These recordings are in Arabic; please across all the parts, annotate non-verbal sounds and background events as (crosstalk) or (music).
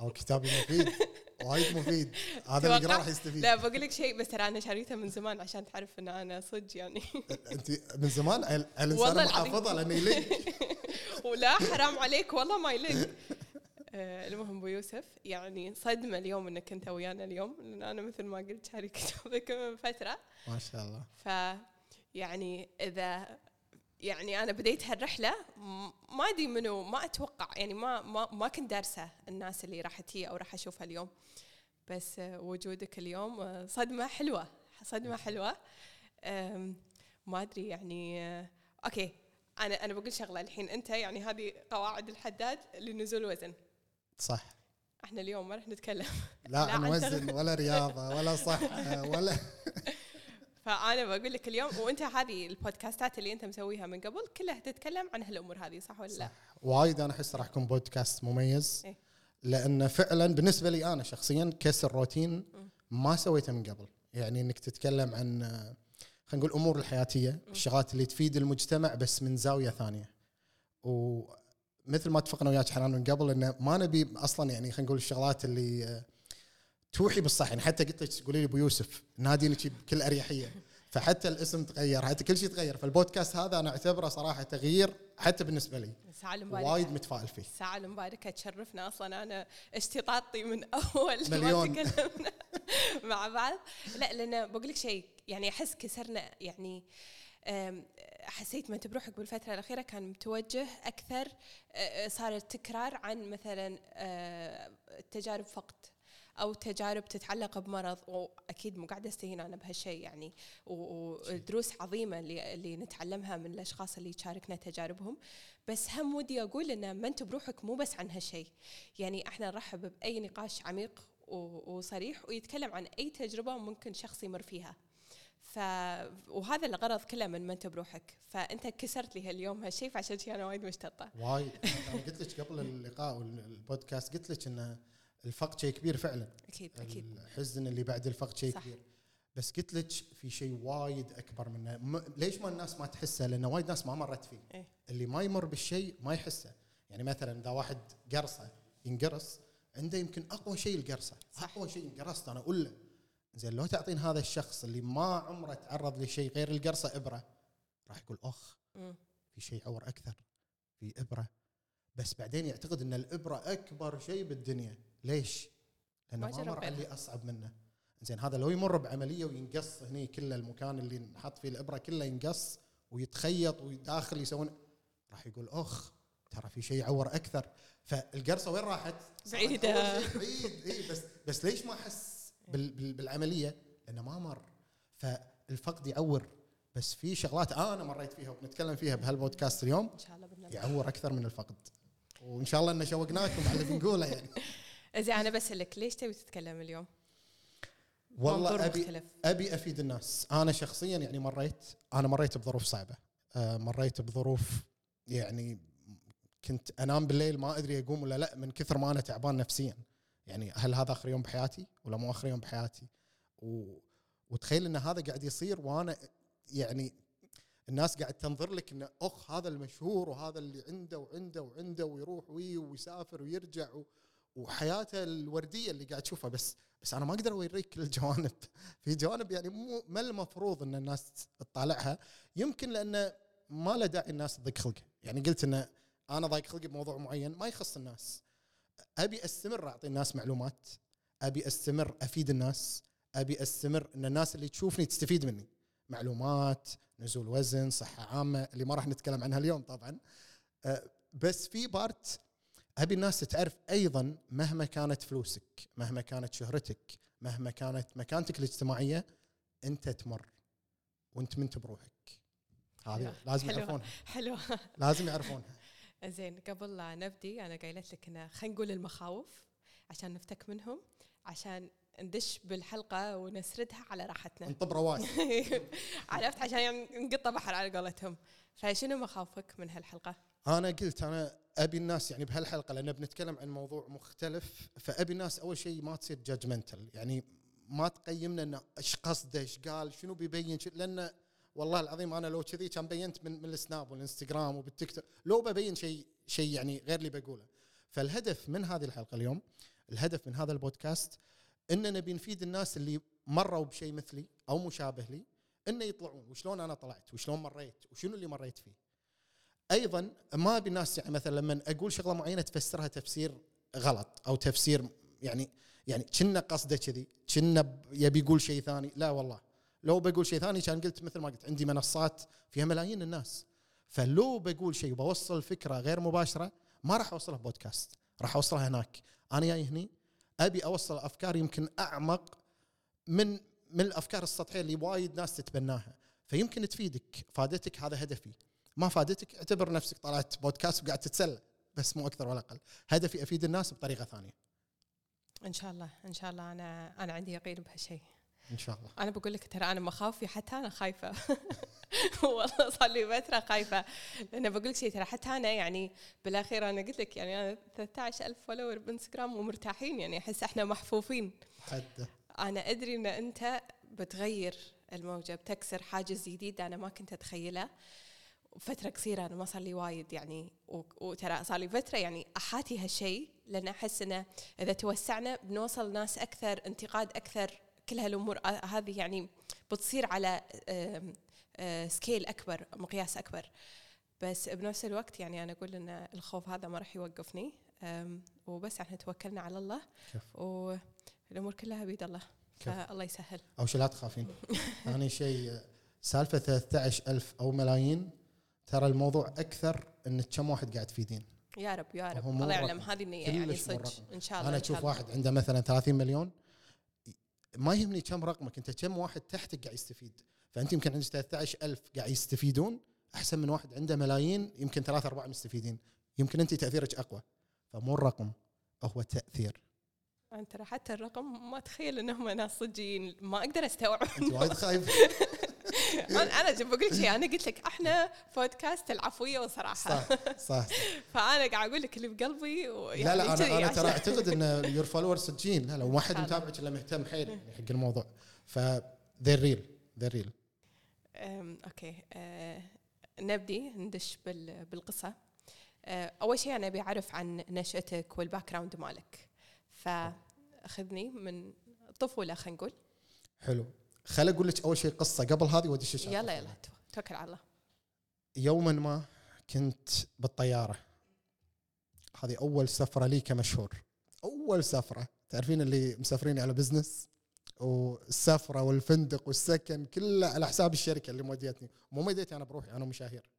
أو كتابي مفيد. وايد مفيد. هذا اللي راح يستفيد. لا بقول لك شيء بس ترى أنا شريته من زمان عشان تعرف إن أنا صدق يعني. أنت من زمان؟ ال- الانسان. محافظة لأنه يليق. (laughs) ولا حرام عليك والله ما يليق. (laughs) آه، المهم أبو يوسف يعني صدمة اليوم إنك أنت ويانا اليوم لأن أنا مثل ما قلت شاري (laughs) كتابك من فترة. ما شاء الله. ف يعني إذا يعني أنا بديت هالرحلة ما أدري منو ما أتوقع يعني ما ما ما كنت دارسة الناس اللي راح تجي أو راح أشوفها اليوم. بس آه، وجودك اليوم آه، صدمة حلوة صدمة حلوة. ما أدري يعني آه، أوكي أنا أنا بقول شغلة الحين. أنت يعني هذه قواعد الحداد لنزول وزن. صح. إحنا اليوم ما راح نتكلم. لا لا، عن عن وزن ولا رياضة ولا صحة ولا (laughs) فأنا بقول لك اليوم وأنت هذه البودكاستات اللي أنت مسويها من قبل كلها تتكلم عن هالأمور هذه صح ولا لا؟ وايد أنا أحس راح يكون بودكاست مميز إيه. لأنه فعلا بالنسبة لي أنا شخصيا كسر روتين ما سويته من قبل. يعني إنك تتكلم عن خلينا نقول الأمور الحياتية الشغلات اللي تفيد المجتمع بس من زاوية ثانية. ومثل ما اتفقنا وياك حنان من قبل إنه ما نبي أصلا يعني خلينا نقول الشغلات اللي توحي بالصح يعني حتى قلت لك تقولي لي أبو يوسف ناديني بكل أريحية. فحتى الاسم تغير حتى كل شيء تغير. فالبودكاست هذا أنا أعتبره صراحة تغيير حتى بالنسبة لي. الساعة المباركة. وايد متفائل فيه. الساعة المباركة تشرفنا أصلا. أنا اشتطاطي من أول ما مليون. تكلمنا (laughs) مع بعض. لا لأن بقول لك شيء يعني أحس كسرنا يعني حسيت ما بروحك بالفترة الأخيرة كان متوجه أكثر صار التكرار عن مثلا أه، تجارب فقد أو تجارب تتعلق بمرض وأكيد مو قاعدة أستهين أنا بهالشيء يعني. ودروس عظيمة اللي, اللي نتعلمها من الأشخاص اللي يشاركنا تجاربهم. بس هم ودي أقول إن ما أنت بروحك مو بس عن هالشيء يعني إحنا نرحب بأي نقاش عميق وصريح ويتكلم عن أي تجربة ممكن شخص يمر فيها. ف وهذا الغرض كله من ما أنت بروحك. فأنت كسرت لي هاليوم هالشيء فعشان شي أنا وايد مشتطة. وايد. أنا (laughs) قلت لك قبل اللقاء والبودكاست قلت لك ان الفقد شيء كبير فعلا. أكيد أكيد. الحزن اللي بعد الفقد شيء صح. كبير. بس قلت لك في شيء وايد أكبر منه. م- ليش ما الناس ما تحسه؟ لأن وايد ناس ما مرت فيه. إيه. اللي ما يمر بالشيء ما يحسه. يعني مثلا إذا واحد قرصه ينقرص عنده يمكن أقوى شيء القرصة. صح. أقوى شيء انقرصت أنا أقول له. زين لو تعطين هذا الشخص اللي ما عمره تعرض لشيء غير القرصة إبرة راح يقول أخ. في شيء عور أكثر في إبرة. بس بعدين يعتقد إن الإبرة أكبر شيء بالدنيا. ليش؟ لأنه ما مر اللي أصعب منه. زين هذا لو يمر بعملية وينقص هني كله المكان اللي نحط فيه الإبرة كله ينقص ويتخيط وداخل يسوون راح يقول أخ ترى في شيء يعور أكثر. فالقرصة وين راحت؟ شيء بعيد إي بس بس ليش ما أحس بال بال بالعملية؟ لأنه ما مر. فالفقد يعور. بس في شغلات أنا مريت فيها وبنتكلم فيها بهالبودكاست اليوم إن شاء الله يعور أكثر من الفقد. وإن شاء الله إن شوقناكم على اللي بنقوله يعني. (laughs) زين أنا بسألك ليش تبي تتكلم اليوم؟ والله أبي مختلف. أبي أفيد الناس أنا شخصيا يعني مريت أنا مريت بظروف صعبة آه، مريت بظروف يعني كنت أنام بالليل ما أدري أقوم ولا لا من كثر ما أنا تعبان نفسيا يعني هل هذا آخر يوم بحياتي ولا مو آخر يوم بحياتي و... وتخيل إن هذا قاعد يصير وأنا يعني الناس قاعد تنظر لك انه أخ هذا المشهور وهذا اللي عنده وعنده وعنده ويروح وي ويسافر ويرجع و... وحياته الوردية اللي قاعد تشوفها. بس بس أنا ما أقدر أوريك كل الجوانب. (laughs) في جوانب يعني مو ما المفروض إن الناس تطالعها. يمكن لأن ما له داعي الناس تضيق خلقه. يعني قلت إن أنا ضايق خلقي بموضوع معين ما يخص الناس. أبي أستمر أعطي الناس معلومات. أبي أستمر أفيد الناس. أبي أستمر إن الناس اللي تشوفني تستفيد مني. معلومات نزول وزن صحة عامة اللي ما راح نتكلم عنها اليوم طبعا. أه، بس في بارت أبي الناس تعرف أيضا مهما كانت فلوسك مهما كانت شهرتك مهما كانت مكانتك الاجتماعية أنت تمر وأنت منت بروحك. هذه. لازم. يعرفونها. حلو لازم يعرفونها. زين قبل لا نبدي أنا قايلت لك إنه خلينا نقول المخاوف عشان نفتك منهم عشان ندش بالحلقة ونسردها على راحتنا. انطب رواق (laughs) عرفت؟ عشان يعني نقطة بحر على قولتهم. فشنو مخاوفك من هالحلقة؟ أنا قلت أنا أبي الناس يعني بهالحلقة لأن بنتكلم عن موضوع مختلف فأبي الناس أول شيء ما تصير judgemental يعني ما تقيمنا إنه إيش قصده إيش قال شنو بيبين لأن والله العظيم أنا لو كذي كان بينت من, من السناب والإنستغرام وبالتيك توك لو ببين شيء شيء يعني غير اللي بقوله. فالهدف من هذه الحلقة اليوم الهدف من هذا البودكاست إن نبي نفيد الناس اللي مروا بشيء مثلي أو مشابه لي إنه يطلعون وشلون أنا طلعت وشلون مريت وشنو اللي مريت فيه. أيضا ما أبي الناس يعني مثلا لما أقول شغلة معينة تفسرها تفسير غلط أو تفسير يعني يعني كنا قصده كذي كنا يبي يقول شيء ثاني. لا والله. لو بقول شيء ثاني كان قلت مثل ما قلت عندي منصات فيها ملايين الناس. فلو بقول شيء وبوصل فكرة غير مباشرة ما راح أوصلها بودكاست راح أوصلها هناك. أنا جاي هني أبي أوصل أفكار يمكن أعمق من من الأفكار السطحية اللي وايد ناس تتبناها. فيمكن تفيدك فادتك هذا هدفي. ما فادتك اعتبر نفسك طلعت بودكاست وقاعد تتسلى بس مو أكثر ولا أقل. هدفي أفيد الناس بطريقة ثانية. إن شاء الله إن شاء الله. أنا أنا عندي يقين بهالشيء. إن شاء الله. أنا بقول لك ترى أنا مخاوفي حتى أنا خايفة. (laughs) والله صار لي فترة خايفة. لأن بقول لك شيء ترى حتى أنا يعني بالأخير أنا قلت لك يعني أنا 13000 follower بإنستغرام ومرتاحين يعني أحس إحنا محفوفين. حده أنا أدري إن أنت بتغير الموجة بتكسر حاجز جديد أنا ما كنت اتخيله فترة قصيرة أنا ما صار لي وايد يعني وترى صار لي فترة يعني أحاتي هالشيء لأن أحس إنه إذا توسعنا بنوصل ناس أكثر انتقاد أكثر كل هالأمور هذه يعني بتصير على سكيل أكبر مقياس أكبر. بس بنفس الوقت يعني أنا أقول إن الخوف هذا ما راح يوقفني. وبس إحنا توكلنا على الله. والأمور كلها بيد الله. فالله يسهل. أو شيء لا تخافين. (laughs) ثاني شيء سالفة 13000 أو ملايين ترى الموضوع أكثر إن كم واحد قاعد تفيدين يا رب يا رب. الله يعلم. هذه النية يعني صدق. إن شاء الله أنا أشوف. واحد عنده مثلا 30 مليون ما يهمني كم رقمك أنت كم واحد تحتك قاعد يستفيد. فأنت يمكن عندك 13000 قاعد يستفيدون أحسن من واحد عنده ملايين يمكن ثلاثة أربعة مستفيدين. يمكن أنت تأثيرك أقوى. فمو الرقم هو التاثير أنا ترى حتى الرقم ما اتخيل إنهم ناس صجيين ما أقدر أستوعب. أنت وايد خايف. (laughs) (laughs) أنا بقول لك شيء أنا قلت لك إحنا بودكاست العفوية والصراحه صح صح. (laughs) فأنا قاعد أقول لك اللي بقلبي ويعني (laughs) لا لا كذي أنا أنا ترى أعتقد إن your follower صجين لا لا وما حد. متابعك إلا مهتم حيل يعني حق الموضوع. ف they're real they're real أوكي. أه نبدي ندش بال- بالقصة. أه أول شيء أنا أبي أعرف عن نشأتك وال background مالك فاخذني من الطفوله خلينا نقول. حلو. خل أقول لك أول شيء قصة قبل هذه ودش الشغلة. يلا يلا تو- توكل على الله. يوما ما كنت بالطيارة. هذه أول سفرة لي كمشهور. أول سفرة. تعرفين اللي مسافرين على business والسفرة والفندق والسكن كله على حساب الشركة اللي موديتني. مو موديتني أنا بروحي أنا مشاهير.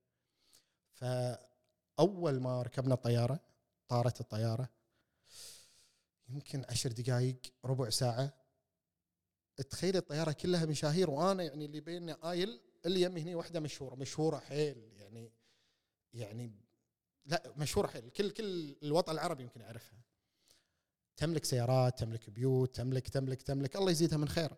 فأول ما ركبنا الطيارة طارت الطيارة يمكن عشر دقائق ربع ساعة تخيل الطيارة كلها مشاهير وأنا يعني اللي بيني قايل اللي يمي هني واحدة مشهورة مشهورة حيل يعني يعني لا مشهورة حيل كل كل الوطن العربي يمكن يعرفها. تملك سيارات تملك بيوت تملك تملك تملك الله يزيدها من خير.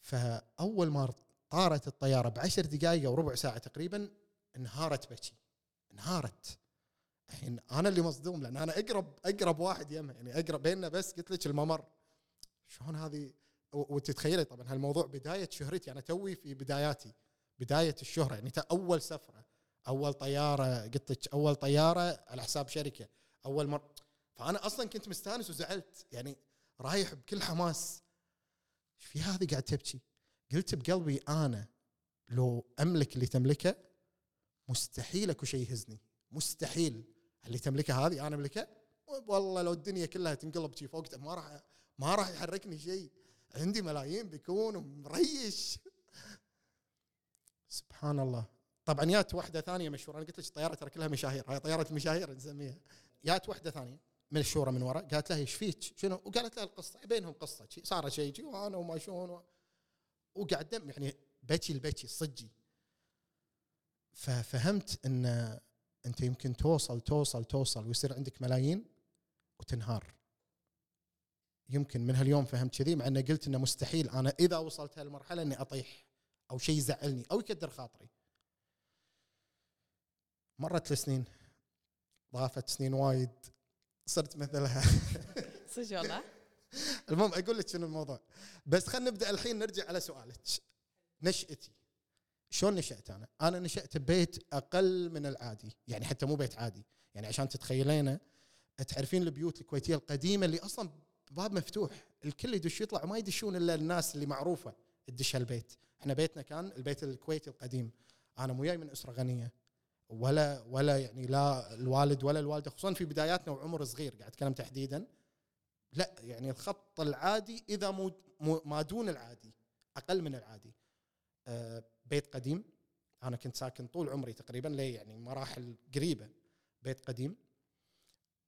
فأول ما طارت الطيارة بعشر دقائق أو ربع ساعة تقريبا انهارت بكي انهارت. الحين أنا اللي مصدوم لأن أنا أقرب أقرب واحد يمها يعني أقرب بيننا بس قلت لك الممر. شلون هذه وتتخيلي طبعا هالموضوع بداية شهرتي أنا توي في بداياتي بداية الشهرة يعني أول سفرة أول طيارة قلت لك أول طيارة على حساب شركة أول مر فأنا أصلا كنت مستأنس وزعلت يعني رايح بكل حماس. إيش في هذه قاعد تبكي؟ قلت بقلبي أنا لو أملك اللي تملكه مستحيل أكو شيء يهزني. مستحيل. اللي تملكه هذه أنا أملكه؟ والله لو الدنيا كلها تنقلب شي فوق ما راح ما راح يحركني شيء عندي ملايين بيكون ومريش. سبحان الله طبعا جات واحدة ثانية مشهورة. أنا قلت لك الطياره ترى كلها مشاهير. هاي طيارة مشاهير نسميها. جات واحدة ثانية مشهورة من ورا قالت لها إيش فيك؟ شنو؟ وقالت لها القصة. بينهم قصة. صار شيء شي وأنا وما شلون و... وقاعد دم يعني بكي البكي الصجي ففهمت إن أنت يمكن توصل توصل توصل ويصير عندك ملايين وتنهار. يمكن من هاليوم فهمت كذي مع انه قلت إنه مستحيل. أنا إذا وصلت هالمرحلة إني أطيح أو شيء يزعلني أو يكدر خاطري. مرت السنين ضافت سنين وايد صرت مثلها. (laughs) صدق والله؟ (laughs) المهم أقول لك شنو الموضوع. بس خلينا نبدأ الحين نرجع على سؤالك. نشأتي. شلون نشأت أنا؟ أنا نشأت ببيت أقل من العادي، يعني حتى مو بيت عادي، يعني عشان تتخيلينه تعرفين البيوت الكويتية القديمة اللي أصلا باب مفتوح. الكل يدش يطلع وما يدشون إلا الناس اللي معروفة. تدش البيت إحنا بيتنا كان البيت الكويتي القديم. أنا مو جاي من أسرة غنية. ولا ولا يعني لا الوالد ولا الوالدة خصوصا في بداياتنا وعمر صغير قاعد أتكلم تحديدا. لا يعني الخط العادي إذا مو ما دون العادي أقل من العادي. آه، بيت قديم. أنا كنت ساكن طول عمري تقريبا لي يعني مراحل قريبة. بيت قديم.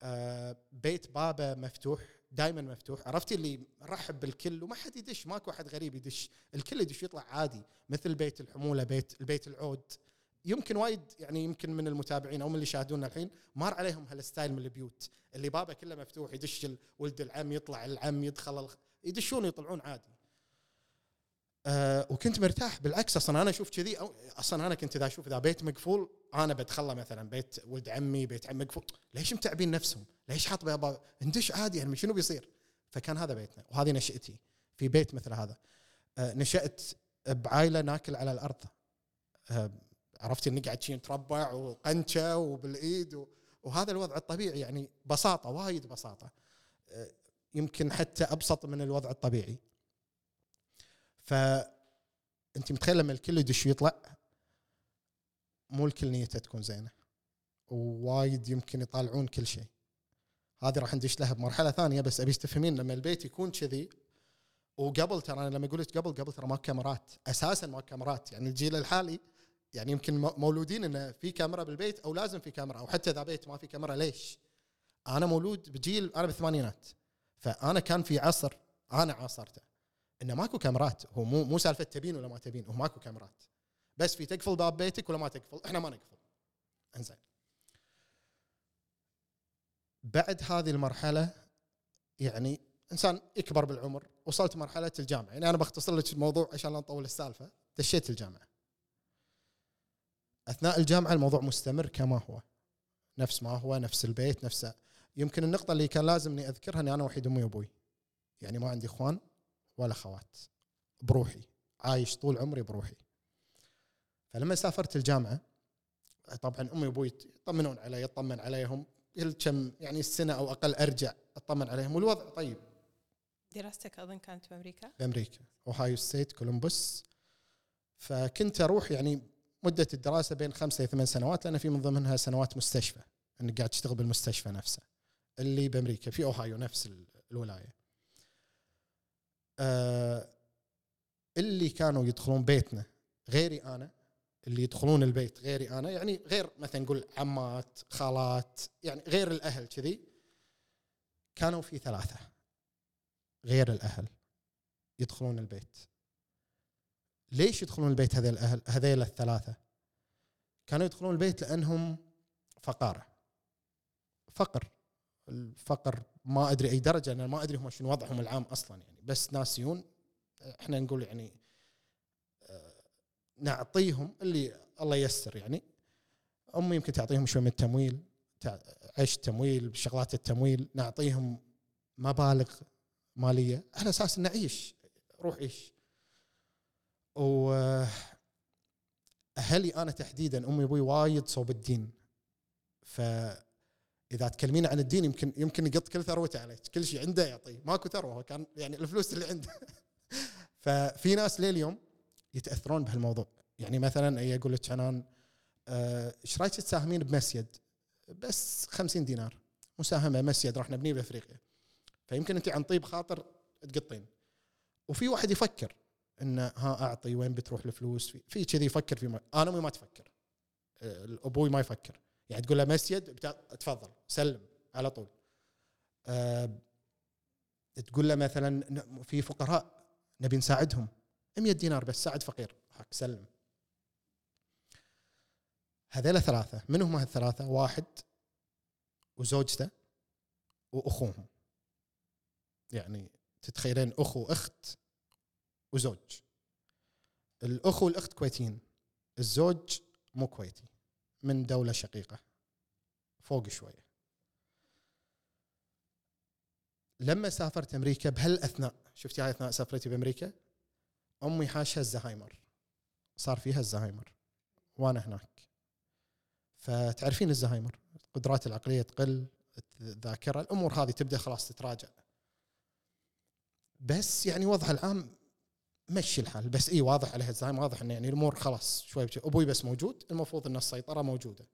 آه، بيت بابه مفتوح. دائما مفتوح. عرفتي اللي رحب بالكل وما حد يدش ماكو أحد غريب يدش. الكل يدش يطلع عادي مثل بيت الحمولة بيت البيت العود. يمكن وايد يعني يمكن من المتابعين أو من اللي يشاهدونا الحين مار عليهم هال style من البيوت. اللي بابه كله مفتوح يدش ولد العم يطلع العم يدخل. يدشون يطلعون عادي. أه وكنت مرتاح بالعكس أصلا أنا أشوف كذي أصلا أنا كنت إذا أشوف إذا بيت مقفول أنا بتخلى مثلا بيت ولد عمي بيت عم مقفول ليش متعبين نفسهم؟ ليش حاط بابا ندش عادي يعني شنو بيصير؟ فكان هذا بيتنا وهذه نشأتي في بيت مثل هذا أه نشأت بعائله ناكل على الأرض أه عرفتي نقعد شي نتربع وقنشة وبالإيد. وهذا الوضع الطبيعي يعني بساطة وايد بساطة أه يمكن حتى أبسط من الوضع الطبيعي فانت متخيل لما الكل يدش ويطلع؟ مو الكل نيته تكون زينة. ووايد يمكن يطالعون كل شيء. هذه راح ندش لها بمرحلة ثانية بس ابيش تفهمين لما البيت يكون كذي وقبل ترى أنا لما أقول لك قبل قبل ترى ما كاميرات. أساسا ما كاميرات. يعني الجيل الحالي يعني يمكن مولودين إنه في كاميرا بالبيت أو لازم في كاميرا أو حتى إذا بيت ما في كاميرا ليش؟ أنا مولود بجيل أنا بالثمانينات. فأنا كان في عصر أنا عاصرته. إنه ماكو كاميرات. هو مو مو سالفة تبين ولا ما تبين هو ماكو كاميرات. بس في تقفل باب بيتك ولا ما تقفل. إحنا ما نقفل. إنزين. بعد هذه المرحلة يعني إنسان يكبر بالعمر وصلت مرحلة الجامعة. يعني أنا بختصر لك الموضوع عشان لا نطول السالفة. دشيت الجامعة. أثناء الجامعة الموضوع مستمر كما هو. نفس ما هو نفس البيت نفس يمكن النقطة اللي كان لازم اني أذكرها إني أنا وحيد أمي وأبوي. يعني ما عندي إخوان ولا اخوات بروحي عايش طول عمري بروحي. فلما سافرت الجامعة طبعا أمي وأبوي يطمنون علي يطمن عليهم كل كم يعني السنة أو أقل أرجع أطمن عليهم. والوضع طيب. دراستك أظن كانت بامريكا بامريكا أوهايو state كولومبوس. فكنت أروح يعني مدة الدراسة بين خمسة إلى ثمان سنوات لأن في من ضمنها سنوات مستشفى إنك قاعد تشتغل بالمستشفى نفسه اللي بأمريكا في أوهايو نفس ال- الولاية. آه اللي كانوا يدخلون بيتنا غيري أنا اللي يدخلون البيت غيري أنا يعني غير مثلا نقول عمات خالات يعني غير الأهل كذي كانوا في ثلاثة غير الأهل يدخلون البيت. ليش يدخلون البيت هذيل الأهل هذيل الثلاثة؟ كانوا يدخلون البيت لأنهم فقارة. فقر. الفقر ما أدري أي درجة أنا ما أدري هم شنو وضعهم العام أصلا يعني. بس ناس يون إحنا نقول يعني آه، نعطيهم اللي الله ييسر يعني. امي يمكن تعطيهم شوي من التمويل عيش تمويل بشغلات التمويل نعطيهم مبالغ مالية على أساس نعيش روح عيش. و أهلي أنا تحديدا أمي وأبوي وايد صوب الدين. فاذا تكلمين عن الدين يمكن يمكن يقط كل ثروته عليك. كل شيء عنده يعطيه. ماكو ثروة. كان يعني الفلوس اللي عنده. (laughs) ففي ناس لليوم يتأثرون بهالموضوع. يعني مثلا هي يقول لك حنان آه، إيش رأيك تساهمين بمسجد؟ بس 50 دينار. مساهمة مسجد راح نبنيه بأفريقيا. فيمكن أنت عن طيب خاطر تقطين. وفي واحد يفكر انه ها أعطي وين بتروح الفلوس؟ في في كذي يفكر في ما أنا امي ما تفكر. آه، أبوي ما يفكر. يعني تقول له مسجد تفضل سلم على طول. أه تقول له مثلا في فقراء نبي نساعدهم. 100 دينار بس ساعد فقير. هاك سلم. هذيلا ثلاثة. من هم هالثلاثة واحد وزوجته وأخوهم. يعني تتخيلين أخو أخت وزوج. الأخو والأخت كويتيين الزوج مو كويتي. من دولة شقيقة. فوق شوية. لما سافرت أمريكا بهالأثناء شفتي هاي أثناء سفرتي بأمريكا؟ أمي حاشها الزهايمر. صار فيها الزهايمر. وأنا هناك. فتعرفين الزهايمر؟ القدرات العقلية تقل الذاكرة الأمور هذه تبدأ خلاص تتراجع. بس يعني وضعها العام مشي الحال. بس اي واضح عليها الزايم واضح انه يعني الأمور خلاص شوي بشوي. أبوي بس موجود المفروض إن السيطرة موجودة.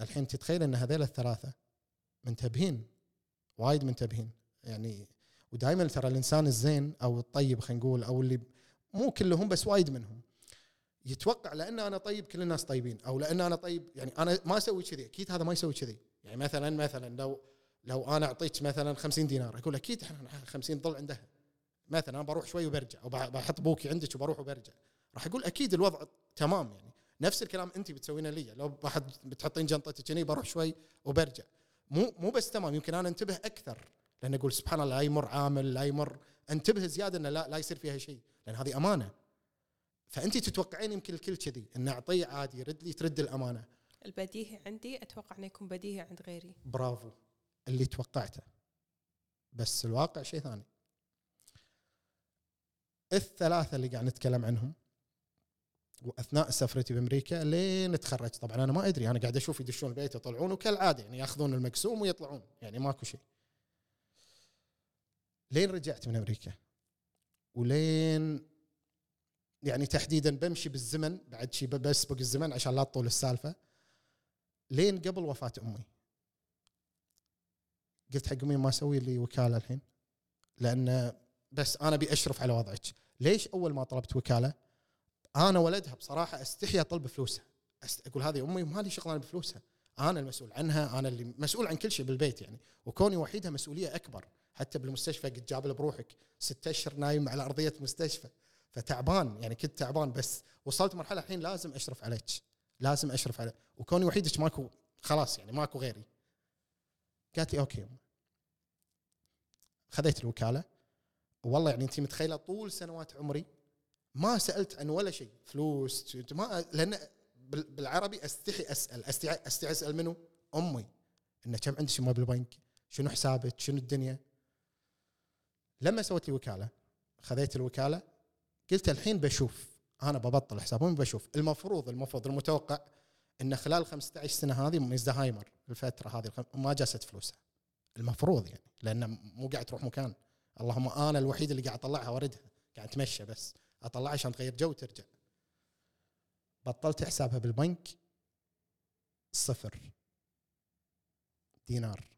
الحين تتخيل إن هذيل الثلاثة منتبهين وايد منتبهين. يعني ودائما ترى الإنسان الزين أو الطيب خلينا نقول أو اللي مو كلهم بس وايد منهم. يتوقع لأن أنا طيب كل الناس طيبين أو لأن أنا طيب يعني أنا ما أسوي كذي أكيد هذا ما يسوي كذي. يعني مثلا مثلا لو لو أنا أعطيك مثلا 50 دينار أقول أكيد إحنا 50 ضل عندها. مثلا أنا بروح شوي وبرجع أو بحط بوكي عندك وبروح وبرجع. راح أقول أكيد الوضع تمام يعني. نفس الكلام انت بتسوينه لي لو بحط بتحطين جنطتك هني بروح شوي وبرجع. مو مو بس تمام يمكن أنا أنتبه أكثر لأن أقول سبحان الله لا يمر عامل لا يمر أنتبه زيادة إنه لا لا يصير فيها شيء لأن هذه أمانة. فانت تتوقعين يمكن الكل كذي إن أعطيه عادي يرد لي ترد الأمانة. البديهي عندي أتوقع إنه يكون بديهي عند غيري. برافو. اللي توقعته. بس الواقع شيء ثاني. الثلاثة اللي قاعد نتكلم عنهم وأثناء سفرتي بأمريكا لين تخرجت طبعا أنا ما أدري أنا قاعد أشوف يدشون البيت يطلعون وكالعادة يعني يأخذون المقسوم ويطلعون يعني ماكو شيء. لين رجعت من أمريكا ولين يعني تحديدا بمشي بالزمن بعد شيء بسبق الزمن عشان لا تطول السالفة. لين قبل وفاة أمي قلت حق أمي ما أسوي لي وكالة الحين لأن بس أنا أبي أشرف على وضعك. ليش أول ما طلبت وكالة؟ أنا ولدها بصراحة أستحي أطلب فلوسها أقول هذه أمي ما لي شغل بفلوسها. أنا المسؤول عنها أنا اللي مسؤول عن كل شيء بالبيت يعني. وكوني وحيدها مسؤولية أكبر. حتى بالمستشفى قاعد جابل بروحك. ستة أشهر نايم على أرضية مستشفى. فتعبان يعني كنت تعبان بس. وصلت مرحلة الحين لازم أشرف عليك. لازم أشرف عليك. وكوني وحيدك ماكو خلاص يعني ماكو غيري. قالت لي okay خذيت الوكالة. والله يعني انت متخيلة طول سنوات عمري ما سألت عن ولا شيء. فلوس ما لأن بالعربي أستحي أسأل. أستحي, أستحي أسأل منه أمي. إنه كم عندك ما بالبنك شنو حسابك؟ شنو الدنيا؟ لما سويت لي وكالة خذيت الوكالة قلت الحين بشوف. أنا ببطل حساب امي بشوف المفروض المفروض المتوقع إن خلال 15 سنة هذه من الزهايمر الفترة هذه ما جاست فلوسها. المفروض يعني لأن مو قاعد تروح مكان. اللهم أنا الوحيد اللي قاعد اطلعها واردها قاعد اتمشى بس. اطلعها عشان تغير جو وترجع. بطلت حسابها بالبنك صفر. دينار.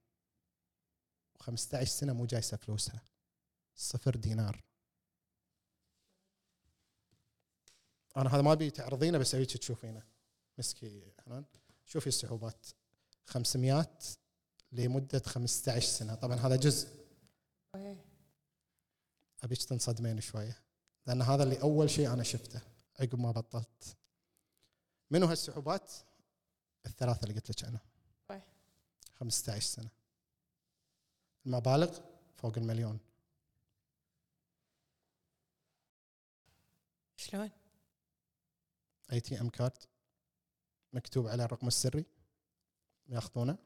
و15 سنة مو جايسة فلوسها. صفر دينار. أنا هذا ما أبي تعرضينه بس ابيك تشوفينه. مسكي حنان شوفي الصعوبات 500 لمدة 15 سنة. طبعا هذا جزء. أبيك تنصدمين شوية. لأن هذا اللي أول شيء أنا شفته عقب ما بطلت. منو هالصعوبات الثلاثة اللي قلت لك عنها 15 سنة. المبالغ فوق المليون. شلون؟ ATM card مكتوب على الرقم السري. ياخذونه.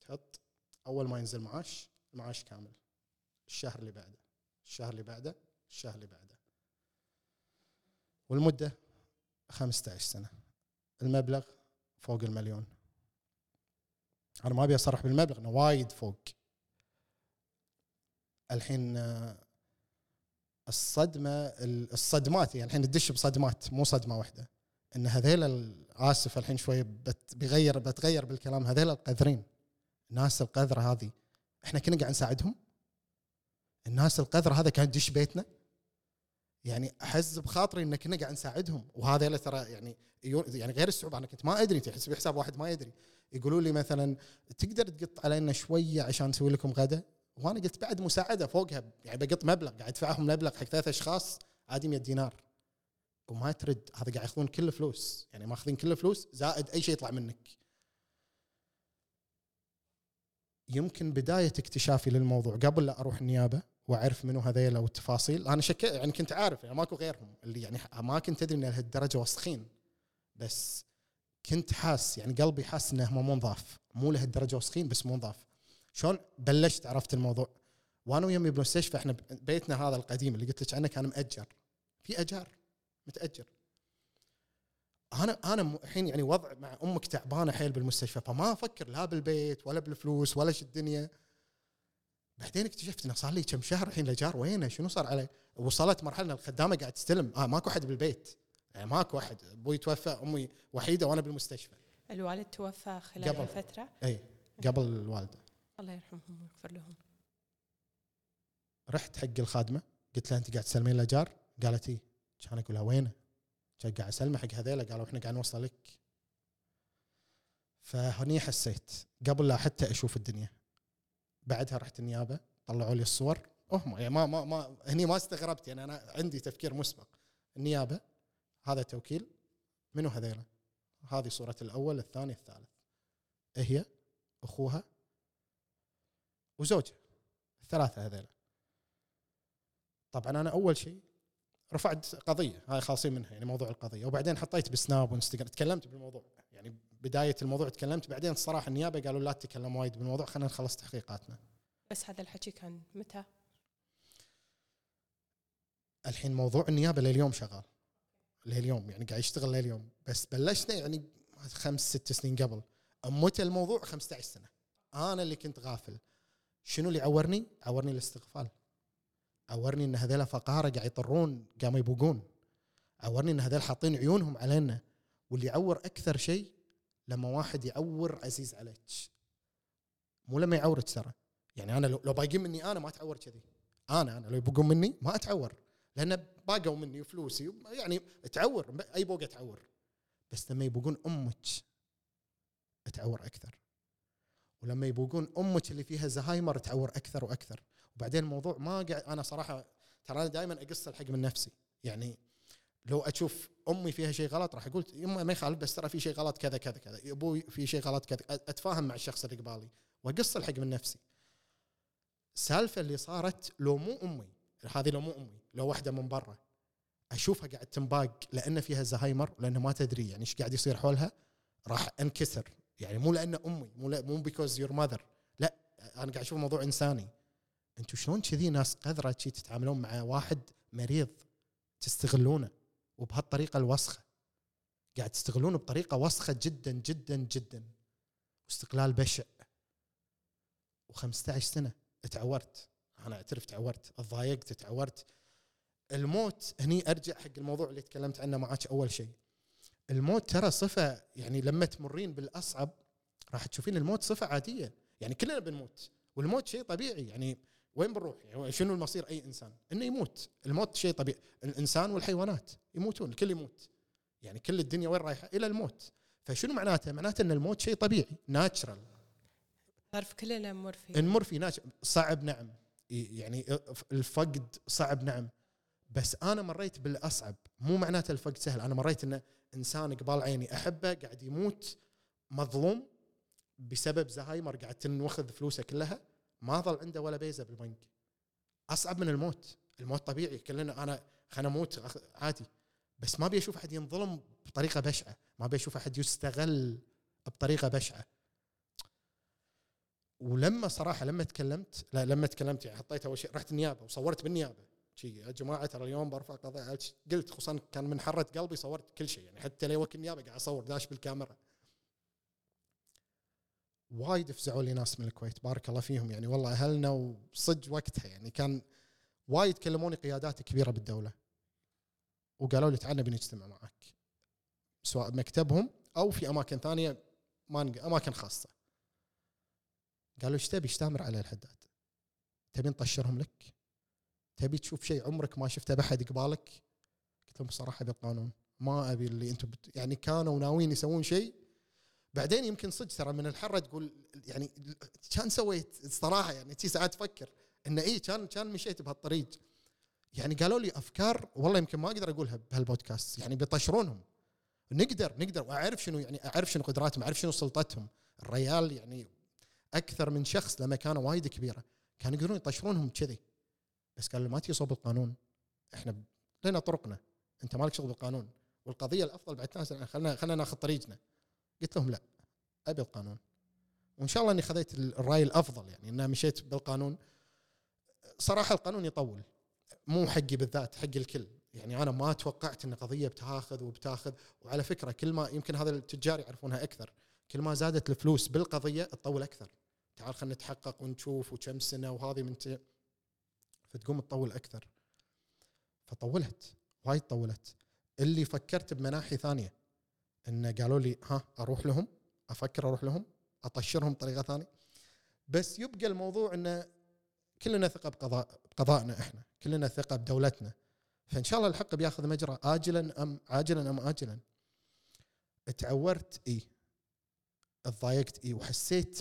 تحط. أول ما ينزل معاش المعاش كامل. الشهر اللي بعده. الشهر اللي بعده الشهر اللي بعده. والمدة 15 سنة. المبلغ فوق المليون. أنا ما أبي أصرح بالمبلغ أنه وايد فوق. الحين آه، الصدمة الصدمات يعني الحين تدش بصدمات مو صدمة واحدة. إن هذيل آسف الحين شوي بيغير بتغير بالكلام هذيل القذرين. الناس القذره هذه إحنا كنا قاعد نساعدهم. الناس القذره هذا كانت تدش بيتنا. يعني أحس بخاطري ان كنا قاعد نساعدهم. وهذا ترى يعني يعني غير الصعوبة أنا كنت ما أدري تحس بحساب واحد ما يدري. يقولوا لي مثلا تقدر تقط علينا شوية عشان نسوي لكم غدا؟ وأنا قلت بعد مساعدة فوقها يعني بقط مبلغ قاعد أدفعهم مبلغ حق ثلاث أشخاص عادي 100 دينار. وما ترد. هذا قاعد ياخذون كل الفلوس. يعني ماخذين كل الفلوس زائد أي شيء يطلع منك. يمكن بداية اكتشافي للموضوع قبل لا أروح النيابة وأعرف منو هذيلا والتفاصيل أنا شك يعني كنت عارف يعني ماكو غيرهم اللي يعني ما كنت أدري إن لهالدرجة وسخين بس كنت حاس يعني قلبي حاس انهم مو نظاف. مو لهالدرجة وسخين بس مو شلون؟ بلشت عرفت الموضوع. وأنا ويمي بالمستشفى إحنا بيتنا هذا القديم اللي قلت لك عنه كان مأجر. في أجار متأجر. أنا أنا الحين يعني وضع مع أمك تعبانة حيل بالمستشفى فما أفكر لا بالبيت ولا بالفلوس ولا شي الدنيا. بعدين اكتشفت إنه صار لي كم شهر الحين الايجار وينه؟ شنو صار علي؟ وصلت مرحلة الخدامة قاعد تستلم. آه ماكو أحد بالبيت. يعني ماكو أحد. أبوي توفى أمي وحيدة وأنا بالمستشفى. الوالد توفى خلال قبل. الفترة؟ إي قبل الوالدة. الله يرحمهم ويغفر لهم. رحت حق الخادمة قلت لها أنت قاعد تسلمين الايجار؟ قالت إي. كان أقول لها وينه؟ قاعد أسلمه حق هذيلا قالوا إحنا قاعد نوصل لك. فهني حسيت قبل لا حتى أشوف الدنيا بعدها رحت النيابة طلعوا لي الصور. ما يعني ما ما, ما هني ما استغربت يعني أنا عندي تفكير مسبق. النيابة هذا توكيل منو هذيلا؟ هذه صورة الأول الثاني الثالث. هي أخوها وزوجها الثلاثة هذيلا. طبعا أنا أول شيء رفعت قضية هاي خالصين منها يعني موضوع القضية. وبعدين حطيت بسناب وإنستغرام تكلمت بالموضوع. يعني بداية الموضوع تكلمت بعدين الصراحة النيابة قالوا لا تتكلم وايد بالموضوع خلينا نخلص تحقيقاتنا. بس هذا الحكي كان متى؟ الحين موضوع النيابة لليوم شغال. لليوم يعني قاعد يشتغل لليوم. بس بلشنا يعني خمس ست سنين قبل. متى الموضوع 15 سنة. أنا اللي كنت غافل. شنو اللي عورني؟ عورني الاستغفال. عورني إن هذول فقارة قاعد يطرون قاموا يبوقون. عورني إن هذول حاطين عيونهم علينا. واللي يعور أكثر شيء لما واحد يعور عزيز عليك. مو لما يعورك ترى. يعني أنا لو بايقين مني أنا ما أتعور كذي. أنا أنا لو يبقون مني ما أتعور. لأن باقوا مني وفلوسي يعني تعور أي بوقه تعور. بس لما يبقون أمك تعور أكثر. ولما يبقون أمك اللي فيها زهايمر تعور أكثر وأكثر. وبعدين الموضوع ما قاعد أنا صراحة ترى أنا دائما أقص الحق من نفسي. يعني لو أشوف أمي فيها شيء غلط راح أقول يما ما يخالف بس ترى في شيء غلط كذا كذا كذا أبوي في شيء غلط كذا. أتفاهم مع الشخص اللي قبالي وأقص الحق من نفسي. السالفه اللي صارت لو مو أمي هذه لو مو أمي لو واحدة من برا أشوفها قاعد تنباق لأن فيها زهايمر لأن ما تدري يعني إيش قاعد يصير حولها راح أنكسر. يعني مو لأن أمي مو مو بيكوز يور ماذر لا أنا قاعد أشوف موضوع إنساني. أنتم شلون كذي ناس قذرة شي تتعاملون مع واحد مريض تستغلونه وبهالطريقة الوسخة؟ قاعد تستغلونه بطريقة وسخة جدا جدا جدا. واستغلال بشع. و15 سنة تعورت أنا أعترف تعورت. تضايقت تعورت. الموت هني أرجع حق الموضوع اللي تكلمت عنه معك أول شيء. الموت ترى صفة يعني لما تمرين بالأصعب راح تشوفين الموت صفة عادية. يعني كلنا بنموت. والموت شيء طبيعي. يعني وين بنروح؟ يعني شنو المصير أي إنسان؟ إنه يموت. الموت شيء طبيعي. الإنسان والحيوانات يموتون الكل يموت. يعني كل الدنيا وين رايحة؟ إلى الموت. فشنو معناته؟ معناته إن الموت شيء طبيعي ناتشرال تعرف كلنا نمر فيه. نمر في ناس صعب نعم. يعني الفقد صعب نعم. بس أنا مريت بالأصعب. مو معناته الفقد سهل. أنا مريت انه إنسان قبال عيني أحبه قاعد يموت مظلوم بسبب زهايمر قاعد تنوخذ فلوسه كلها. ما ظل عنده ولا بيزة بالبنك. أصعب من الموت. الموت طبيعي. كلنا أنا خلينا أموت عادي. بس ما ابي أشوف أحد ينظلم بطريقة بشعة. ما ابي أشوف أحد يستغل بطريقة بشعة. ولما صراحة لما تكلمت لا لما تكلمت يعني حطيت أول شيء رحت النيابة وصورت بالنيابة. شي يا جماعة ترى اليوم برفع قضايا قلت خصوصا كان من حرة قلبي صورت كل شيء. يعني حتى لي وكيل النيابة قاعد أصور داش بالكاميرا. وايد فزعوا لي ناس من الكويت بارك الله فيهم يعني. والله أهلنا وصج وقتها يعني كان وايد كلموني قيادات كبيرة بالدولة وقالوا لي تعال نبي نجتمع معك سواء بمكتبهم أو في أماكن ثانية ما أماكن خاصة. قالوا إيش تبي؟ إيش تأمر على الحداد تبي نطشرهم لك؟ تبي تشوف شيء عمرك ما شفته بحد قبالك؟ قلت لهم بصراحة بالقانون ما أبي اللي أنتم بت... يعني كانوا ناويين يسوون شيء بعدين يمكن صدق ترى من الحرة تقول يعني كان سويت الصراحه يعني تي ساعات تفكر إنه اي كان كان مشيت بهالطريق. يعني قالوا لي أفكار والله يمكن ما أقدر أقولها بهالبودكاست يعني بيطشرونهم. نقدر نقدر وأعرف شنو يعني أعرف شنو قدراتهم أعرف شنو سلطتهم. الريال يعني أكثر من شخص لمكانه وايد كبيرة. كانوا يقدرون يطشرونهم كذي. بس قالوا ما تجي صوب القانون. إحنا لنا طرقنا. أنت مالك شغل بالقانون. والقضية الأفضل بعد خلينا خلينا ناخذ طريقنا. قلت لهم لا أبي القانون. وإن شاء الله إني خذيت الرأي الأفضل يعني إن مشيت بالقانون. صراحة القانون يطول مو حقي بالذات حق الكل. يعني أنا ما توقعت إن قضية بتاخذ وبتاخذ. وعلى فكرة كل ما يمكن هذا التجار يعرفونها أكثر. كل ما زادت الفلوس بالقضية تطول أكثر. تعال خلينا نتحقق ونشوف وكم سنة وهذه من. فتقوم تطول أكثر. فطولت وايد طولت. اللي فكرت بمناحي ثانية. انه قالوا لي ها أروح لهم أفكر أروح لهم أطشرهم بطريقه ثانية. بس يبقى الموضوع انه كلنا ثقة بقضاء بقضائنا إحنا كلنا ثقة بدولتنا. فإن شاء الله الحق بياخذ مجرى اجلا أم عاجلا أم اجلا. تعورت إي. تضايقت إي. وحسيت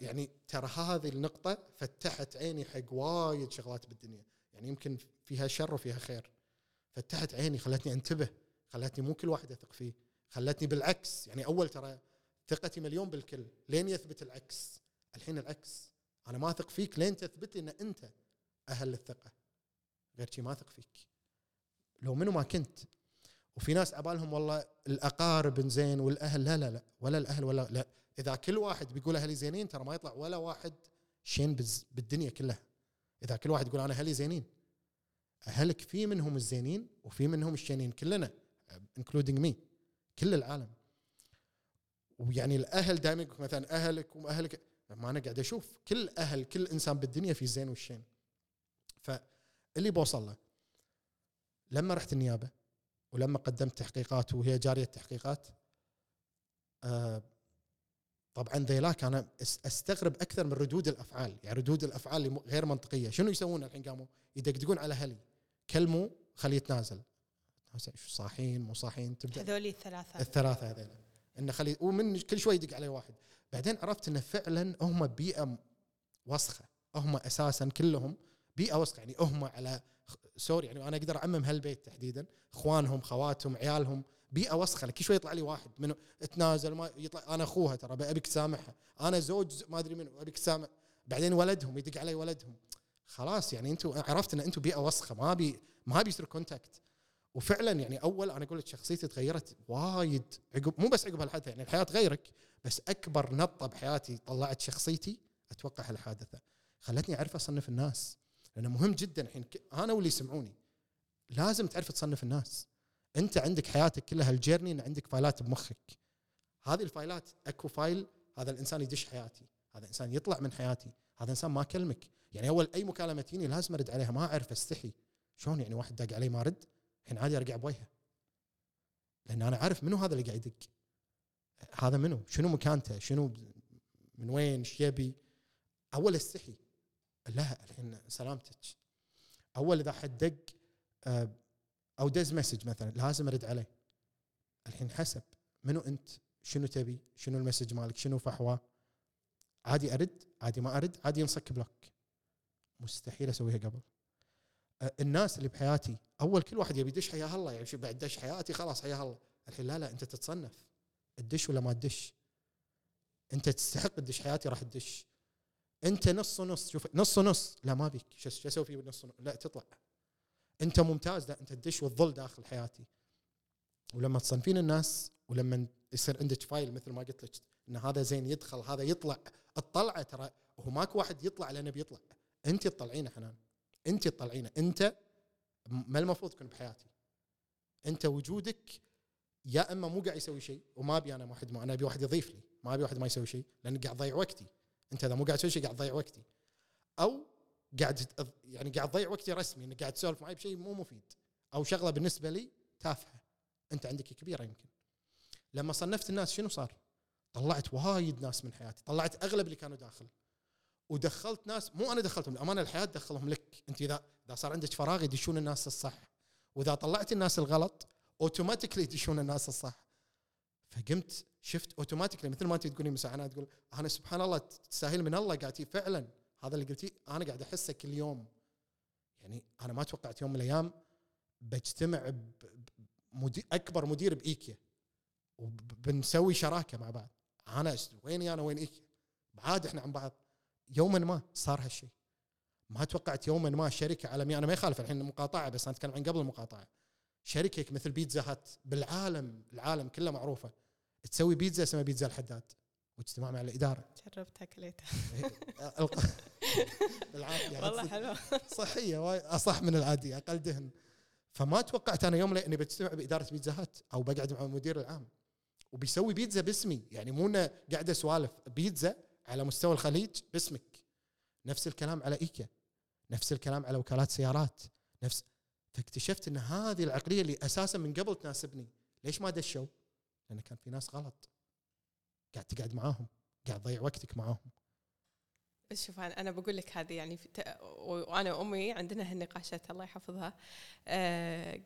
يعني ترى هذه النقطة فتحت عيني حق وايد شغلات بالدنيا. يعني يمكن فيها شر وفيها خير. فتحت عيني خلتني أنتبه خلتني مو كل واحد اثق فيه. خلتني بالعكس. يعني أول ترى ثقتي مليون بالكل. لين يثبت العكس. الحين العكس. أنا ما أثق فيك لين تثبت لي إن أنت أهل الثقه غير شي ما أثق فيك. لو منو ما كنت. وفي ناس عبالهم والله الأقارب زين والأهل. لا لا لا. ولا الأهل ولا لا. إذا كل واحد بيقول أهلي زينين ترى ما يطلع ولا واحد شين بالدنيا كلها. إذا كل واحد يقول أنا أهلي زينين. أهلك في منهم الزينين وفي منهم الشينين كلنا including me كل العالم. ويعني الأهل دائما يقول مثلا أهلك واهلك ما أنا قاعد أشوف كل أهل كل إنسان بالدنيا في الزين والشين. فاللي بوصل له لما رحت النيابة ولما قدمت تحقيقات وهي جارية تحقيقات آه طبعا ذيلاك أنا أستغرب أكثر من ردود الأفعال. يعني ردود الأفعال غير منطقية. شنو يسوون الحين قاموا؟ يدقدقون على أهلي. كلموا خلية يتنازل صاحين مو صاحين تبدأ. هذول الثلاثة. الثلاثة هذول إنه خلي ومن كل شوي يدق عليه واحد. بعدين عرفت إنه فعلا هم بيئة وسخة. هم أساسا كلهم بيئة وسخة. يعني هم على سوري يعني أنا أقدر أعمم هالبيت تحديدا. إخوانهم خواتهم عيالهم بيئة وسخة. كل شوي يطلع لي واحد. منه تنازل ما يطلع أنا أخوها ترى أبيك تسامحها أنا زوج ما أدري منو أبيك تسامح بعدين ولدهم يدق علي ولدهم. خلاص يعني أنتم عرفت إن أنتم بيئة وسخة. ما بي ما بيصير contact وفعلا يعني أول أنا أقول لك شخصيتي تغيرت وايد. عقب مو بس عقب هالحادثة يعني الحياة تغيرك بس أكبر نقطة بحياتي طلعت شخصيتي أتوقع هالحادثة. خلتني أعرف أصنف الناس. لأنه مهم جدا الحين أنا واللي يسمعوني لازم تعرف تصنف الناس. أنت عندك حياتك كلها ال journey إن عندك فايلات بمخك. هذه الفايلات أكو file هذا الإنسان يدش حياتي هذا الانسان يطلع من حياتي هذا إنسان ما اكلمك يعني أول أي مكالمة تجيني لازم أرد عليها ما أعرف أستحي. شلون يعني واحد داق علي ما رد؟ الحين عادي أرجع بوجهه لأن أنا عارف منو هذا اللي قاعد يدق. هذا منو؟ شنو مكانته؟ شنو من وين؟ إيش يبي؟ أول استحي لا الحين سلامتك. أول إذا حد دق آه، أو دز message مثلا لازم أرد عليه. الحين حسب منو أنت؟ شنو تبي؟ شنو ال message مالك؟ شنو فحوى؟ عادي أرد عادي ما أرد عادي ينصك block. مستحيل أسويها قبل. الناس اللي بحياتي أول كل واحد يبي يدش حياه الله يعني شو بعد دش حياتي خلاص حياه الله. الحين لا لا أنت تتصنف. تدش ولا ما تدش؟ أنت تستحق تدش حياتي راح تدش. أنت نص ونص شوف نص ونص. لا ما بيك. شو أسوي فيه بالنص لا تطلع. أنت ممتاز لا أنت تدش وتظل داخل حياتي. ولما تصنفين الناس ولما يصير عندك فايل مثل ما قلت لك إن هذا زين يدخل هذا يطلع. الطلعه ترى هو ماكو واحد يطلع لأنه بيطلع. أنت تطلعينه حنان. انت تطلعينه. انت ما المفروض تكون بحياتي. انت وجودك يا اما مو قاعد يسوي شيء وما أبي أنا واحد ما أنا أبي واحد يضيف لي ما أبي واحد ما يسوي شيء لأن قاعد اضيع وقتي. انت إذا مو قاعد تسوي شيء قاعد تضيع وقتي. أو قاعد يعني قاعد تضيع وقتي رسمي إنك قاعد تسولف معي بشيء مو مفيد أو شغلة بالنسبة لي تافهة. أنت عندك كبيرة يمكن. لما صنفت الناس شنو صار؟ طلعت وايد ناس من حياتي طلعت أغلب اللي كانوا داخل. ودخلت ناس مو أنا دخلتهم الامانه الحياة تدخلهم لك. أنت إذا إذا صار عندك فراغ يدشون الناس الصح. وإذا طلعت الناس الغلط automatically يدشون الناس الصح. فقمت شفت automatically مثل ما أنت تقولين مساء تقول أنا سبحان الله تستاهل من الله قاعد فعلا. هذا اللي قلتيه أنا قاعد أحسه كل يوم. يعني أنا ما توقعت يوم من الأيام بجتمع بمدير أكبر مدير بإيكيا. وبنسوي شراكة مع بعض. أنا ويني أنا وين إيكيا؟ بعاد إحنا عن بعض. يوما ما صار هالشيء. ما توقعت يوما ما شركة عالمية أنا ما يخالف الحين مقاطعه بس أنا أتكلم عن قبل المقاطعة. شركه مثل بيتزا هات بالعالم العالم كله معروفة تسوي بيتزا اسمها بيتزا الحداد واجتماع مع الإدارة. جربتها كليتها. (laughs) بالعافية. والله حلو صحية وايد أصح من العادي أقل دهن. فما توقعت أنا يوم اني بجتمع بإدارة بيتزا هات أو بقعد مع المدير العام. وبيسوي بيتزا باسمي يعني مو إنه قاعد أسوالف بيتزا على مستوى الخليج باسمك. نفس الكلام على ايكا نفس الكلام على وكالات سيارات. نفس فاكتشفت إن هذه العقلية اللي أساسا من قبل تناسبني. ليش ما دشوا؟ لأن كان في ناس غلط. قاعد تقعد معاهم. قاعد تضيع وقتك معاهم. شوف أنا بقول لك هذه يعني ت- وأنا وأمي عندنا هالنقاشات الله يحفظها. آه،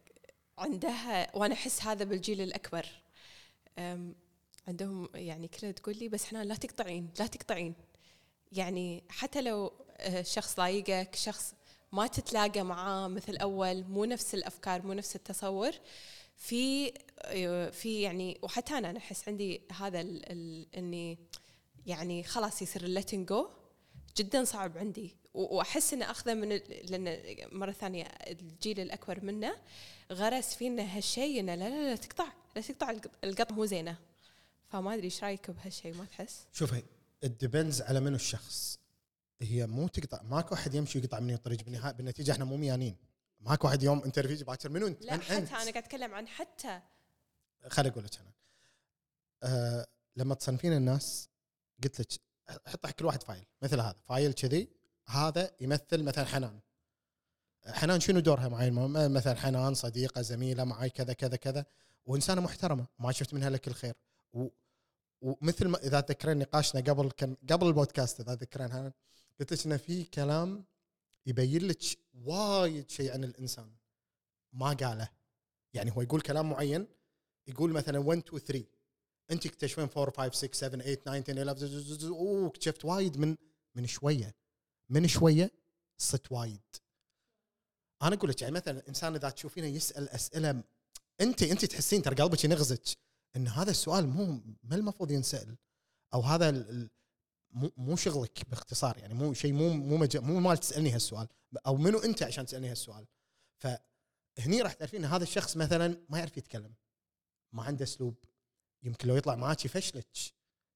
عندها وأنا أحس هذا بالجيل الأكبر. عندهم يعني كلها تقول لي بس حنان لا تقطعين لا تقطعين. يعني حتى لو آه، شخص ضايقك شخص ما تتلاقى معاه مثل أول مو نفس الأفكار مو نفس التصور في آه، في يعني وحتى أنا أحس عندي هذا ال ال إني يعني خلاص يصير ال letting go جدا صعب عندي. وأحس انه أخذه من لأن مرة ثانية الجيل الأكبر منا غرس فينا هالشيء إنه لا لا لا تقطع لا تقطع القط- مو زينة. فما أدري إيش رأيك بهالشيء ما تحس؟ شوفي ال depends على منو الشخص. هي مو تقطع ماكو أحد يمشي يقطع مني الطريق بالنهايه بالنتيجة إحنا مو ميانين. ماكو أحد يوم interview باكر. منو أنت؟ لا من حتى أنت؟ أنا قاعد أتكلم عن حتى. خليني أقول لك أنا. أه لما تصنفين الناس قلت لك حط كل واحد file مثل هذا file كذي هذا يمثل مثلا حنان. حنان شنو دورها معي؟ مثلا حنان صديقة زميلة معي كذا كذا كذا. وإنسانة محترمة ما شفت منها لك الخير ومثل ما إذا تذكرين نقاشنا قبل كان قبل البودكاست إذا تذكرين قلت لك إنه في كلام يبين لك وايد شيء عن الإنسان ما قاله. يعني هو يقول كلام معين يقول مثلا 1 2 3 أنت اكتشفين 4 5 6 7 8 9 10 11 أوه اكتشفت وايد من من شوية من شوية صرت وايد. أنا أقول لك يعني مثلا الانسان إذا تشوفينه يسأل أسئلة أنت أنت تحسين ترى قلبك ينغزك. إن هذا السؤال مو ما المفروض ينسأل أو هذا مو شغلك باختصار يعني مو شيء مو مو مج... مو مال تسألني هالسؤال أو منو أنت عشان تسألني هالسؤال فهني راح تعرفين إن هذا الشخص مثلا ما يعرف يتكلم ما عنده أسلوب يمكن لو يطلع معاك يفشلك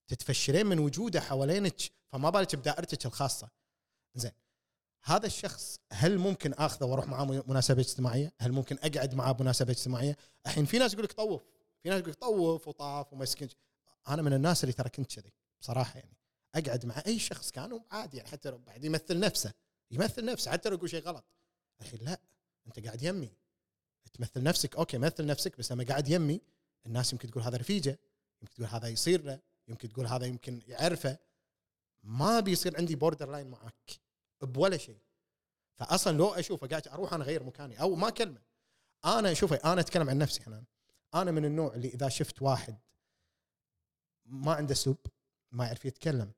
تتفشلين من وجوده حوالينك فما بالك بدائرتك الخاصة زين هذا الشخص هل ممكن آخذه وأروح معاه مناسبة اجتماعية؟ هل ممكن أقعد معاه بمناسبة اجتماعية؟ الحين في ناس يقول لك طوف، في ناس يقول طوف وطاف ومسكين أنا من الناس اللي ترى كنت كذي بصراحة يعني. أقعد مع أي شخص كان عادي يعني حتى لو بعد يمثل نفسه يمثل نفسه حتى لو يقول شيء غلط. الحين لا أنت قاعد يمي. تمثل نفسك أوكي مثل نفسك بس لما قاعد يمي الناس يمكن تقول هذا رفيجة يمكن تقول هذا يصير له يمكن تقول هذا يمكن يعرفه. ما بيصير عندي borderline معك بولا شيء. فاصلا لو أشوفه قاعد أروح أنا اغير مكاني أو ما أكلمه. أنا شوفي أنا أتكلم عن نفسي أنا. أنا من النوع اللي إذا شفت واحد ما عنده اسلوب ما يعرف يتكلم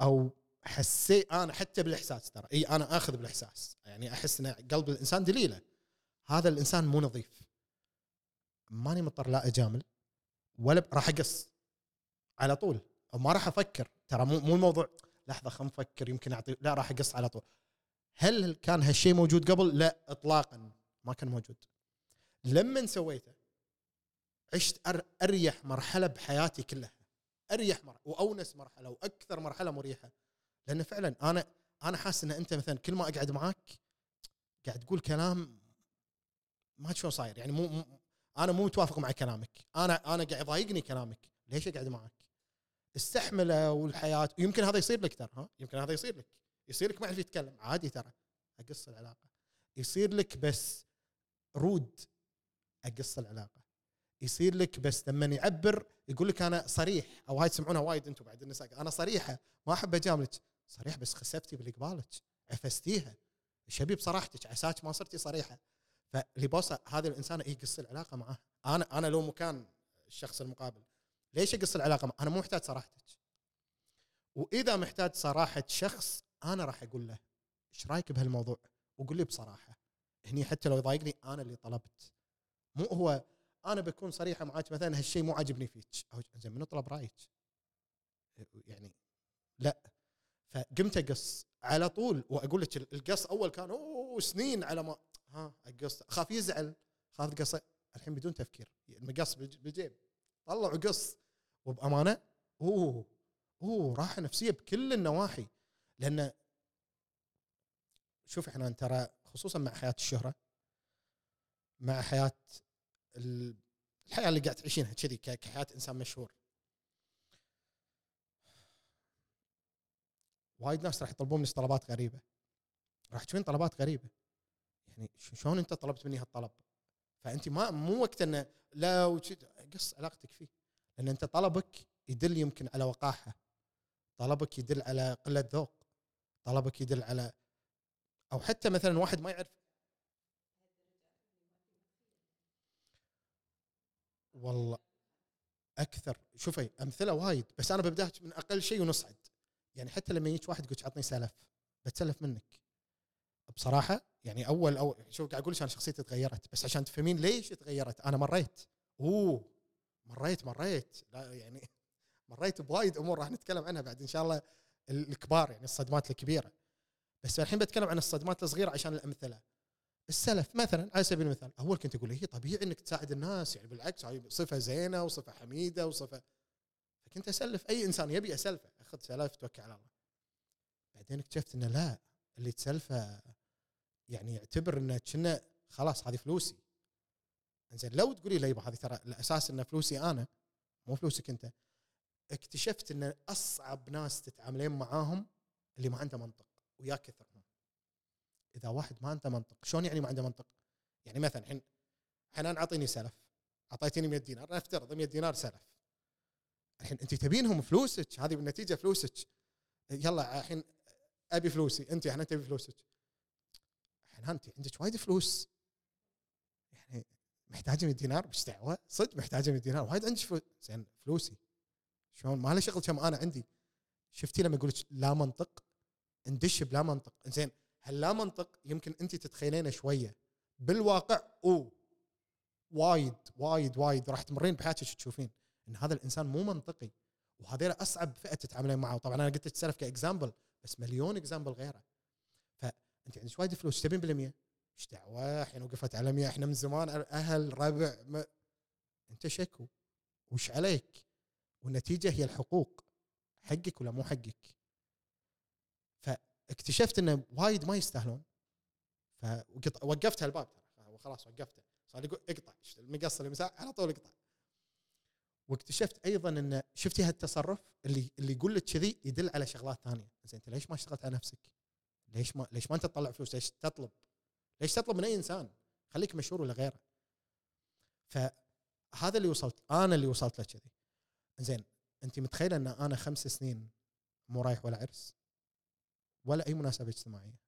أو حسيت أنا حتى بالإحساس ترى إي أنا آخذ بالإحساس. يعني أحس إن قلب الإنسان دليله. هذا الإنسان مو نظيف. ماني مضطر لا اجامل ولا راح أقص على طول ما راح أفكر. ترى مو مو الموضوع لحظة خلينا نفكر يمكن أعطي لا راح أقص على طول. هل كان هالشيء موجود قبل؟ لا اطلاقا ما كان موجود. لما سويته؟ عشت أريح مرحلة بحياتي كلها. أريح مرحله وأونس مرحلة وأكثر مرحلة مريحة. لأن فعلا أنا أنا حاسس إن أنت مثلا كل ما أقعد معاك قاعد تقول كلام ما شلون صاير. يعني مو, أنا مو متوافق مع كلامك. أنا أنا قاعد يضايقني كلامك. ليش أقعد معك استحمله والحياة يمكن هذا يصير لك ترى ها؟ يمكن هذا يصير لك. يصير لك ما يعرف يتكلم. عادي ترى. أقص العلاقة. يصير لك بس رود أقص العلاقة. يصير لك بس لما يعبر يقول لك أنا صريح أو هاي تسمعونها وايد أنتم بعد النساء أنا صريحة ما أحب أجاملك. صريح بس خسفتي باللي قبالك عفستيها شبي بصراحتك عساك ما صرتي صريحة. فاللي بوصل هذا الانسان يقص العلاقة معاه؟ أنا أنا لو مكان الشخص المقابل ليش اقص العلاقة معه؟ أنا مو محتاج صراحتك. وإذا محتاج صراحة شخص أنا راح أقول له إيش رأيك بهالموضوع؟ وقول لي بصراحة. هني حتى لو يضايقني أنا اللي طلبت. مو هو أنا بكون صريحه معك مثلا هالشيء مو عاجبني فيك. زين منو طلب رأيك؟ يعني لا. فقمت أقص على طول وأقول لك القص أول كان أوه سنين على ما. ها أقص. خاف يزعل. خاف قص الحين بدون تفكير. المقص بالج- بالجيب طلع وقص وبأمانة أوه أوه راحة نفسية بكل النواحي. لأن شوف إحنا ترى خصوصا مع حياة الشهرة مع حياة الحياة اللي قاعد تعيشينها كذي كحياة إنسان مشهور. وايد ناس راح يطلبون منك طلبات غريبة. راح تشوفين طلبات غريبة. يعني شلون أنت طلبت مني هالطلب؟ فأنت ما مو وقت إنه لا قص علاقتك فيه. لأن أنت طلبك يدل يمكن على وقاحة. طلبك يدل على قلة ذوق. طلبك يدل على أو حتى مثلا واحد ما يعرف والله أكثر. شوفي أمثلة وايد بس أنا ببدأها من أقل شيء ونصعد. يعني حتى لما يجيك واحد يقول عطني سلف بتسلف منك. بصراحة يعني أول أو شوف قاعد أقول أنا شخصيتي تغيرت بس عشان تفهمين ليش تغيرت. أنا مريت. أوه مريت مريت. لا يعني (laughs) مريت بوايد أمور راح نتكلم عنها بعد إن شاء الله الكبار يعني الصدمات الكبيرة. بس الحين بتكلم عن الصدمات الصغيرة عشان الأمثلة. السلف مثلا على سبيل المثال اول كنت أقول هي طبيعي إنك تساعد الناس يعني بالعكس صفة زينة وصفة حميدة وصفة فكنت أسلف أي إنسان يبي اسلفه أخذ سلف توكل على الله. بعدين اكتشفت إنه لا اللي تسلفه يعني يعتبر إنه كنا خلاص هذه فلوسي. زين لو تقولي لي هذه ترى الأساس إنه فلوسي أنا مو فلوسك أنت اكتشفت إن أصعب ناس تتعاملين معاهم اللي ما عنده منطق ويا كثرهم إذا واحد ما عنده منطق شلون يعني ما عنده منطق؟ يعني مثلا الحين حنان أعطيني سلف أعطيتيني 100 دينار نفترض 100 دينار سلف. الحين انت تبينهم فلوسك هذه بالنتيجه فلوسك. يلا الحين أبي فلوسي انت حنان تبي فلوسك. حنان انت عندك وايد فلوس. يعني محتاجة 100 دينار؟ مش دعوة صدق محتاجة 100 دينار وايد عندك فلوس زين فلوسي. شلون؟ ما له شغل كم أنا عندي شفتي لما أقول لك لا منطق؟ ندش بلا منطق. زين هل لا منطق يمكن انت تتخيلينه شوية؟ بالواقع اوه وايد وايد وايد راح تمرين بحياتك تشوفين إن هذا الإنسان مو منطقي وهذول أصعب فئة تتعاملين معه طبعا أنا قلت لك سلف ك example بس مليون example غيره. فانت عندك وايد فلوس تبين بالمية. إيش دعوة؟ الحين وقفت على 100 إحنا من زمان أهل ربع ما. أنت شكو؟ وش عليك؟ والنتيجة هي الحقوق حقك ولا مو حقك؟ فاكتشفت إنه وايد ما يستاهلون فوقفت هالباب ترى خلاص وقفته صار يقول اقطع المقص اللي مساء على طول اقطع واكتشفت أيضا ان شفتي هالتصرف اللي اللي يقول لك كذي يدل على شغلات ثانية زين أنت ليش ما اشتغلت على نفسك؟ ليش ما ليش ما أنت تطلع فلوس؟ ليش تطلب؟ ليش تطلب من أي إنسان؟ خليك مشهور ولا غيره. فهذا اللي وصلت أنا اللي وصلت له كذي. زين أنت متخيلة إن أنا خمس سنين مو رايح ولا عرس ولا أي مناسبة اجتماعية.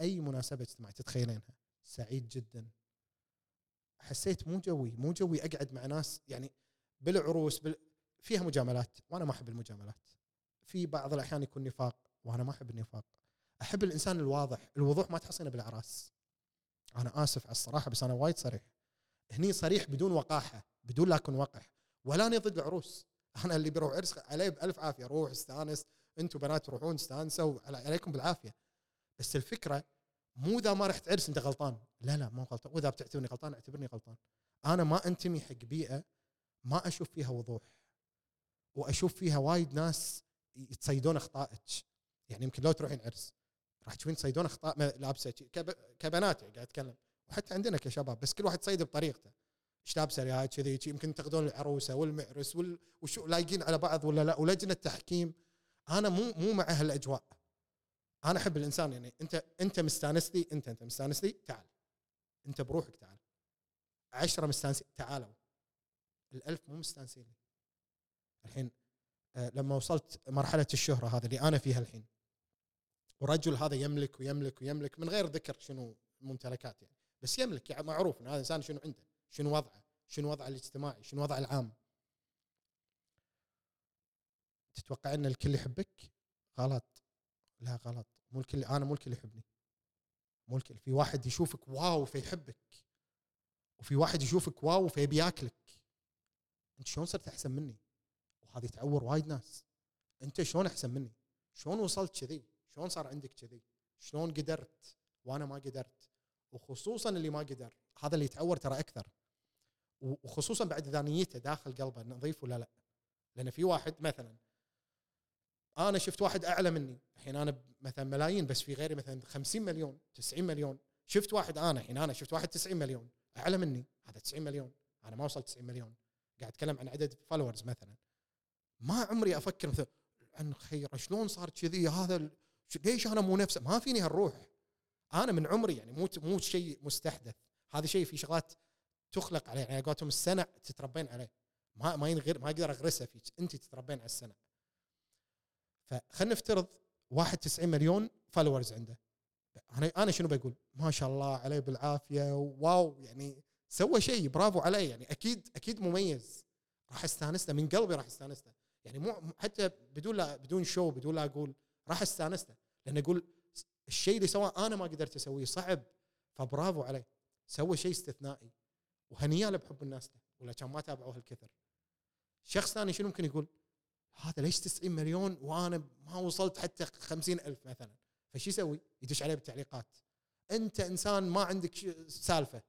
أي مناسبة اجتماعية تتخيلينها. سعيد جدا. حسيت مو جوي مو جوي أقعد مع ناس يعني بالعروس بال... فيها مجاملات وأنا ما أحب المجاملات. في بعض الأحيان يكون نفاق وأنا ما أحب النفاق. أحب الإنسان الواضح الوضوح ما تحصينه بالاعراس أنا آسف على الصراحة بس أنا وايد صريح. هني صريح بدون وقاحة بدون لا اكون وقح. ولا اني ضد العروس. أنا اللي بيروح عرس عليه بألف عافية روح استأنس. أنتم بنات تروحون استانسوا عليكم بالعافية. بس الفكرة مو إذا ما رحت عرس أنت غلطان. لا لا مو غلطان. وإذا بتعتبرني غلطان اعتبرني غلطان. أنا ما أنتمي حق بيئة ما أشوف فيها وضوح. وأشوف فيها وايد ناس يتصيدون أخطائك. يعني يمكن لو تروحين عرس راح تشوفين تصيدون أخطاء لابسة كبنات يعني قاعد أتكلم. وحتى عندنا كشباب بس كل واحد تصيد بطريقته. إيش لابسة يا كذي يمكن تاخذون العروسة والمعرس وال... وشو لايقين على بعض ولا لا؟ ولجنة تحكيم. أنا مو مو مع هالأجواء. أنا أحب الإنسان يعني أنت أنت مستانس لي أنت أنت مستانس لي تعال. أنت بروحك تعال. عشرة مستانسين تعالوا. الألف مو مستانسين الحين آه لما وصلت مرحلة الشهرة هذا اللي أنا فيها الحين والرجل هذا يملك ويملك ويملك من غير ذكر شنو الممتلكات يعني. بس يملك يعني معروف إن هذا الانسان شنو عنده شنو وضعه شنو وضعه الاجتماعي شنو وضعه العام. تتوقع إن الكل يحبك؟ غلط. لا غلط. مو الكل أنا مو الكل يحبني. مو الكل. في واحد يشوفك واو فيحبك وفي واحد يشوفك واو فيبي ياكلك أنت شلون صرت أحسن مني؟ وهذه تعور وايد ناس. أنت شلون أحسن مني؟ شلون وصلت كذي؟ شلون صار عندك كذي؟ شلون قدرت؟ وأنا ما قدرت. وخصوصا اللي ما قدر. هذا اللي يتعور ترى أكثر. وخصوصا بعد إذا نيته داخل قلبه نظيف ولا لا. لأن في واحد مثلا أنا شفت واحد أعلى مني. الحين أنا مثلا ملايين بس في غيري مثلا 50 مليون 90 مليون. شفت واحد أنا الحين أنا شفت واحد 90 مليون. أعلى مني هذا 90 مليون. أنا ما وصلت 90 مليون. قاعد أتكلم عن عدد فولورز مثلا. ما عمري أفكر مثلا الأخير شلون صار كذي؟ هذا ليش أنا مو نفسه ما فيني هالروح. أنا من عمري يعني مو مو شيء مستحدث. هذا شيء في شغلات تخلق عليه. يعني قولتهم السنع تتربين عليه. ما ما ينغير ما أقدر أغرسها فيك. أنت تتربين على السنع فخلينا نفترض واحد 90 مليون followers عنده. أنا أنا شنو بقول؟ ما شاء الله عليه بالعافية wow يعني سوى شيء برافو عليه يعني أكيد أكيد مميز. راح استانس له من قلبي راح استانس له يعني مو حتى بدون لا بدون شو بدون لا أقول راح استانس له لأن أقول الشيء اللي سواه أنا ما قدرت أسويه صعب. فبرافو عليه. سوى شيء استثنائي. وهنيا له بحب الناس له ولا كان ما تابعوه الكثر. شخص ثاني شنو ممكن يقول؟ هذا ليش 90 مليون وأنا ما وصلت حتى 50 ألف مثلا؟ فشو يسوي؟ يدش عليه بالتعليقات. أنت إنسان ما عندك سالفة.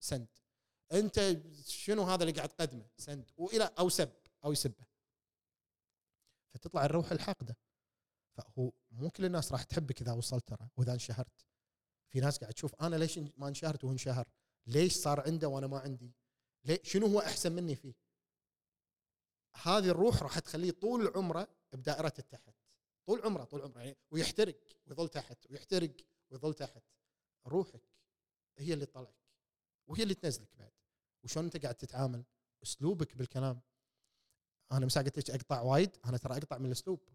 سند أنت شنو هذا اللي قاعد تقدمه؟ سند وإلى أو سب. أو يسبه. فتطلع الروح الحاقدة. فهو مو كل الناس راح تحبك إذا وصلت ترى وإذا انشهرت. في ناس قاعد تشوف أنا ليش ما انشهرت وهو انشهر ليش صار عنده وأنا ما عندي؟ ليه شنو هو أحسن مني فيه؟ هذه الروح راح تخليه طول عمره بدائرة التحت. طول عمره طول عمره يعني ويحترق ويظل تحت ويحترق ويظل تحت. روحك هي اللي تطلعك وهي اللي تنزلك بعد. وشلون انت قاعد تتعامل؟ أسلوبك بالكلام. أنا مساء قلت لك أقطع وايد؟ أنا ترى أقطع من الأسلوب.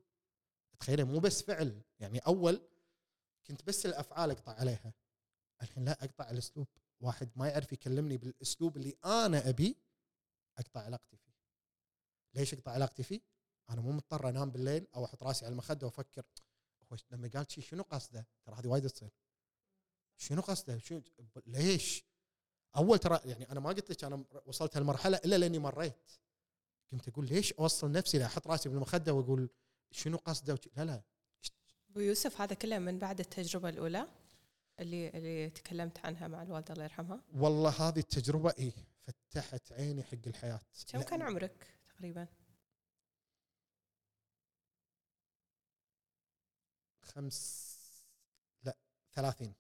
تخيلي مو بس فعل. يعني أول كنت بس الأفعال أقطع عليها. الحين لا أقطع الأسلوب. واحد ما يعرف يكلمني بالأسلوب اللي أنا أبي أقطع علاقتي فيه. ليش اقطع علاقتي فيه أنا مو مضطر أنام بالليل أو أحط راسي على المخدة وأفكر هو لما قال شي شنو قصده؟ ترى هذه وايد تصير. شنو قصده؟ شو ليش؟ أول ترى يعني أنا ما قلت لك أنا وصلت هالمرحلة إلا لأني مريت. كنت أقول ليش أوصل نفسي لا أحط راسي بالمخدة وأقول شنو قصده؟ وش- لا لا. أبو يوسف هذا كله من بعد التجربة الأولى اللي اللي تكلمت عنها مع الوالده الله يرحمها؟ والله هذه التجربة إيه فتحت عيني حق الحياة. كم كان عمرك؟ تقريبا. خمس لا 30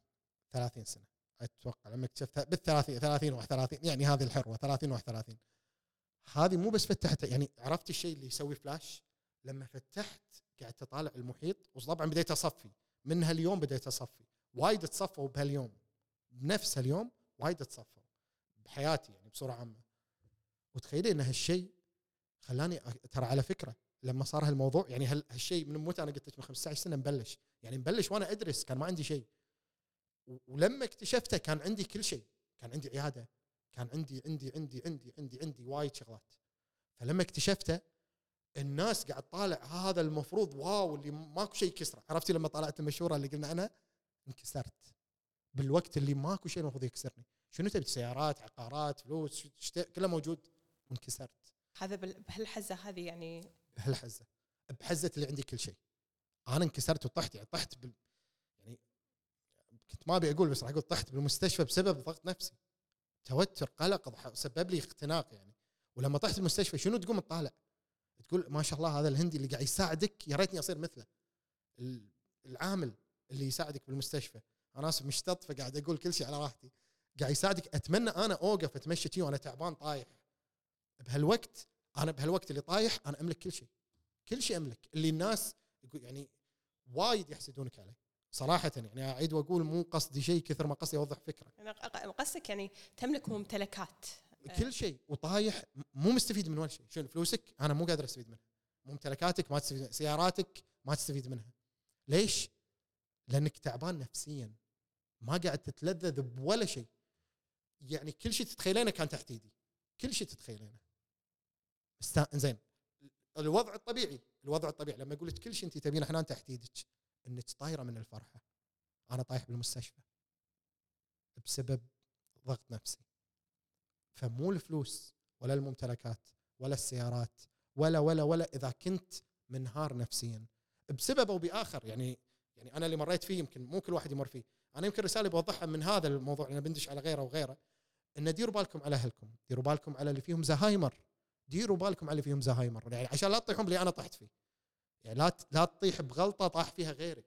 30 سنة. أتوقع لما اكتشفتها بال 30 30 31 يعني هذه الحروه 30 31 هذه مو بس فتحت يعني عرفت الشيء اللي يسوي فلاش لما فتحت قعدت اطالع المحيط وطبعا بديت أصفي. من هاليوم بديت أصفي. وايد تصفوا بهاليوم. بنفس هاليوم وايد تصفوا. بحياتي يعني بصورة عامة. وتخيلي إن هالشيء خلاني ترى على فكرة لما صار هالموضوع يعني هال- هالشيء من متى أنا قلت لك من 15 سنة مبلش. يعني مبلش وأنا أدرس كان ما عندي شيء. ولما اكتشفته كان عندي كل شيء. كان عندي عياده كان عندي عندي عندي عندي عندي عندي وايد شغلات. فلما اكتشفته الناس قاعد طالع هذا المفروض واو اللي ماكو شيء يكسره. عرفتي لما طلعت المشهورة اللي قلنا عنها؟ انكسرت. بالوقت اللي ماكو شيء المفروض يكسرني. شنو تبي؟ سيارات عقارات فلوس كله موجود. وانكسرت هذا بهالحزة هذه يعني. بهالحزة. بحزة اللي عندي كل شيء. أنا انكسرت وطحت يعني طحت بال يعني كنت ما أبي أقول بس راح أقول طحت بالمستشفى بسبب ضغط نفسي. توتر قلق سبب لي اختناق يعني. ولما طحت المستشفى شنو تقوم تطالع؟ تقول ما شاء الله هذا الهندي اللي قاعد يساعدك يا ريتني أصير مثله. ال- العامل اللي يساعدك بالمستشفى. أنا آسف مشتط فقاعد أقول كل شيء على راحتي. قاعد يساعدك. أتمنى أنا أوقف أتمشى وأنا تعبان طايح. بهالوقت أنا بهالوقت اللي طايح أنا أملك كل شيء كل شيء أملك. اللي الناس يقول يعني وايد يحسدونك عليه صراحة. يعني أعيد وأقول مو قصدي شيء كثر ما قصدي أوضح ق- قصدك يعني تملك ممتلكات كل شيء وطايح مو مستفيد من ولا شيء. شنو؟ فلوسك؟ أنا مو قادر أستفيد منها. ممتلكاتك ما تستفيد منها. سياراتك؟ ما تستفيد منها. ليش؟ لأنك تعبان نفسيا. ما قاعد تتلذذ بولا شيء. يعني كل شيء تتخيلينه كان تحت إيدي. كل شيء تتخيلينه. است- زين. الوضع الطبيعي الوضع الطبيعي. لما أقول لك كل شيء انت تبينه حنان تحت إيدك انك طايره من الفرحة. أنا طايح بالمستشفى. بسبب ضغط نفسي. فمو الفلوس ولا الممتلكات ولا السيارات ولا ولا ولا إذا كنت منهار نفسيا. بسبب أو بآخر يعني يعني أنا اللي مريت فيه يمكن مو كل واحد يمر فيه. أنا يمكن رسالة بوضحها من هذا الموضوع أنا بندش على غيره وغيره ان ديروا بالكم على أهلكم. ديروا بالكم على اللي فيهم زهايمر. ديروا بالكم على اللي فيهم زهايمر. يعني عشان لا تطيحون اللي أنا طحت فيه. يعني لا لا تطيح بغلطة طاح فيها غيرك.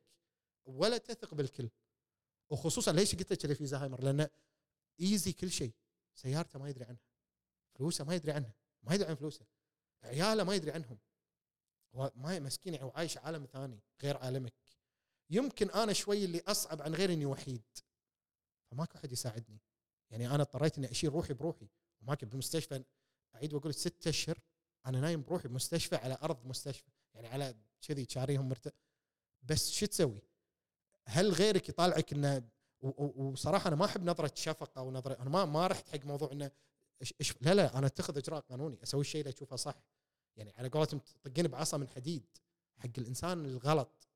ولا تثق بالكل. وخصوصا ليش قلت لك اللي في زهايمر؟ لأنه ايزي كل شيء. سيارته ما يدري عنها. فلوسه ما يدري عنها. ما يدري عن فلوسه. عياله ما يدري عنهم. ما مسكين يعني هو عايش عالم ثاني غير عالمك. يمكن أنا شوي اللي أصعب عن غيري إني وحيد. فماكو أحد يساعدني. يعني أنا اضطريت إني أشيل روحي بروحي. وماكو بالمستشفى اعيد واقول ست أشهر. أنا نايم بروحي بمستشفى على أرض مستشفى يعني على كذي شاريهم مرت... بس شو تسوي؟ هل غيرك يطالعك إنه وصراحة أنا ما أحب نظرة شفقة أو نظرة أنا ما ما رحت حق موضوع إنه لا لا أنا أتخذ إجراء قانوني أسوي الشيء اللي أشوفه صح. يعني على قولتهم تطقين بعصا من حديد. حق الإنسان الغلط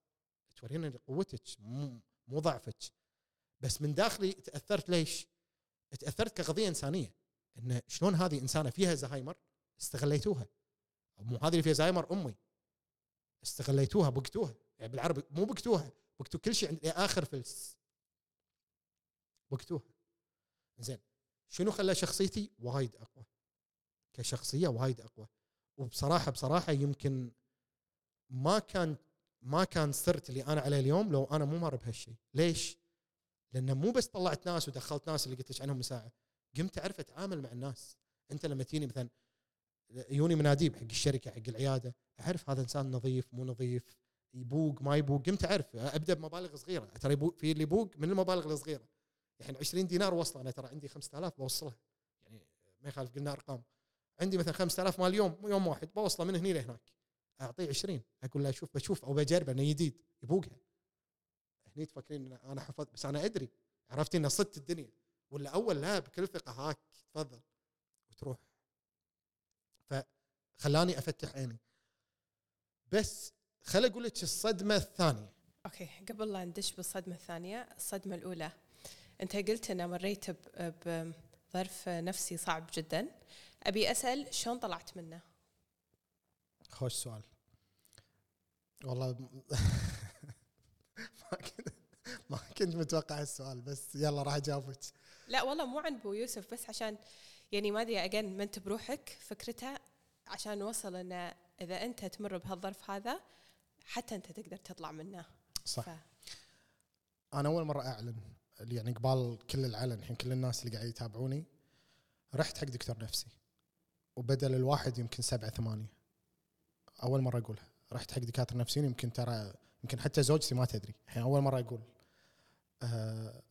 تورينا قوتك مو ضعفك. بس من داخلي تأثرت ليش؟ تأثرت كقضية إنسانية. إن شلون هذه إنسانة فيها زهايمر؟ استغليتوها. مو هذه اللي فيها زهايمر أمي. استغليتوها بقتوها يعني بالعربي مو بقتوها بقتوا كل شيء عند آخر فلس بقتوها زين شنو خلى شخصيتي وايد أقوى؟ كشخصية وايد أقوى. وبصراحة بصراحة يمكن ما كان ما كان صرت اللي أنا عليه اليوم لو أنا مو مر بهالشيء. ليش؟ لأنه مو بس طلعت ناس ودخلت ناس اللي قلت لك عنهم ساعه قمت أعرف أتعامل مع الناس. أنت لما تجيني مثلا يوني مناديب حق الشركة حق العيادة أعرف هذا إنسان نظيف مو نظيف يبوق ما يبوق قمت أعرف أبدأ بمبالغ صغيرة. ترى في اللي يبوق من المبالغ الصغيرة. يعني 20 دينار وصلة أنا ترى عندي 5000 بوصلها. يعني ما يخالف قلنا أرقام. عندي مثلا 5000 مال يوم يوم واحد بوصلة من هني لهناك. أعطيه 20 أقول له شوف بشوف أو بجربه أنه جديد يبوقها. هني تفكرين أنا حفظت بس أنا أدري. عرفت اني صدت الدنيا. ولا أول لا بكل ثقه هاك تفضل وتروح. فخلاني أفتح عيني. بس خل أقول لك الصدمة الثانية. أوكي قبل لا ندش بالصدمة الثانية الصدمة الأولى. أنت قلت ان مريت بظرف نفسي صعب جدا. أبي أسأل شلون طلعت منه؟ خوش سؤال. والله (laughs) ما كنت ما كنت متوقع السؤال بس يلا راح أجاوبك. لا والله مو عن أبو يوسف بس عشان يعني ما أدري اجين ما انت بروحك فكرتها عشان نوصل إن إذا أنت تمر بهالظرف هذا حتى أنت تقدر تطلع منه. صح. ف... أنا أول مرة أعلن يعني قبال كل العلن الحين كل الناس اللي قاعد يتابعوني رحت حق دكتور نفسي وبدل الواحد يمكن سبعة ثمانية. أول مرة اقولها رحت حق دكاترة نفسيين يمكن ترى يمكن حتى زوجتي ما تدري. الحين أول مرة أقول آه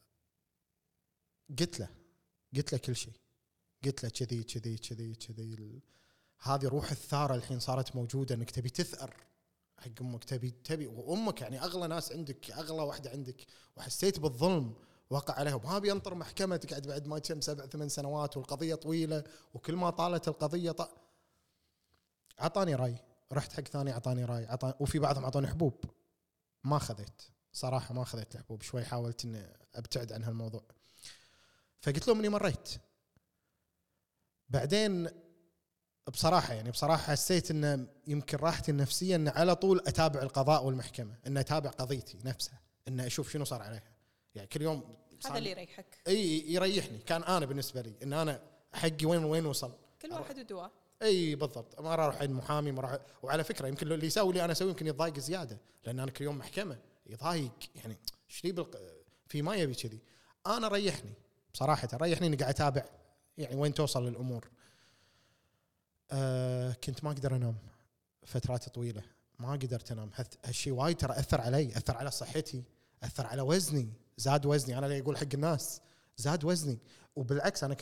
قلت له قلت له كل شيء. قلت له كذي كذي كذي كذي. هذه روح الثارة الحين صارت موجودة إنك تبي تثأر حق أمك تبي تبي. وأمك يعني أغلى ناس عندك أغلى واحدة عندك. وحسيت بالظلم وقع عليها. وما بينطر محكمة تقعد بعد ما كم سبع ثمان سنوات والقضية طويلة وكل ما طالت القضية ط... عطاني رأي. رحت حق ثاني عطاني رأي. عطاني وفي بعضهم اعطوني حبوب. ما خذيت. صراحة ما خذيت الحبوب. شوي حاولت إني أبتعد عن هالموضوع. فقلت لهم إني مريت بعدين بصراحة يعني بصراحة حسيت ان يمكن راحتي النفسية ان على طول أتابع القضاء والمحكمة ان أتابع قضيتي نفسها ان أشوف شنو صار عليها. يعني كل يوم هذا اللي يريحك. إي يريحني. كان أنا بالنسبة لي إن أنا حقي وين وين وصل؟ كل واحد ودواء إي بالضبط. ما أروح عند محامي ما راح وعلى فكرة يمكن اللي يسوي اللي أنا أسويه يمكن يتضايق زيادة لأن أنا كل يوم محكمة يضايق. يعني بالق... في ما يبي كذي. أنا ريحني. بصراحة ريحني إني قاعد أتابع يعني وين توصل الأمور آه كنت ما أقدر أنام فترات طويلة. ما قدرت أنام. هالشيء وايد ترى أثر علي أثر على صحتي أثر على وزني زاد وزني. أنا اللي أقول حق الناس؟ زاد وزني. وبالعكس أنا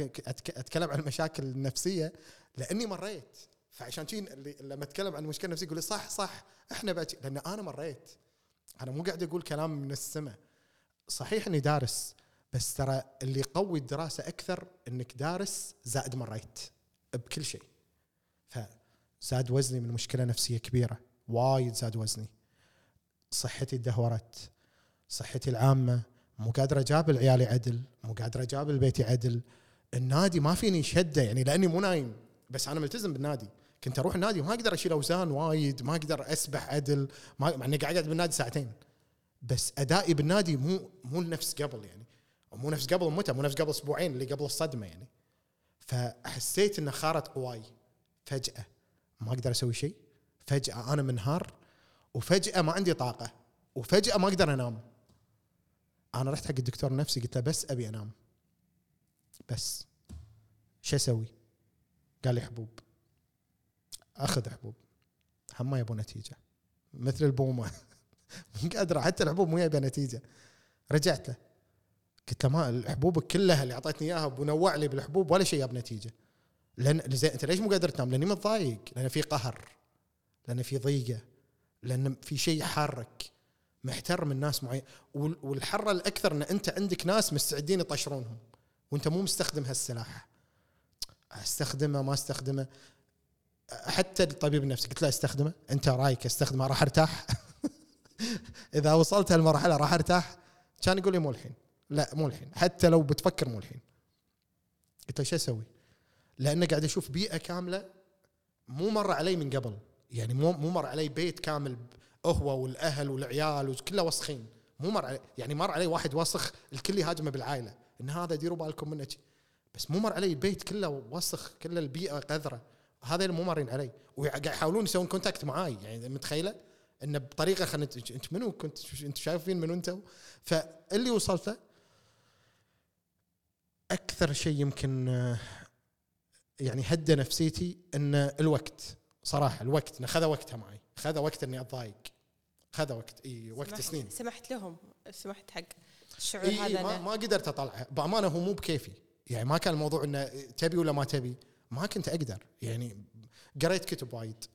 أتكلم عن المشاكل النفسية لأني مريت. فعشان اللي لما أتكلم عن المشكلة النفسية يقول لي صح صح إحنا بأتي لأن أنا مريت. أنا مو قاعد أقول كلام من السماء. صحيح إني دارس. بس ترى اللي يقوي الدراسة أكثر إنك دارس زائد مريت بكل شيء. فزاد وزني من مشكلة نفسية كبيرة. وايد زاد وزني. صحتي تدهورت. صحتي العامة. مو قادر اجابل عيالي عدل. مو قادر اجابل بيتي عدل. النادي ما فيني شدة يعني لأني مو نايم. بس أنا ملتزم بالنادي. كنت أروح النادي وما أقدر أشيل أوزان وايد. ما أقدر أسبح عدل. ما إني قاعد بالنادي ساعتين. بس أدائي بالنادي مو مو نفس قبل يعني. مو نفس قبل متى؟ مو نفس قبل أسبوعين اللي قبل الصدمة يعني. فحسيت انه خارت قواي فجأة ما أقدر أسوي شيء. فجأة أنا منهار. وفجأة ما عندي طاقة. وفجأة ما أقدر أنام. أنا رحت حق الدكتور النفسي قلت له بس أبي أنام. بس. شو أسوي؟ قال لي حبوب. أخذ حبوب. هم ما يبون نتيجة. مثل البومة. (laughs) مو قادرة. حتى الحبوب مو جايبه نتيجة. رجعت له. قلت له ما الحبوب كلها اللي أعطيتني إياها ونوع لي بالحبوب ولا شيء جاب نتيجة. لأن زين أنت ليش مو قادر تنام؟ لأني متضايق لأن في قهر لأن في ضيقة لأن في شيء حارك محتر من ناس معين. وال- والحره الأكثر إن أنت عندك ناس مستعدين يطشرونهم وأنت مو مستخدم هالسلاح. أستخدمه ما أستخدمه؟ حتى الطبيب النفسي قلت له أستخدمه؟ أنت رأيك أستخدمه راح أرتاح؟ (laughs) إذا وصلت هالمرحلة راح أرتاح؟ كان يقول لي مو الحين. لا مو الحين. حتى لو بتفكر مو الحين. قلت له شو أسوي؟ لأنه قاعد أشوف بيئة كاملة مو مر علي من قبل. يعني مو مو مر علي بيت كامل هو والأهل والعيال وكله وسخين. مو مر علي يعني مر علي واحد وسخ الكل يهاجمه بالعائلة. إن هذا ديروا بالكم منه. بس مو مر علي البيت كله وسخ كله البيئة قذره هذا اللي مو مارين علي. وقاعد يحاولون يسوون contact معاي. يعني متخيلة؟ انه بطريقة خلينا إنت منو؟ كنت انت شايفين منو أنتم فاللي وصلت له أكثر شيء يمكن آه، يعني هدى نفسيتي إن الوقت صراحة الوقت خذ وقتها معي خذ وقت إني أتضايق خذ وقت إي وقت سمحت- سنين. سمحت لهم سمحت حق الشعور إي هذا ما, ما قدرت اطلعها بأمانة هو مو بكيفي يعني ما كان الموضوع إنه تبي ولا ما تبي ما كنت أقدر يعني قريت كتب وايد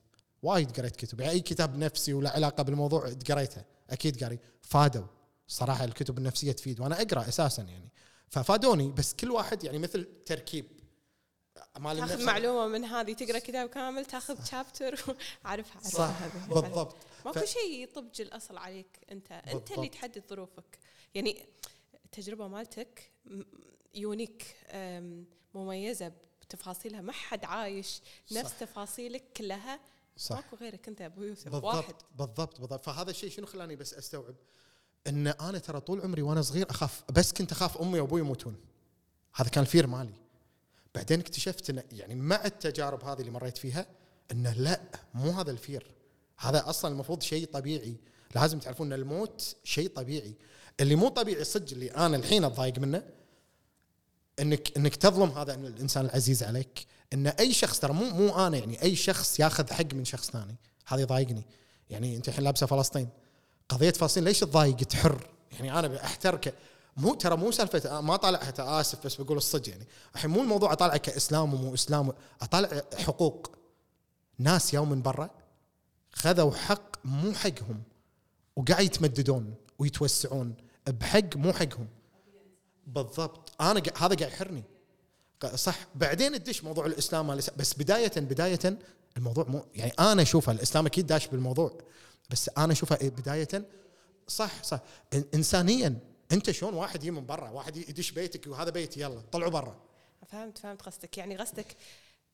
وايد قريت كتب يعني أي كتاب نفسي ولا علاقة بالموضوع قريته أكيد قاري فادوا صراحة الكتب النفسية تفيد وأنا أقرأ أساسا يعني. ففادوني بس كل واحد يعني مثل تركيب. مال تاخذ معلومة من هذه تقرأ كتاب كامل تاخذ شابتر (laughs) عارفها صح. بالضبط. ماكو ف- شيء يطبج الأصل عليك أنت. أنت بالضبط. اللي تحدد ظروفك. يعني التجربة مالتك unique مميزة بتفاصيلها. ما حد عايش نفس صح. تفاصيلك كلها. صح. ماكو غيرك أنت أبو يوسف. واحد. بالضبط بالضبط بالضبط. فهذا الشيء شنو خلاني بس أستوعب؟ إن أنا ترى طول عمري وأنا صغير أخاف بس كنت أخاف أمي وأبوي يموتون. هذا كان ال fear مالي. بعدين اكتشفت إن يعني مع التجارب هذه اللي مريت فيها انه لا مو هذا ال fear هذا أصلا المفروض شيء طبيعي. لازم تعرفون إن الموت شيء طبيعي. اللي مو طبيعي صدق اللي أنا الحين أتضايق منه إنك إنك تظلم هذا الإنسان العزيز عليك. إن أي شخص ترى مو مو أنا يعني أي شخص ياخذ حق من شخص ثاني. هذا يضايقني. يعني أنت الحين لابسة فلسطين. قضية فلسطين ليش تضايق تحر؟ يعني أنا أحترك. مو ترى مو سالفة ما طالعها آسف بس بقول الصدق يعني. الحين مو الموضوع اطالعه كإسلام ومو إسلام أطالع حقوق. ناس يوم من برا خذوا حق مو حقهم وقاعد يتمددون ويتوسعون بحق مو حقهم. بالضبط. أنا هذا قاعد يحرني. صح. بعدين تدش موضوع الإسلام. بس بداية بداية الموضوع مو يعني أنا اشوفها الإسلام أكيد داش بالموضوع. بس أنا أشوفها إيه بداية. صح صح. انسانيا. أنت شلون واحد يجي من برا واحد يدش بيتك وهذا بيتي يلا طلعوا برا. فهمت فهمت قصدك. يعني قصدك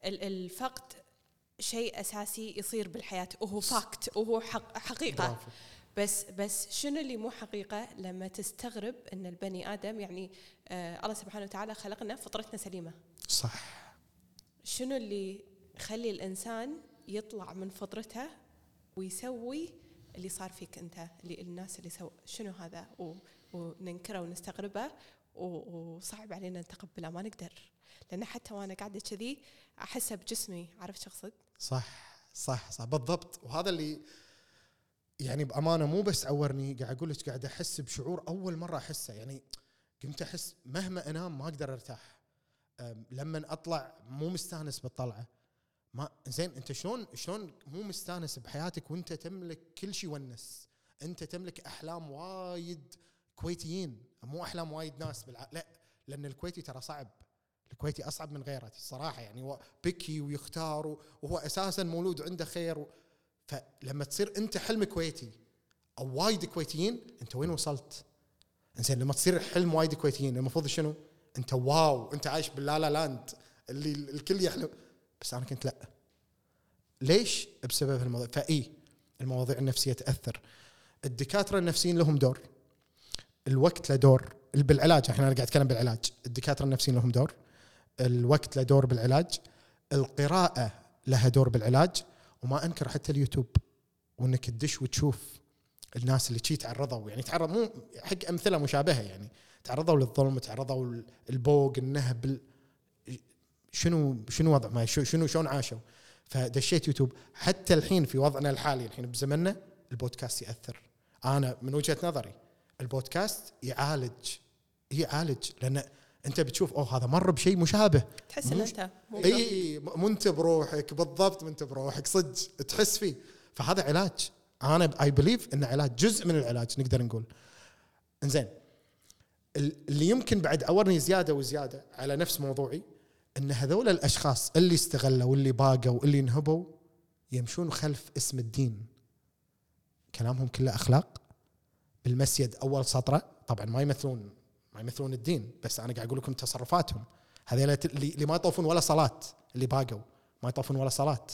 ال- الفقد شيء أساسي يصير بالحياة. وهو fact وهو حق حقيقة. برافو. بس بس شنو اللي مو حقيقة؟ لما تستغرب إن البني آدم يعني آه الله سبحانه وتعالى خلقنا فطرتنا سليمة. صح. شنو اللي يخلي الإنسان يطلع من فطرته ويسوي اللي صار فيك أنت اللي الناس اللي سو شنو هذا؟ وننكره ونستغربه وصعب علينا نتقبله. ما نقدر. لأن حتى وأنا قاعدة كذي احسه بجسمي. عرفت شو أقصد؟ صح صح صح. بالضبط. وهذا اللي يعني بأمانة مو بس عورني قاعد أقول لك قاعد أحس بشعور أول مرة أحسه. يعني قمت أحس مهما أنام ما أقدر أرتاح. لما أطلع مو مستانس بالطلعة. ما زين انت شلون شلون مو مستانس بحياتك وانت تملك كل شيء ونس. انت تملك أحلام وايد كويتيين. مو أحلام وايد ناس بالع... لا لأن الكويتي ترى صعب. الكويتي أصعب من غيره الصراحة يعني هو بكي ويختار وهو أساسا مولود عنده خير و... فلما تصير أنت حلم كويتي أو وايد كويتيين أنت وين وصلت؟ زين لما تصير حلم وايد كويتيين المفروض شنو؟ أنت wow أنت عايش بال la la land. اللي الكل يحلم. بس أنا كنت لا. ليش؟ بسبب الموضوع فإي المواضيع النفسية تأثر. الدكاترة النفسيين لهم دور. الوقت له دور. بالعلاج إحنا قاعد اتكلم بالعلاج. الدكاترة النفسيين لهم دور. الوقت له دور بالعلاج. القراءة لها دور بالعلاج. وما أنكر حتى اليوتيوب. وإنك تدش وتشوف الناس اللي شي تعرضوا. يعني تعرض مو حق أمثلة مشابهة يعني. تعرضوا للظلم تعرضوا للبوق النهب ال- شنو شنو وضع ما شنو شلون عاشوا. فدشيت يوتيوب حتى الحين في وضعنا الحالي الحين بزمننا البودكاست يأثر. أنا من وجهة نظري البودكاست يعالج يعالج لأن أنت بتشوف oh هذا مر بشيء مشابه. تحس إن أنت مو إي م- انت بروحك بالضبط انت بروحك صدق تحس فيه. فهذا علاج. أنا I believe انه علاج جزء من العلاج نقدر نقول. إنزين ال- اللي يمكن بعد عورني زيادة وزيادة على نفس موضوعي إن هذول الأشخاص اللي استغلوا واللي باقوا واللي انهبوا يمشون خلف اسم الدين. كلامهم كله أخلاق. بالمسجد أول سطرة طبعا ما يمثلون ما يمثلون الدين بس أنا قاعد أقول لكم تصرفاتهم. هذول اللي ما يطوفون ولا صلاة اللي باقوا ما يطوفون ولا صلاة.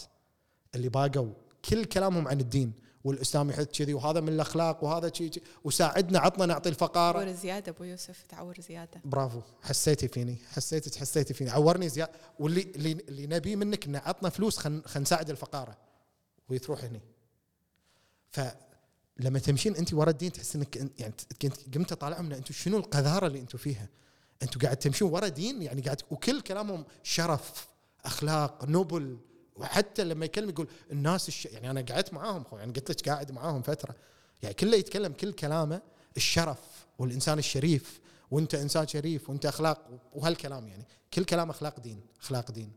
اللي باقوا كل كلامهم عن الدين. والإسلام يحث كذي وهذا من الأخلاق وهذا شيء شي. وساعدنا عطنا نعطي الفقارة. تعور زيادة أبو يوسف تعور زيادة. برافو. حسيتي فيني حسيتك حسيتي فيني. عورني زيادة. واللي اللي, نبيه منك إنه عطنا فلوس خل خل نساعد الفقارة. وتروح هني. فلما تمشين انت ورا الدين تحس إنك يعني قمت اطالعهم إن أنتم شنو القذارة اللي أنتم فيها؟ أنتم قاعد تمشون ورا دين يعني قاعد وكل كلامهم شرف أخلاق نبل. وحتى لما يكلم يقول الناس الش... يعني أنا قعدت معاهم خوي يعني قلت لك قاعد معاهم فترة. يعني كله يتكلم كل كلامه الشرف والإنسان الشريف وأنت إنسان شريف وأنت أخلاق وهالكلام يعني. كل كلام أخلاق دين أخلاق دين.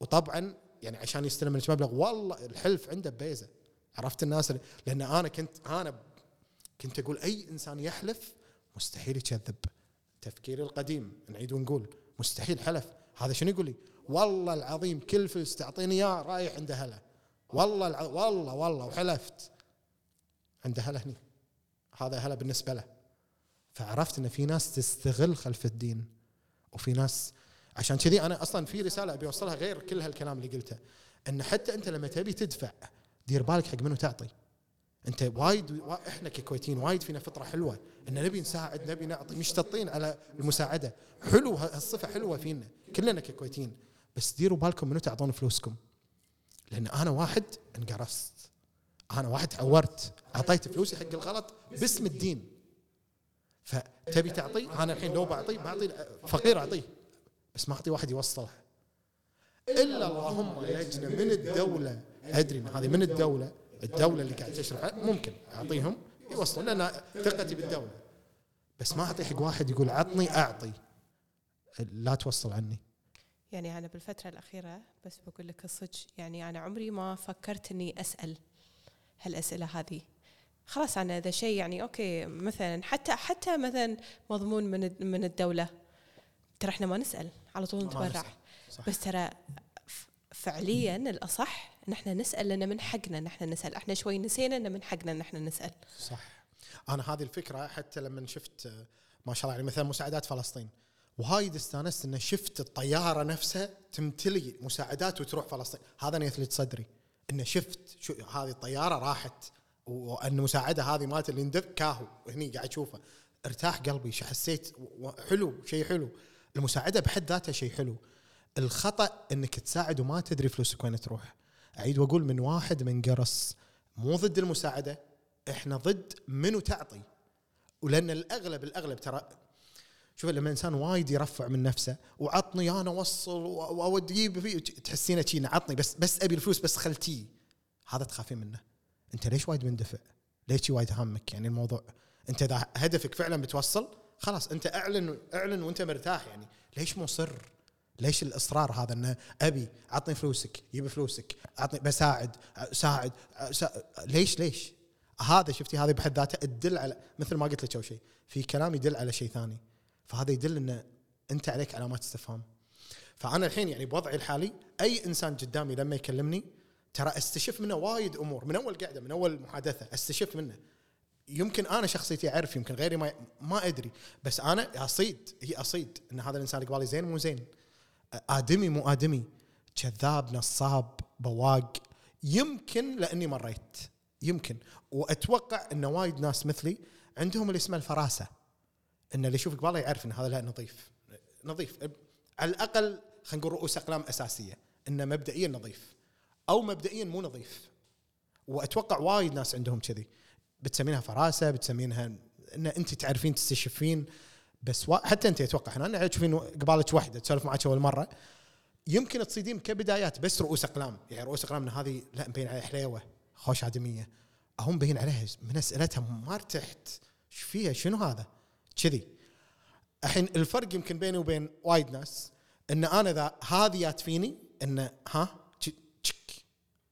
وطبعا يعني عشان يستلم منك مبلغ والله الحلف عنده ببيزة. عرفت الناس لأن أنا كنت أنا كنت أقول أي إنسان يحلف مستحيل يكذب. تفكيري القديم نعيد ونقول مستحيل حلف. هذا شنو يقول لي؟ والله العظيم كل فلس تعطيني اياه رايح عند هلا. والله الع... والله والله وحلفت. عند هلا هني. هذا هلا بالنسبة له. فعرفت إن في ناس تستغل خلف الدين. وفي ناس عشان كذي أنا أصلا في رسالة أبي أوصلها غير كل هالكلام اللي قلته. إن حتى أنت لما تبي تدفع دير بالك حق منو تعطي. أنت وايد وا- إحنا ككويتيين وايد فينا فطرة حلوة. إن نبي نساعد نبي نعطي مشتطين على المساعدة. حلو هالصفة حلوة فينا. كلنا ككويتيين. بس ديروا بالكم منو تعطون فلوسكم. لأن أنا واحد انقرصت. أنا واحد عورت. أعطيت فلوسي حق الغلط باسم الدين. فتبي تعطي؟ أنا الحين لو بعطي بعطي فقير أعطيه. بس ما أعطي واحد يوصله. إلا اللهم لجنة من الدولة. أدري ان هذه من الدولة. الدولة اللي قاعد على- ممكن أعطيهم يوصلون لأن ثقتي بالدولة. بس ما أعطي حق واحد يقول عطني أعطي. لا توصل عني. يعني أنا بالفترة الأخيرة بس بقول لك الصدق يعني أنا عمري ما فكرت إني أسأل هالأسئلة هذه. خلاص أنا إذا شيء يعني أوكي مثلا حتى حتى مثلا مضمون من من الدولة ترى إحنا ما نسأل على طول نتبرع. نسأل،. بس ترى فعليا الأصح ان إحنا نسأل لأن من حقنا ان إحنا نسأل. إحنا شوي نسينا إن من حقنا ان إحنا نسأل. صح. أنا هذه الفكرة حتى لما شفت ما شاء الله يعني مثلا مساعدات فلسطين. وايد استانست ان شفت الطيارة نفسها تمتلي مساعدات وتروح فلسطين. هذا يثلج صدري. ان شفت شو هذه الطيارة راحت وان المساعده هذه مالت اللي ندف كاهو. هني قاعد أشوفه. ارتاح قلبي. شو حسيت؟ حلو. شيء حلو. المساعدة بحد ذاتها شيء حلو. الخطأ إنك تساعد وما تدري فلوسك وين تروح. أعيد وأقول من واحد من قرص. مو ضد المساعدة. إحنا ضد منو تعطي. ولأن الاغلب الأغلب ترى شوف لما إنسان وايد يرفع من نفسه وعطني أنا اوصل و- واودي أجيب فيه تحسينه شي عطني بس بس أبي الفلوس بس خلتي هذا تخافين منه أنت ليش وايد مندفع؟ ليش وايد هامك يعني الموضوع أنت إذا هدفك فعلا بتوصل خلاص أنت أعلن أعلن وأنت مرتاح يعني ليش مصر؟ ليش الإصرار هذا إنه أبي عطني فلوسك جيب فلوسك عطني بساعد ساعد سا... ليش ليش؟ هذا شفتي هذه بحد ذاتها تدل على مثل ما قلت لك شيء في كلام يدل على شيء ثاني فهذا يدل إن أنت عليك علامات استفهام. فأنا الحين يعني بوضعي الحالي أي إنسان قدامي لما يكلمني ترى أستشف منه وايد أمور من أول قعده من أول محادثة أستشف منه. يمكن أنا شخصيتي أعرف يمكن غيري ما ما أدري بس أنا أصيد هي أصيد إن هذا الإنسان اللي قبالي زين مو زين. آدمي مو آدمي كذاب نصاب بواق. يمكن لأني مريت يمكن. وأتوقع إن وايد ناس مثلي عندهم اللي اسمه الفراسة. إن اللي يشوف قباله يعرف إن هذا لا نظيف. نظيف. على الأقل خلينا نقول رؤوس أقلام أساسية. إنه مبدئيا نظيف. أو مبدئيا مو نظيف. وأتوقع وايد ناس عندهم كذي. بتسمينها فراسة بتسمينها إن أنت تعرفين تستشفين. بس وا... حتى أنت أتوقع إحنا تشوفين قبالك واحدة تسولف معك أول مرة. يمكن تصيدين كبدايات بس رؤوس أقلام. يعني رؤوس أقلام هذه لا مبين عليها حليوة خوش ادميه هم مبين عليها من أسئلتها ما ارتحت إيش فيها؟ شنو هذا؟ كذي. الحين الفرق يمكن بيني وبين وايد ناس إن أنا إذا هذه جات فيني إن ها تشك.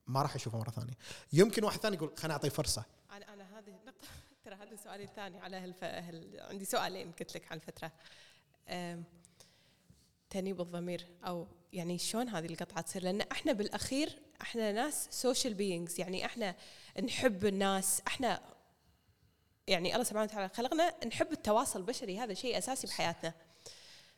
ما راح اشوفها مرة ثانية. يمكن واحد ثاني يقول خليني أعطيه فرصة. أنا أنا هذه النقطه (laughs) ترى هذا سؤالي الثاني على هالف... هل... عندي سؤالين قلت لك على الفترة. أم... تانيب الضمير أو يعني شلون هذه القطعة تصير؟ لأن إحنا بالأخير إحنا ناس social beings يعني إحنا نحب الناس. إحنا يعني الله سبحانه وتعالى خلقنا نحب التواصل البشري هذا شيء أساسي بحياتنا.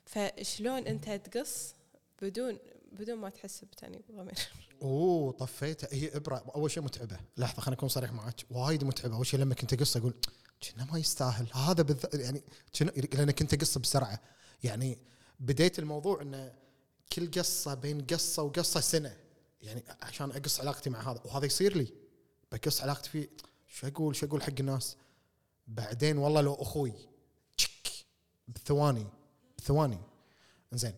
فشلون أنت تقص بدون بدون ما تحس بتأنيب الضمير أوه طفيتها هي ابره أول شيء متعبة. لحظة خليني أكون صريح معك وايد متعبة. أول شيء لما كنت أقص أقول كنا ما يستاهل. هذا بالذات يعني لأن كنت أقص بسرعة. يعني بديت الموضوع انه كل قصة بين قصة وقصة سنة. يعني عشان أقص علاقتي مع هذا. وهذا يصير لي. بقص علاقتي فيه. شو أقول؟ شو أقول حق الناس؟ بعدين والله لو أخوي تشك بثواني بثواني. زين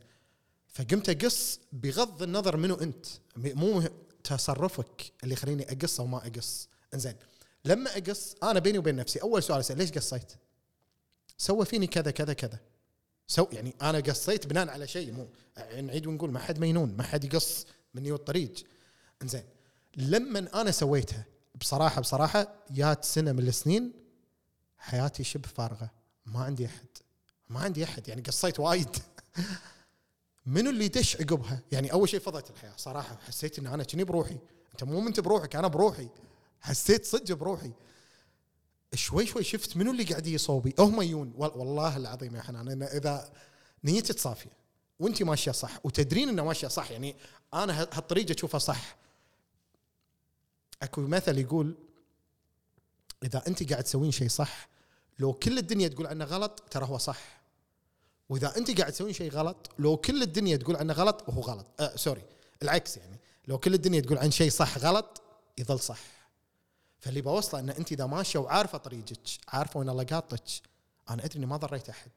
فقمت أقص بغض النظر منو أنت. مو تصرفك اللي يخليني أقص أو ما أقص. إنزين. لما أقص أنا بيني وبين نفسي أول سؤال أسأل ليش قصيت؟ سوى فيني كذا كذا كذا. سو يعني أنا قصيت بناء على شيء مو يعني نعيد ونقول ما حد مينون ما حد يقص مني والطريق إنزين. لما أنا سويتها بصراحة بصراحة جات سنه من السنين حياتي شبه فارغة. ما عندي أحد. ما عندي أحد. يعني قصيت وايد. (laughs) منو اللي دش عقبها؟ يعني أول شيء فضت الحياة. صراحة حسيت إن أنا كني بروحي. أنت مو انت بروحك أنا بروحي. حسيت صدق بروحي. شوي شوي شفت منو اللي قاعد يصوبي. هم يجون والله العظيم يا حنان أنا إذا نيتك صافية وأنت ماشية صح وتدرين إنه ماشية صح يعني أنا هالطريقة أشوفها صح. أكو مثل يقول إذا أنت قاعد تسوين شيء صح لو كل الدنيا تقول عنه غلط ترى هو صح. وإذا أنت قاعد تسوين شيء غلط لو كل الدنيا تقول عنه غلط وهو غلط. آه سوري العكس يعني. لو كل الدنيا تقول عن شيء صح غلط يظل صح. فاللي بوصله إن أنت إذا ماشيه وعارفه طريقك عارفه وين الله قاطك أنا أدري إني ما ضريت أحد.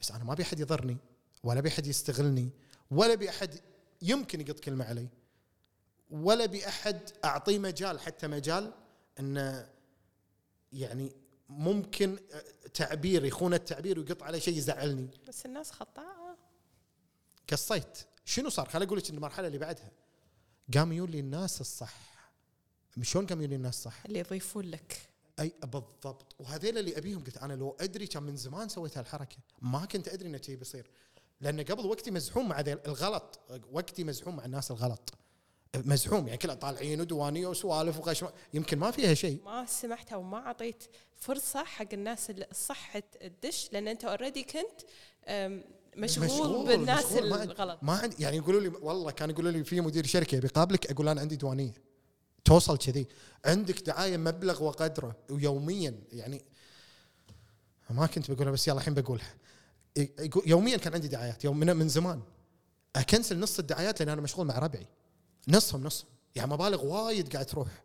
بس أنا ما أبي أحد يضرني ولا أبي أحد يستغلني ولا أبي أحد يمكن يقط كلمة علي. ولا أبي أحد أعطيه مجال حتى مجال إنه يعني ممكن تعبير يخون التعبير ويقط على شيء يزعلني. بس الناس خطاءه قصيت. شنو صار؟ خليني أقول لك المرحلة اللي بعدها. قام يولي الناس الصح. شلون قام يولي الناس صح؟ اللي يضيفون لك. أي بالضبط. وهذيل اللي أبيهم قلت أنا لو أدري كان من زمان سويت هالحركة ما كنت أدري انه شيء بيصير. لأن قبل وقتي مزحوم مع الغلط. وقتي مزحوم مع الناس الغلط. مزحوم يعني كلها طالعين وديوانية وسوالف وغش يمكن ما فيها شيء. ما سمحت أو ما أعطيت فرصة حق الناس الصح تدش لأن أنت already كنت مشغول, مشغول بالناس مشغول الغلط. ما عندي يعني يقولوا لي والله كانوا يقولوا لي في مدير شركة بيقابلك أقول أنا عندي ديوانية. توصل كذي. عندك دعاية مبلغ وقدره ويوميا يعني ما كنت بقولها بس يلا الحين بقولها. يوميا كان عندي دعايات يوم من, من زمان. أكنسل نص الدعايات لأن أنا مشغول مع ربعي. نصهم نصهم. يعني مبالغ وايد قاعد تروح.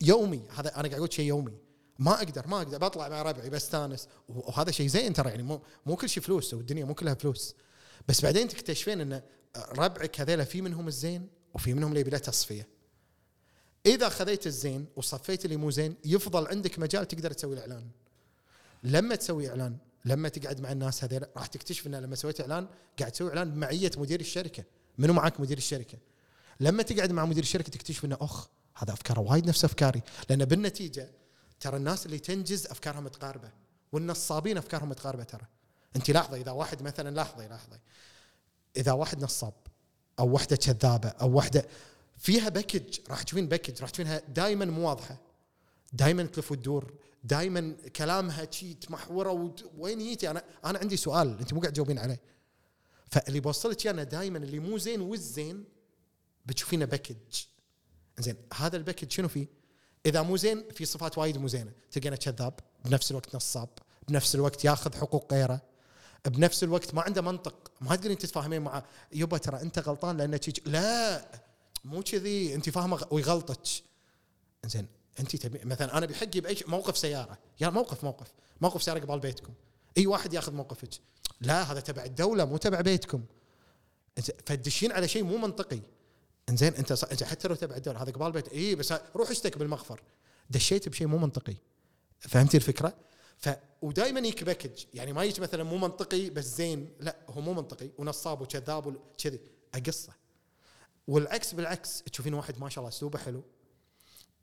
يومي هذا أنا قاعد أقول شيء يومي. ما أقدر ما أقدر. بطلع مع ربعي بستانس. وهذا شيء زين ترى يعني مو مو كل شيء فلوس. والدنيا مو كلها فلوس. بس بعدين تكتشفين إن ربعك هذيلا في منهم الزين وفي منهم اللي يبي تصفية. إذا خذيت الزين وصفيت اللي مو زين يفضل عندك مجال تقدر تسوي الإعلان. لما تسوي إعلان لما تقعد مع الناس هذول راح تكتشف إن لما سويت إعلان قاعد تسوي إعلان بمعيه مدير الشركة. منو معك مدير الشركة؟ لما تقعد مع مدير الشركة تكتشف إنه أخ هذا أفكاره وايد نفس أفكاري. لأن بالنتيجة ترى الناس اللي تنجز افكارها متقاربه والنصابين أفكارهم متقاربه ترى. أنت لاحظه إذا واحد مثلا لاحظي لاحظي. إذا واحد نصاب أو وحدة كذابة أو وحدة فيها package راح تشوفين package راح تشوفينها دائما مو واضحة. دائما تلف وتدور دائما كلامها شي محورة وين هيتي أنا أنا عندي سؤال أنت مو قاعد تجاوبين عليه. فاللي بوصلك أنا دائما اللي مو زين والزين بتشوفينه package زين هذا ال package شنو فيه؟ إذا مو زين في صفات وايد مو زينة. تلقينه كذاب بنفس الوقت نصاب بنفس الوقت ياخذ حقوق غيره بنفس الوقت ما عنده منطق. ما تقدرين تتفاهمين معه يبا ترى أنت غلطان لانك لا مو كذي. أنت فاهمة ويغلطك. زين أنت تبي مثلا أنا بحقي بأي موقف سيارة. يا موقف موقف. موقف سيارة قبال بيتكم. أي واحد ياخذ موقفك. لا هذا تبع الدولة مو تبع بيتكم. فتدشين على شيء مو منطقي. إنزين أنت. انت حتى لو تبع الدولة هذا قبال بيت اي بس روح اشتك بالمخفر دشيت بشيء مو منطقي. فهمتي الفكرة؟ ف ودائما يجيك package يعني ما يجي مثلا مو منطقي بس زين لا هو مو منطقي. ونصاب وكذاب وكذي أقصه. والعكس بالعكس تشوفين واحد ما شاء الله أسلوبه حلو.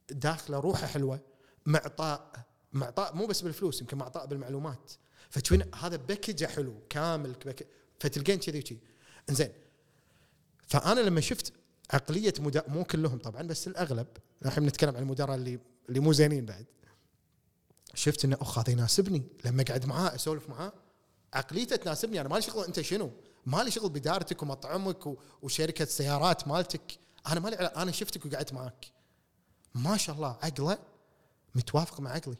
داخله روحه حلوة. معطاء معطاء مو بس بالفلوس يمكن معطاء بالمعلومات. فتشوفين هذا package ه حلو كامل فتلقين كذي وكذي إنزين. فأنا لما شفت عقلية مدا... مو كلهم طبعا بس الأغلب. الحين بنتكلم عن المدراء اللي اللي مو زينين بعد. شفت إنه أخ هذا يناسبني. لما اقعد معاه أسولف معاه عقليته تناسبني. أنا مالي شغل أنت شنو؟ مالي شغل بدارتك ومطعمك وشركة سيارات مالتك. أنا مالي علا- أنا شفتك وقعدت معاك. ما شاء الله عقله متوافق مع عقلي.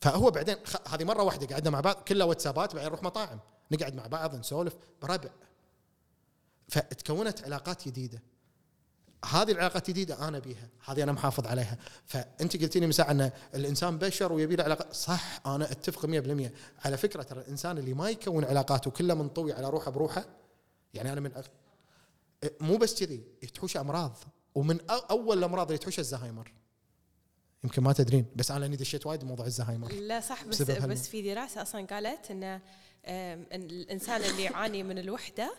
فهو بعدين خ... هذه مرة واحدة قعدنا مع بعض كلها واتسابات بعدين نروح مطاعم. نقعد مع بعض نسولف. بربع فتكونت علاقات جديدة. هذه العلاقات الجديده أنا بيها هذه أنا محافظ عليها. فأنت قلت لي من ساعه أن الإنسان بشر ويبي له علاقات صح أنا أتفق 100% على فكرة ترى الإنسان اللي ما يكون علاقات وكله منطوي على روحه بروحه يعني أنا من أغ... مو بس كذي تحوش أمراض. ومن أول الأمراض اللي تحوش الزهايمر. يمكن ما تدرين بس أنا لأني دشيت وايد بموضوع الزهايمر. لا صح بس بس في دراسة أصلا قالت إن الإنسان اللي يعاني من الوحدة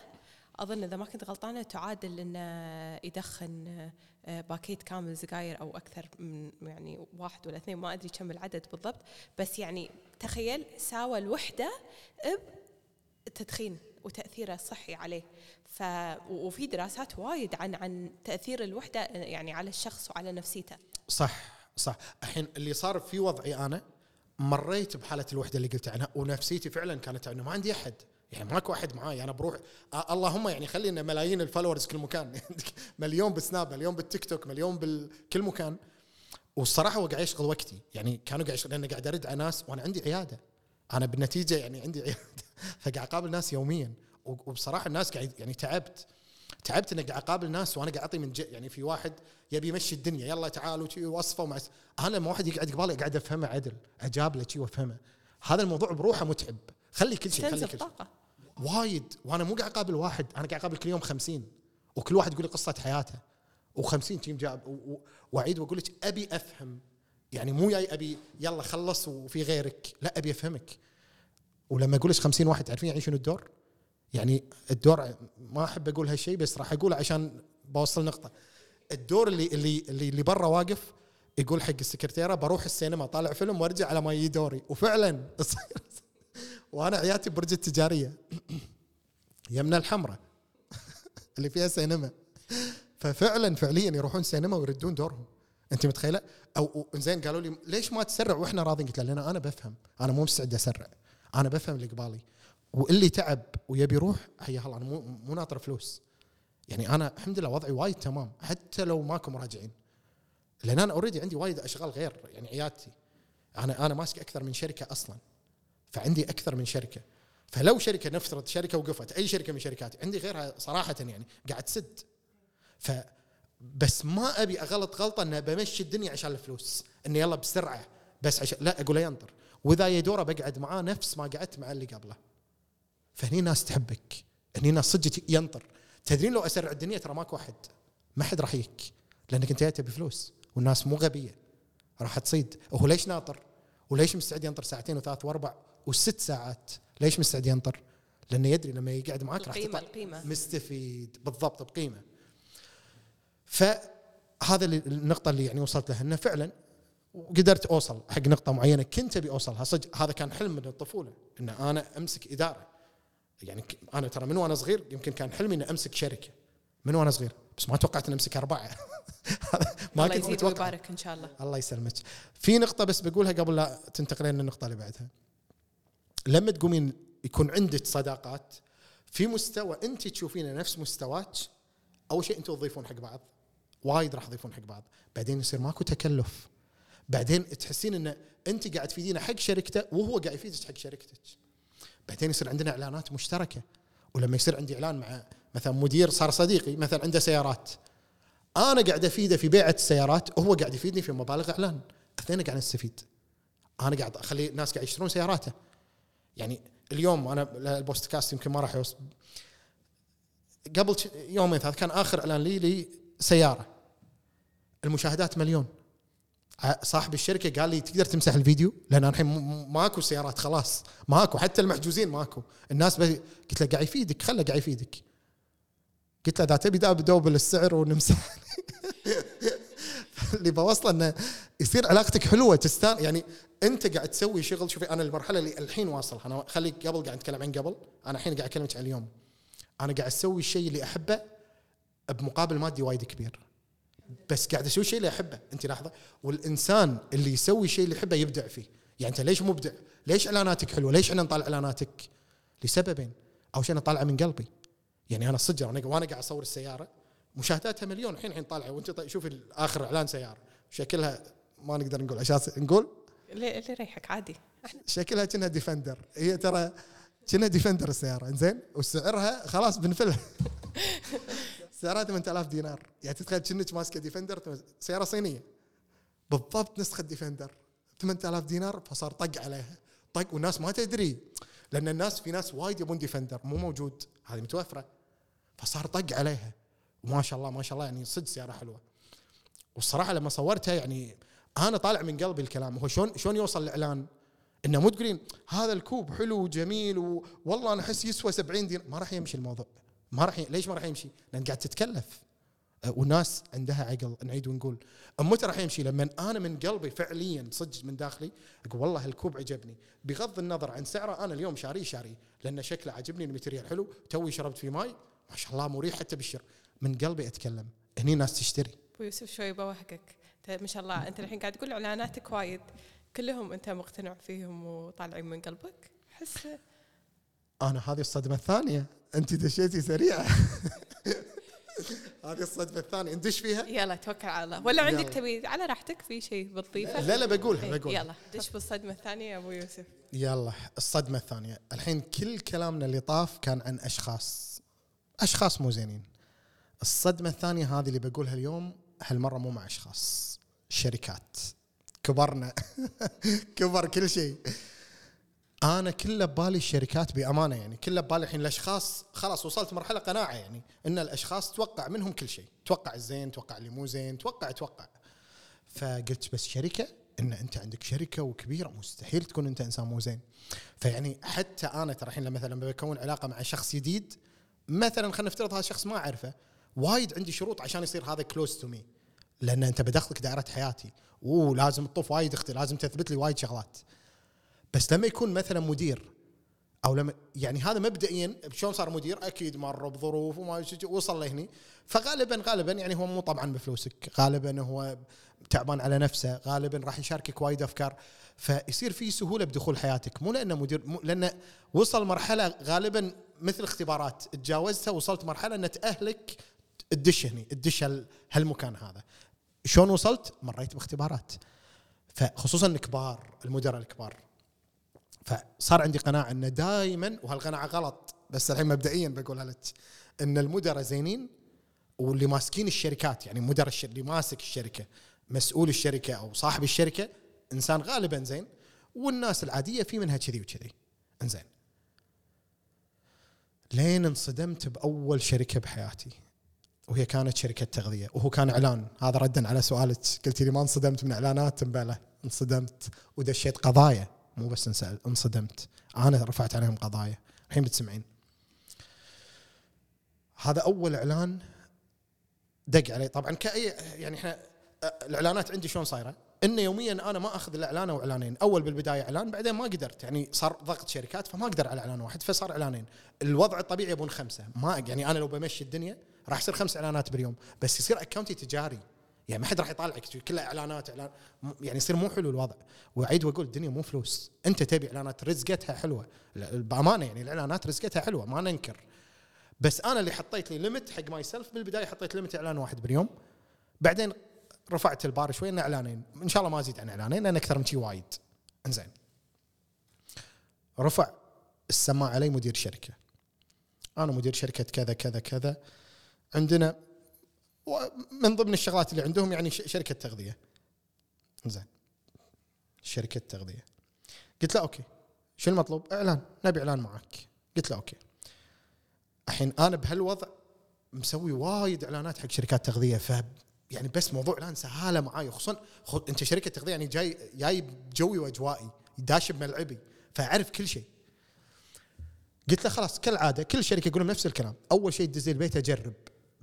أظن إذا ما كنت غلطانة تعادل انه يدخن آه، باكيت كامل سجاير أو أكثر من يعني واحد ولا اثنين ما أدري كم العدد بالضبط. بس يعني تخيل ساوى الوحدة بتدخين وتأثيره الصحي عليه. ف وفي دراسات وايد عن عن تأثير الوحدة يعني على الشخص وعلى نفسيته. صح صح. الحين اللي صار في وضعي أنا مريت بحالة الوحدة اللي قلت عنها ونفسيتي فعلا كانت أنه ما عندي أحد. يعني ماكو أحد معاي. أنا بروح آه اللهم يعني خلي لنا ملايين ال followers كل مكان. (laughs) مليون بالسناب مليون بالتيك توك مليون بكل مكان. والصراحة هو قاعد يشغل وقتي. يعني كانوا قاعد يشغل لأن قاعد أرد على ناس وأنا عندي عيادة. أنا بالنتيجة يعني عندي عيادة. (laughs) فقاعد أقابل ناس يوميا. وبصراحة الناس قاعد يعني تعبت. تعبت إني قاعد أقابل ناس وأنا قاعد أعطي من. يعني في واحد يبي يمشي الدنيا. يلا تعالوا وصفه ومع أنا لما واحد يقعد قبالي قاعد أفهمه عدل. أجاب له شي وأفهمه. هذا الموضوع بروحه متعب. خلي كل شيء خلي كل شيء. وايد. وأنا مو قاعد أقابل واحد أنا قاعد أقابل كل يوم خمسين وكل واحد يقول لي قصة حياته. و50 تيم جاب. وأعيد وأقول لك أبي أفهم. يعني مو جاي أبي يلا خلص وفي غيرك. لا أبي أفهمك. ولما أقول لك 50 واحد تعرفين يعني شنو الدور؟ يعني الدور ما أحب أقول هالشيء بس راح اقوله عشان بوصل نقطة. الدور اللي اللي اللي, اللي برا واقف يقول حق السكرتيرة بروح السينما طالع فيلم وأرجع على ما يجي دوري. وفعلا (laughs) تصير وأنا عيادتي برج التجارية. يمنا الحمراء. (laughs) اللي فيها سينما. ففعلا فعليا يروحون سينما ويردون دورهم. انت متخيلة؟ أو زين قالوا لي ليش ما تسرع وإحنا راضيين. قلت له لأن أنا بفهم. أنا مو مستعد أسرع. أنا بفهم اللي قبالي. واللي تعب ويبي يروح حيا الله أنا مو مو ناطر فلوس. يعني أنا الحمد لله وضعي وايد تمام حتى لو ماكو مراجعين. لأن أنا already عندي وايد أشغال غير يعني عيادتي أنا أنا ماسك أكثر من شركة أصلا. فعندي أكثر من شركة. فلو شركة نفترض شركة وقفت أي شركة من شركاتي عندي غيرها صراحة يعني قاعد تسد. ف بس ما أبي أغلط غلطة إنه بمشي الدنيا عشان الفلوس اني يلا بسرعة بس عشان لا أقول ينطر. وإذا يدوره بقعد معاه نفس ما قعدت مع اللي قبله. فهني ناس تحبك هني ناس صدق ينطر. تدرين لو أسرع الدنيا ترى ماكو أحد ما حد راح يك لأنك أنت تبي فلوس والناس مو غبية. راح تصيد. وهو ليش ناطر؟ وليش مستعد ينطر ساعتين وثلاث وأربع؟ وست ساعات. ليش مستعد ينطر؟ لأنه يدري لما يقعد معك راح تطلع مستفيد. بالضبط بقيمه فهذا النقطة اللي يعني وصلت لها إنه فعلا وقدرت أوصل حق نقطة معينة كنت أبي أوصلها. صدق هذا كان حلم من الطفولة إن أنا أمسك إدارة. يعني أنا ترى من وأنا صغير يمكن كان حلمي إني أمسك شركة. من وأنا صغير. بس ما توقعت إني أمسك أربعة. (laughs) ما الله كنت يزيد متوقع. ويبارك إن شاء الله. الله يسلمك. في نقطة بس بقولها قبل لا تنتقلين للنقطة اللي بعدها. لما تقومين يكون عندك صداقات في مستوى أنت تشوفينه نفس مستواك أول شيء أنتم تضيفون حق بعض. وايد راح تضيفون حق بعض. بعدين يصير ماكو تكلف. بعدين تحسين إن أنت قاعد تفيدينه حق شركته وهو قاعد يفيدك حق شركتك. بعدين يصير عندنا إعلانات مشتركة. ولما يصير عندي إعلان مع مثلا مدير صار صديقي مثلا عنده سيارات. أنا قاعد أفيده في بيعة السيارات وهو قاعد يفيدني في مبالغ إعلان. اثنين قاعد نستفيد أنا قاعد أخلي الناس قاعد يشترون سياراته. يعني اليوم أنا البودكاست يمكن ما راح يوصل قبل يومين ثلاث كان آخر إعلان لي لسيارة. المشاهدات مليون. صاحب الشركة قال لي تقدر تمسح الفيديو؟ لأن الحين ماكو سيارات خلاص. ماكو. حتى المحجوزين ماكو. الناس بي... قلت له قاعد يفيدك. خله قاعد يفيدك. قلت له إذا تبي double السعر ونمسح. (laughs) اللي بوصله إنه يصير علاقتك حلوة تستان يعني أنت قاعد تسوي شغل شوفي أنا المرحلة اللي الحين واصل أنا خلي قبل قاعد أتكلم عن قبل أنا الحين قاعد اكلمك عن اليوم. أنا قاعد أسوي الشيء اللي أحبه بمقابل مادي وايد كبير. بس قاعد أسوي الشيء اللي أحبه. أنت لاحظه والإنسان اللي يسوي الشيء اللي يحبه يبدع فيه. يعني أنت ليش مبدع؟ ليش إعلاناتك حلوة؟ ليش إحنا نطالع إعلاناتك؟ لسببين. أول شيء أنا طالعة من قلبي. يعني أنا صدق وأنا قاعد أصور السيارة مشاهداتها مليون الحين الحين طالعة. وانت طي- شوفي اخر إعلان سيارة. شكلها ما نقدر نقول عشان نقول؟ اللي اللي يريحك عادي. شكلها كأنها ديفندر هي ترى كأنها ديفندر السيارة. إنزين وسعرها خلاص بنفلها. (laughs) سعرها 8000 دينار. يعني تتخيل كأنك ماسكة ديفندر سيارة صينية. بالضبط نسخة ديفندر 8000 دينار فصار طق عليها. طق والناس ما تدري. لأن الناس في ناس وايد يبون ديفندر مو موجود. هذه متوفرة. فصار طق عليها. وما شاء الله ما شاء الله يعني صدق سيارة حلوة. والصراحة لما صورتها يعني أنا طالع من قلبي الكلام هو شلون شلون يوصل الإعلان؟ إنه مو تقولين هذا الكوب حلو وجميل و... والله أنا أحس يسوى 70 دينار. ما راح يمشي الموضوع. ما راح ي... ليش ما راح يمشي؟ لأن قاعد تتكلف. أه، والناس عندها عقل نعيد ونقول. متى راح يمشي؟ لما أنا من قلبي فعليا صدق من داخلي أقول والله الكوب عجبني. بغض النظر عن سعره أنا اليوم شاريه شاريه. لأن شكله عجبني ال material حلو توي شربت فيه ماي. ما شاء الله مريح حتى بالشر من قلبي أتكلم. هني ناس تشتري. أبو يوسف شوي بوهقك. انت ما شاء الله. أنت الحين قاعد تقول إعلاناتك وايد. كلهم أنت مقتنع فيهم وطالعين من قلبك؟ احس أنا هذه الصدمة الثانية. أنت دشيتي سريعة. (laughs) هذه الصدمة الثانية. ندش فيها؟ يلا توكل على الله. ولا عندك. تبي على راحتك في شيء بتضيفه لا لا بقولها إيه، بقولها يلا. دش بالصدمة الثانية يا أبو يوسف. يلا الصدمة الثانية. الحين كل كلامنا اللي طاف كان عن أشخاص. أشخاص مو زينين. الصدمة الثانية هذه اللي بقولها اليوم هالمرة مو مع أشخاص شركات. كبرنا. (laughs) كبر كل شيء. أنا كله ببالي الشركات بأمانة يعني. كله ببالي الحين الأشخاص خلاص وصلت مرحلة قناعة يعني إن الأشخاص توقع منهم كل شيء. توقع الزين توقع اللي مو زين توقع توقع. فقلت بس شركة إن أنت عندك شركة وكبيرة مستحيل تكون أنت إنسان مو زين. فيعني حتى أنا ترى الحين مثلا بكون علاقة مع شخص جديد مثلا خلينا نفترض هذا الشخص ما أعرفه وايد عندي شروط عشان يصير هذا close to me لأن أنت بدخلك دائرة حياتي. أوه لازم تطوف وايد أختي لازم تثبت لي وايد شغلات. بس لما يكون مثلا مدير أو لما يعني هذا مبدئيا شلون صار مدير؟ أكيد مر بظروف وما وصل لهني. فغالبا غالبا يعني هو مو طبعا بفلوسك. غالبا هو تعبان على نفسه. غالبا راح يشاركك وايد أفكار. فيصير في سهولة بدخول حياتك. مو لأنه مدير مو لأنه وصل مرحلة غالبا مثل اختبارات. تجاوزتها وصلت مرحلة أن تاهلك تدش هني تدش هال- هالمكان هذا. شلون وصلت؟ مريت باختبارات. فخصوصا الكبار المدراء الكبار. فصار عندي قناعة إنه دائما وهالقناعة غلط بس الحين مبدئيا بقولها لك إن المدراء زينين واللي ماسكين الشركات يعني مدراء اللي ماسك الشركة مسؤول الشركة أو صاحب الشركة إنسان غالبا زين والناس العادية في منها كذي وكذي. إنزين. لين انصدمت بأول شركة بحياتي. وهي كانت شركة تغذية وهو كان إعلان. هذا ردا على سؤالك. قلت لي ما انصدمت من إعلانات بلى انصدمت. ودشيت قضايا. مو بس انسأل انصدمت. أنا رفعت عليهم قضايا. الحين بتسمعين. هذا أول إعلان دق علي طبعا كاي يعني إحنا الإعلانات عندي شلون صايرة؟ انه يوميا أنا ما أخذ الاعلان أو إعلانين، أول بالبداية إعلان بعدين ما قدرت. يعني صار ضغط شركات فما أقدر على إعلان واحد فصار إعلانين، الوضع الطبيعي يبون خمسة، ما يعني أنا لو بمشي الدنيا راح يصير خمس إعلانات باليوم، بس يصير اكونتي تجاري. يعني ما حد راح يطالعك كلها إعلانات اعلان يعني يصير مو حلو الوضع. وأعيد وأقول الدنيا مو فلوس. أنت تبي إعلانات رزقتها حلوة. بأمانة يعني الإعلانات رزقتها حلوة ما ننكر. بس أنا اللي حطيت لي limit حق myself بالبدايه حطيت limit إعلان واحد باليوم. بعدين رفعت البار شوي انه إعلانين. إن شاء الله ما أزيد عن إعلانين لأن أكثر من شي وايد. إنزين. رفع السماعة علي مدير شركة. أنا مدير شركة كذا كذا كذا. عندنا ومن ضمن الشغلات اللي عندهم يعني شركة تغذية. زين. شركة تغذية. قلت له okay. شو المطلوب؟ إعلان. نبي إعلان معك. قلت له okay. الحين أنا بهالوضع مسوي وايد إعلانات حق شركات تغذية ف يعني بس موضوع إعلان سهالة معاي خصوصا خ- أنت شركة تغذية يعني جاي جاي بجوي وأجوائي داش بملعبي فأعرف كل شيء. قلت له خلاص كالعادة كل شركة يقولون نفس الكلام. أول شيء تدز البيت أجرب.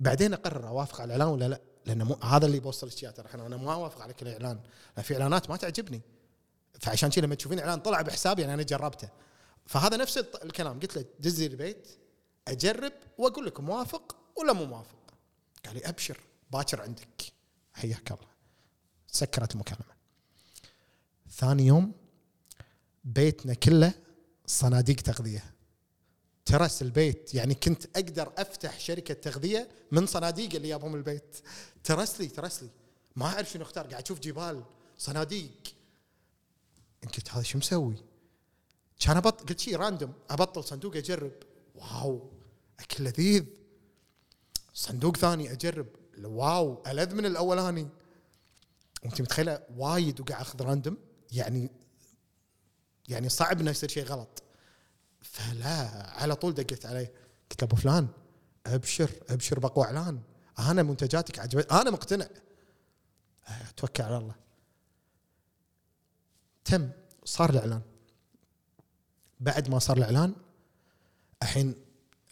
بعدين أقرر أوافق على الإعلان ولا لا؟ لأن مو هذا اللي بوصل الاشياء ترى أنا ما أوافق على كل اعلان في إعلانات ما تعجبني. فعشان كذا لما تشوفين إعلان طلع بحسابي يعني أنا جربته. فهذا نفس الكلام. قلت له دز لي البيت أجرب وأقول لك موافق ولا مو موافق. قال لي أبشر باكر عندك. حياك الله. سكرت المكالمة. ثاني يوم بيتنا كله صناديق تغذية. ترس البيت. يعني كنت أقدر أفتح شركة تغذية من صناديق اللي جابهم البيت. ترس لي ترس لي. ما أعرف شنو أختار. قاعد أشوف جبال صناديق. قلت هذا شو مسوي؟ كان ابطل قلت شي random أبطل صندوق أجرب. wow. أكل لذيذ. صندوق ثاني أجرب. wow. ألذ من الاولاني وانت متخيلة؟ وايد وقاعد أخذ random يعني يعني صعب إنه يصير شيء غلط. فلا على طول دقيت عليه. قلت له أبو فلان أبشر أبشر بقوى إعلان. أنا منتجاتك عجبت أنا مقتنع. توكل على الله. تم صار الإعلان. بعد ما صار الإعلان الحين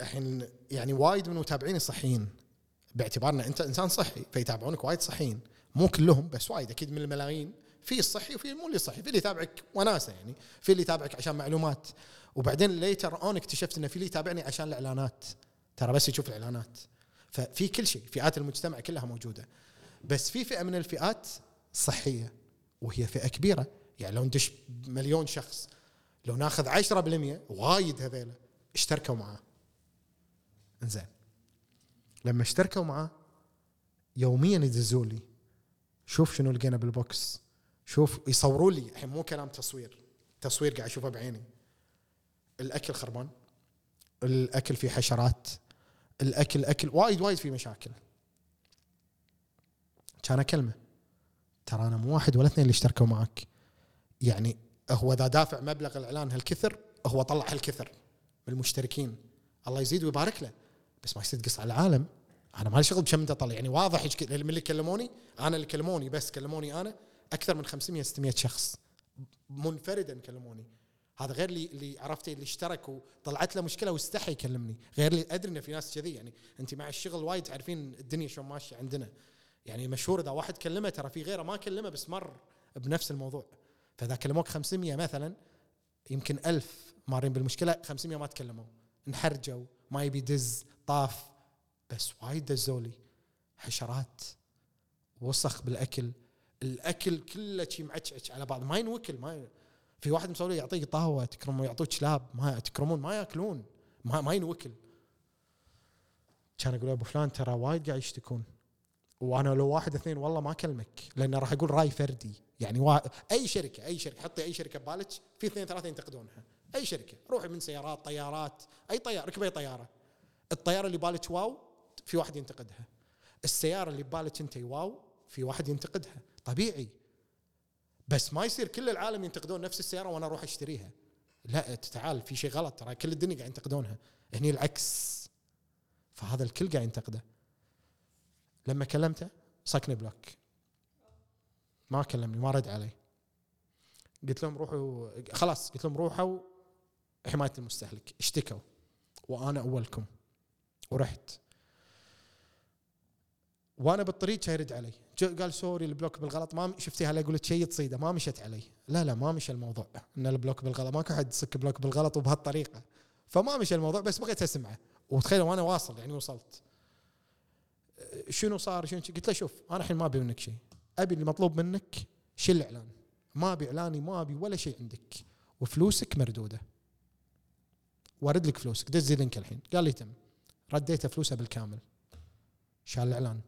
الحين يعني وايد من متابعيني صحيين. باعتبارنا أنت إنسان صحي فيتابعونك وايد صحيين. مو كلهم بس وايد أكيد من الملايين. في الصحي وفي مو اللي صحي في اللي يتابعك وناسة يعني. في اللي يتابعك عشان معلومات. وبعدين later on اكتشفت ان في اللي يتابعني عشان الإعلانات. ترى بس يشوف الإعلانات. ففي كل شيء فئات المجتمع كلها موجودة. بس في فئة من الفئات صحية وهي فئة كبيرة. يعني لو ندش مليون شخص لو ناخذ 10% وايد هذيلا اشتركوا معاه. إنزين. لما اشتركوا معاه يوميا يدزوا لي شوف شنو لقينا بالبوكس. شوف يصوروا لي. الحين مو كلام تصوير. تصوير قاعد أشوفه بعيني. الأكل خربان الأكل فيه حشرات الأكل اكل وايد وايد فيه مشاكل. كان كلمه ترى أنا مو واحد ولا اثنين اللي اشتركوا معك. يعني هو إذا دافع مبلغ الإعلان هالكثر هو طلع هالكثر من المشتركين. الله يزيد ويبارك له. بس ما يصير تقص على العالم. أنا ما لي شغل بكم أنت طلع يعني واضح من اللي كلموني أنا اللي كلموني بس كلموني أنا أكثر من 500 600 شخص منفردا كلموني. هذا غير اللي اللي عرفته اللي اشترك وطلعت له مشكلة واستحي يكلمني. غير اللي أدري إن في ناس كذي يعني أنت مع الشغل وايد تعرفين الدنيا شلون ماشية عندنا. يعني مشهور إذا واحد كلمه ترى في غيره ما كلمه بس مر بنفس الموضوع. فإذا كلموك 500 مثلا يمكن ألف مارين بالمشكلة 500 ما تكلموا. انحرجوا ما يبي دز طاف. بس وايد دزوا لي حشرات. وسخ بالأكل. الأكل كله شي معشعش على بعض. ما ينوكل ما ي... في واحد مسوي يعطيك طاوه تكرم يعطوك كلاب ما تكرمون ما ياكلون ما ما ينوكل. كان أقول أبو فلان ترى وايد قاعد يشتكون. وأنا لو واحد اثنين والله ما أكلمك لأن راح أقول رأي فردي. يعني وا... أي شركة أي شركة حطي أي شركة ببالك في اثنين ثلاثة ينتقدونها. أي شركة روحي من سيارات طيارات أي طيارة ركبي طيارة. الطيارة اللي بالك واو في واحد ينتقدها. السيارة اللي ببالك انت واو في واحد ينتقدها. طبيعي. بس ما يصير كل العالم ينتقدون نفس السيارة وأنا أروح أشتريها. لا تعال في شيء غلط ترى. كل الدنيا قاعد ينتقدونها. هني العكس. فهذا الكل قاعد ينتقده. لما كلمته صكني block. ما كلمني ما رد علي. قلت لهم روحوا خلاص قلت لهم روحوا حماية المستهلك. اشتكوا. وأنا أولكم. ورحت. وأنا بالطريق كان يرد علي. قال sorry ال block بالغلط. ما شفتي هلا يقول شيء تصيده. ما مشت علي. لا لا ما مشى الموضوع. إن ال block بالغلط ماكو حد يصك block بالغلط وبهالطريقة. فما مشى الموضوع بس بغيت أسمعه. وتخيل وأنا واصل يعني وصلت. أه، شنو صار؟ شنو قلت له شوف أنا الحين ما أبي منك شيء أبي اللي مطلوب منك شيل الإعلان. ما أبي إعلاني ما أبي ولا شيء عندك. وفلوسك مردودة. وارد لك فلوسك. دز لينك الحين. قال لي تم. رديته فلوسه بالكامل. شال الإعلان.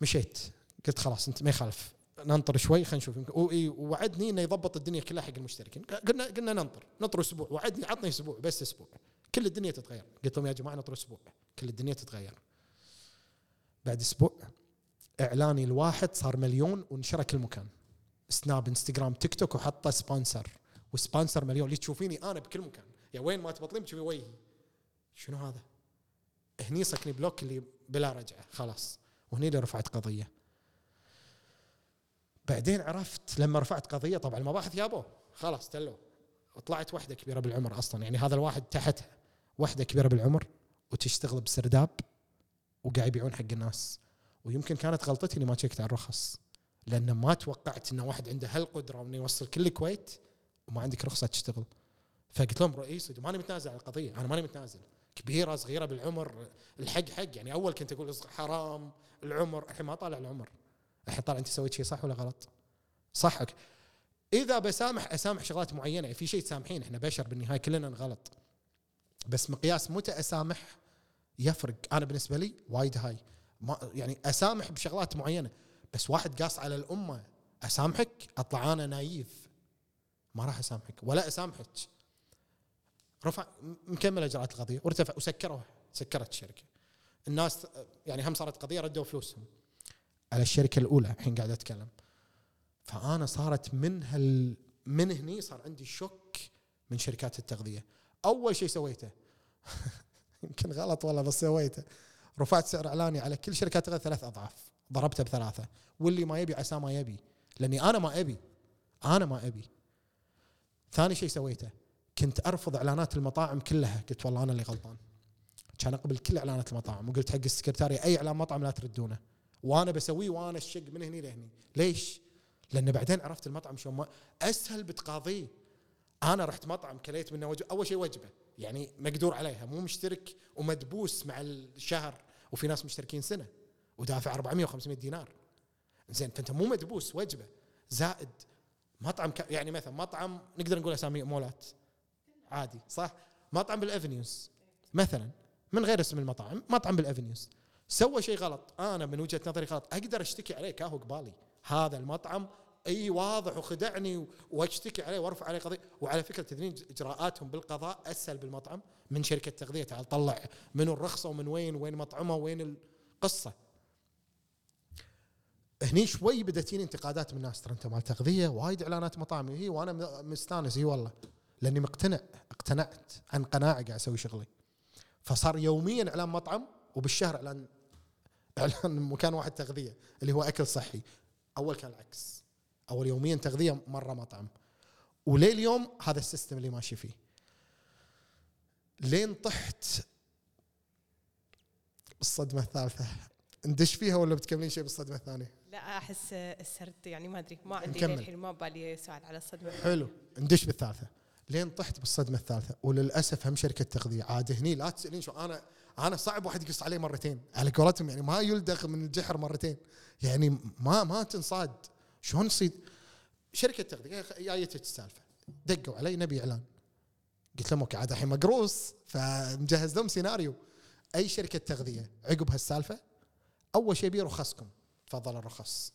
مشيت. قلت خلاص انت ما يخالف. ننطر شوي خلينا نشوف. ووعدني إنه يضبط الدنيا كلها حق المشتركين. قلنا قلنا ننطر. نطر أسبوع. وعدني عطني أسبوع بس أسبوع. كل الدنيا تتغير. قلت لهم يا جماعة نطر أسبوع. كل الدنيا تتغير. بعد أسبوع إعلاني الواحد صار مليون وانشر كل مكان سناب إنستغرام تيك توك وحطه sponsor و sponsor مليون. اللي تشوفيني أنا بكل مكان. يا وين ما تبطلين تشوفي وجهي. شنو هذا؟ هني صكني block اللي بلا رجعة. خلاص. وهني اللي رفعت قضية. بعدين عرفت لما رفعت قضية طبعا المباحث يابوه خلاص تلو. وطلعت واحدة كبيرة بالعمر أصلا. يعني هذا الواحد تحتها. واحدة كبيرة بالعمر وتشتغل بسرداب وقاعد يبيعون حق الناس. ويمكن كانت غلطتي إني ما شيكت على الرخص. لأن ما توقعت إن واحد عنده هالقدرة إنه يوصل كل الكويت وما عندك رخصة تشتغل. فقلت لهم رئيس ماني متنازل عن القضية. أنا ماني متنازل. كبيرة صغيرة بالعمر الحق حق. يعني أول كنت أقول حرام. العمر الحين ما طالع العمر. الحين طالع أنت سويت شيء صح ولا غلط؟ صح إذا بسامح أسامح شغلات معينة. في شيء تسامحين إحنا بشر بالنهاية كلنا نغلط. بس مقياس متى أسامح يفرق. أنا بالنسبة لي وايد هاي. ما يعني أسامح بشغلات معينة. بس واحد قاص على الأمة أسامحك؟ أطلع أنا نايف. ما راح أسامحك. ولا أسامحك. رفع مكمل أجراءات القضية. وارتفع. وسكروها سكرت الشركة. الناس يعني هم صارت قضية ردوا فلوسهم. على الشركة الأولى الحين قاعد أتكلم. فأنا صارت من هال من هني صار عندي شك من شركات التغذية. أول شيء سويته (laughs) يمكن غلط والله بس سويته. رفعت سعر إعلاني على كل شركات التغذيه ثلاث أضعاف. ضربته بثلاثة. واللي ما يبي عسى ما يبي لأني أنا ما أبي. أنا ما أبي. ثاني شيء سويته كنت أرفض إعلانات المطاعم كلها. قلت والله أنا اللي غلطان. كان اقبل كل إعلانات المطاعم وقلت حق السكرتاري أي إعلان مطعم لا تردونه. وأنا بسويه وأنا الشق من هني لهني. ليش؟ لأن بعدين عرفت المطعم شلون أسهل بتقاضيه أنا رحت مطعم كليت منه وجبه أول شيء وجبة. يعني مقدور عليها مو مشترك ومدبوس مع الشهر وفي ناس مشتركين سنة ودافع 400 و500 دينار. زين فأنت مو مدبوس وجبة. زائد مطعم يعني مثلا مطعم نقدر نقول أسامي مولات. عادي صح؟ مطعم بالافنيوز مثلا. من غير اسم المطعم مطعم بالافنيوز سوى شيء غلط. أنا من وجهة نظري غلط. أقدر أشتكي عليه كاهو قبالي. هذا المطعم أي واضح وخدعني وأشتكي عليه وأرفع عليه قضية. وعلى فكرة تدرين إجراءاتهم بالقضاء أسهل بالمطعم من شركة تغذية. تعال طلع منو الرخصة ومن وين وين مطعمه وين القصة. هني شوي بدأت انتقادات من الناس. ترى أنت مال تغذية وايد إعلانات مطاعم. هي وأنا مستانس. اي والله. لأني مقتنع اقتنعت عن قناعة قاعد أسوي شغلي. فصار يوميا إعلان مطعم وبالشهر إعلان إعلان مكان واحد تغذية اللي هو أكل صحي. أول كان العكس. أول يوميا تغذية مرة مطعم. وليه اليوم هذا السيستم اللي ماشي فيه. لين طحت الصدمه الثالثة. ندش فيها ولا بتكملين شيء بالصدمة الثانية؟ لا أحس السرد يعني ما أدري ما عندي الحين ما بالي سؤال على الصدمة. حلو. ندش بالثالثة. لين طحت بالصدمة الثالثة. وللأسف هم شركة تغذية. عاد هني لا تسألين شو أنا أنا صعب واحد يقص علي مرتين. على قولتهم يعني ما يلدغ من الجحر مرتين. يعني ما ما تنصاد. شلون يصيد شركة تغذية جايتك السالفه دقوا علي نبي إعلان. قلت لهم okay عاد الحين مقروص. فمجهز لهم سيناريو. أي شركة تغذية عقب هالسالفة أول شيء أبي رخصكم تفضل الرخص.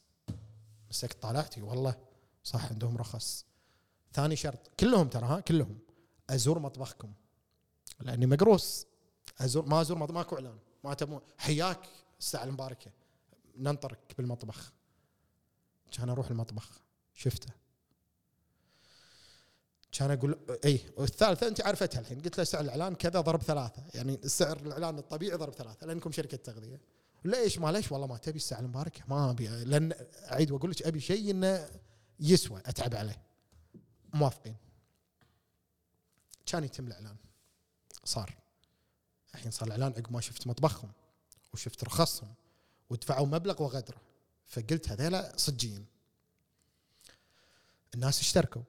مسكت طالعتي والله صح عندهم رخص. ثاني شرط كلهم ترى ها كلهم. أزور مطبخكم. لأني مقروص أزور ما أزور مطبخ ماكو إعلان. ما تبون. حياك الساعة المباركة. ننطرك بالمطبخ. كان أروح المطبخ. شفته. كان أقول اي والثالثة أنت عرفتها الحين. قلت له سعر الإعلان كذا ضرب ثلاثة. يعني السعر الإعلان الطبيعي ضرب ثلاثة. لأنكم شركة تغذية. ليش؟ ما ليش والله ما تبي الساعة المباركة. ما أبي. لأن أعيد وأقول لك أبي شيء إنه يسوى. أتعب عليه. موافقين. كان يتم الإعلان. صار. الحين صار الإعلان عقب ما شفت مطبخهم وشفت رخصهم ودفعوا مبلغ وغدرة. فقلت هذيلا صجين الناس اشتركوا.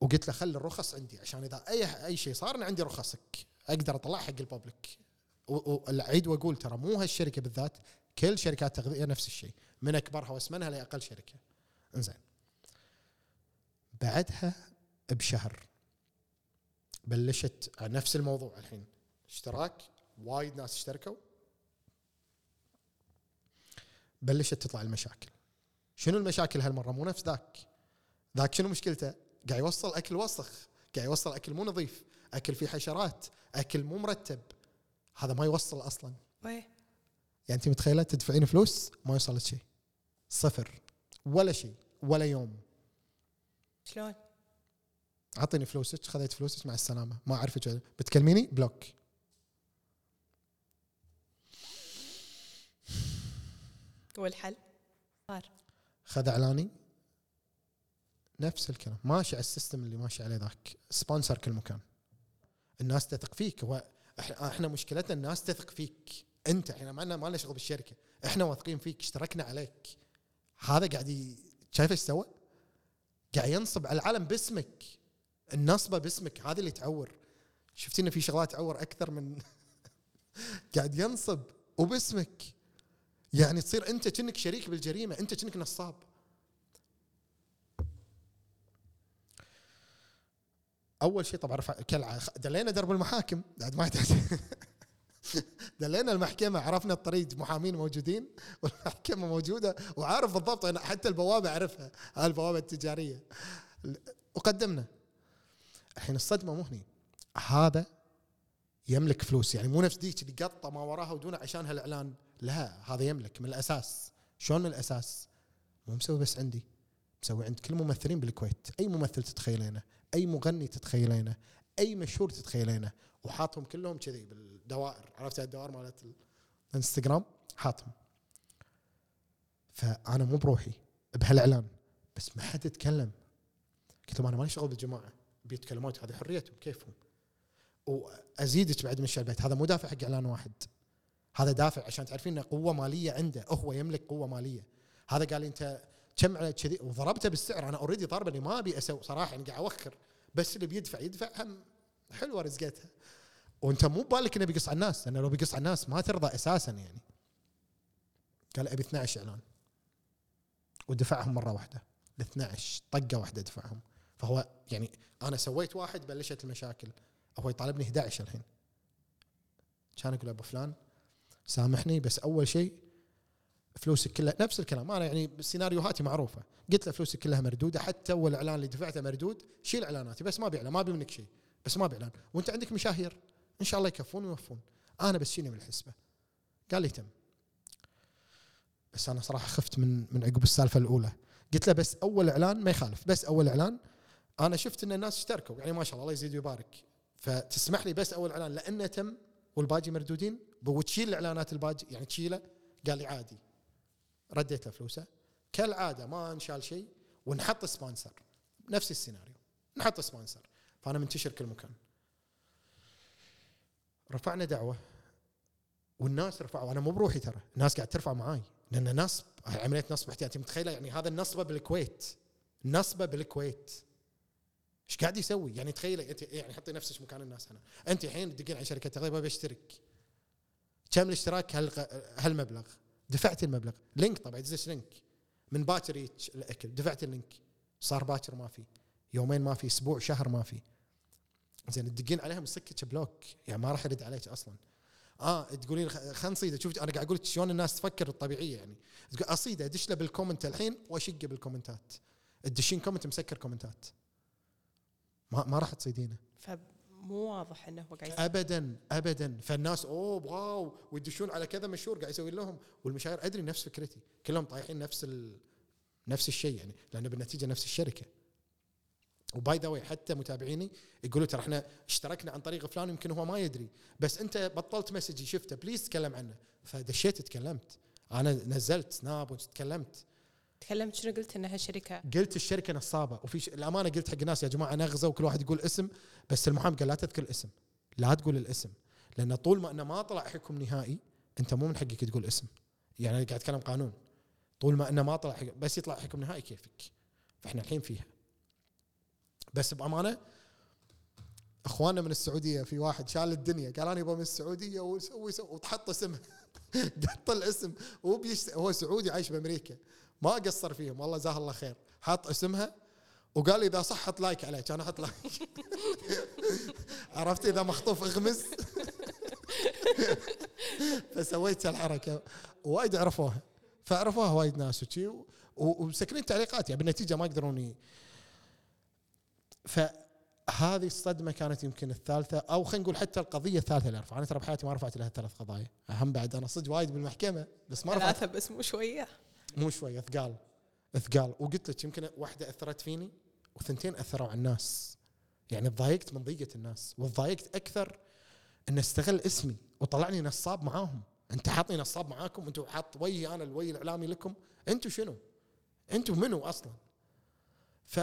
وقلت له خلي الرخص عندي عشان إذا أي أي شيء صار أنا عندي رخصك. أقدر أطلع حق الببليك. واعيد وأقول ترى مو هالشركة بالذات كل شركات التغذيه نفس الشيء. من أكبرها وأسمنها لأقل شركة. إنزين. بعدها بشهر. بلشت نفس الموضوع الحين. اشتراك وايد ناس اشتركوا. بلشت تطلع المشاكل. شنو المشاكل هالمرة؟ مو نفس ذاك. ذاك شنو مشكلته؟ قاعد يوصل أكل وسخ. قاعد يوصل أكل مو نظيف. أكل فيه حشرات. أكل مو مرتب. هذا ما يوصل أصلا. يعني أنت متخيلة تدفعين فلوس ما يوصل لك شيء. صفر. ولا شيء. ولا يوم. شلون؟ أعطيني فلوسك خذيت فلوسك مع السلامة. ما اعرفك بتكلميني؟ بلوك والحل؟ صار. خذ إعلاني. نفس الكلام. ماشي على ال system اللي ماشي عليه ذاك. sponsor كل مكان. الناس تثق فيك. هو إحنا مشكلتنا الناس تثق فيك. أنت إحنا ما لنا ما لنا شغل بالشركة. إحنا واثقين فيك. اشتركنا عليك. هذا قاعد. شايف إيش سوى؟ قاعد ينصب على العالم باسمك. النصبة باسمك هذه اللي تعور. شفتي انه في شغلات تعور أكثر من (laughs) قاعد ينصب وباسمك. يعني تصير أنت كأنك شريك بالجريمة أنت كأنك نصاب. أول شيء طبعا رفع كالعاده دلينا درب المحاكم. بعد ما (laughs) دلينا المحكمة عرفنا الطريق محامين موجودين (laughs) والمحكمة موجودة وعارف بالضبط حتى البوابة اعرفها البوابة التجارية. وقدمنا. الحين الصدمة مو هني. هذا يملك فلوس. يعني مو نفس ديك اللي قطة ما وراها ودونه عشان هالإعلان. لا هذا يملك من الأساس. شلون من الأساس؟ مو مسوي بس عندي. مسوي عند كل الممثلين بالكويت. أي ممثل تتخيلينه؟ أي مغني تتخيلينه؟ أي مشهور تتخيلينه؟ وحاطهم كلهم كذي بالدوائر. عرفت الدوائر مالت الانستغرام؟ حاطهم. فأنا مو بروحي بهالإعلان. بس ما حد يتكلم. قلت لهم أنا مالي شغل بالجماعة. بيتكلمون هذه حريتهم كيفهم؟ وأزيدك بعد من البيت هذا مو دافع حق إعلان واحد. هذا دافع عشان تعرفين إنه قوة مالية عنده هو يملك قوة مالية. هذا قال أنت كم على كذي؟ وضربته بالسعر. أنا اوريدي ضاربه اللي ما أبي أسوي صراحة يعني قاعد أوخر. بس اللي بيدفع يدفع هم. حلوة رزقتها. وأنت مو ببالك إنه بيقص على الناس لأنه لو بيقص على الناس ما ترضى أساسا يعني. قال أبي 12 إعلان. ودفعهم مرة واحدة. ال 12 طقة واحدة دفعهم. فهو يعني أنا سويت واحد بلشت المشاكل. هو يطالبني 11 الحين. كان أقول أبو فلان سامحني بس أول شيء فلوسك كلها نفس الكلام. أنا يعني سيناريوهاتي معروفة. قلت له فلوسك كلها مردودة حتى أول الاعلان اللي دفعته مردود شيل إعلاناتي بس ما ابي اعلان ما أبي منك شيء بس ما ابي اعلان وأنت عندك مشاهير. إن شاء الله يكفون ويوفون. أنا بس شيلني من الحسبة. قال لي تم. بس أنا صراحة خفت من من عقب السالفة الأولى. قلت له بس أول إعلان ما يخالف. بس أول إعلان أنا شفت ان الناس اشتركوا يعني ما شاء الله الله يزيد ويبارك. فتسمح لي بس اول اعلان لأنه تم والباقي مردودين وتشيل الاعلانات الباقي يعني تشيله قال لي عادي. رديت له فلوسه. كالعاده ما انشال شيء ونحط sponsor. نفس السيناريو. نحط sponsor. فانا منتشر كل مكان. رفعنا دعوه. والناس رفعوا. أنا مو بروحي ترى. الناس قاعد ترفع معاي. لأن نصب عملية نصب احتيالي متخيلة يعني هذا النصبه بالكويت. نصبه بالكويت. إيش قاعد يسوي؟ يعني تخيلي أنت يعني حطي نفسك مكان الناس هنا، أنت الحين تدقين على شركة تغذيه أبي أشترك. كم الاشتراك هل هالمبلغ؟ دفعت المبلغ، link طبعا يدزش link. من باكر الأكل دفعت ال link. صار باكر ما في. يومين ما في أسبوع شهر ما في. زين تدقين عليهم يصكك block. يعني ما راح يرد عليك أصلا. آه تقولين خلينا نصيده. شوف أنا قاعد أقول لك شلون الناس تفكر الطبيعية يعني. تقول أصيده أدش له بال comment الحين وأشقه بالكومنتات. تدشين comment مسكر كومنتات. ما ما راح تصيدينه. فمو واضح إنه هو قاعد ابدا ابدا. فالناس أوه wow ويدشون على كذا مشهور قاعد يسوي لهم. والمشاهير أدري نفس فكرتي. كلهم طايحين نفس ال... نفس الشيء يعني لأنه بالنتيجة نفس الشركة. و by the way حتى متابعيني يقولوا ترى إحنا اشتركنا عن طريق فلان يمكن هو ما يدري. بس أنت بطلت مسجي شفته please تكلم عنه. فدشيت تكلمت أنا نزلت سناب وتكلمت. تكلمت شنو؟ قلت انها شركه قلت الشركة نصابه وفي ش... الأمانة قلت حق الناس يا جماعة نغزه وكل واحد يقول اسم بس المحامي قال لا تذكر الاسم. لا تقول الاسم. لأن طول ما إنه ما طلع حكم نهائي أنت مو من حقك تقول اسم. يعني أنا قاعد أتكلم قانون. طول ما إنه ما طلع حكم بس يطلع حكم نهائي كيفك؟ فإحنا الحين فيها. بس بأمانة إخواننا من السعودية في واحد شال الدنيا قال أنا يبغى من السعودية وسوي وتحط اسمه. (laughs) قط الاسم. هو سعودي عايش بأمريكا. ما قصر فيهم والله جزاه الله خير. حط اسمها وقال إذا صح حط like عليه كان أحط like. (laughs) عرفت؟ إذا مخطوف اغمز (laughs) فسويت الحركة. وايد عرفوها. فعرفوها وايد ناس وشي ومسكرين تعليقات يعني بالنتيجة ما يقدرون ي... ف هذه الصدمة كانت يمكن الثالثة أو خلينا نقول حتى القضية الثالثة اللي ارفعها أنا ترى بحياتي ما رفعت لها ثلاث قضايا. أهم بعد أنا صدق وايد بالمحكمة بس ما رفعت. ثلاثة بس مو شوية. مو شوية ثقال ثقال وقلت لك يمكن واحدة أثرت فيني وثنتين أثروا على الناس. يعني تضايقت من ضيقة الناس وتضايقت أكثر إن استغل اسمي وطلعني نصاب معاهم. أنت حاطني نصاب معاكم أنتم حاط وجهي أنا الوجه الإعلامي لكم. أنتم شنو؟ أنتم منو أصلا؟ ف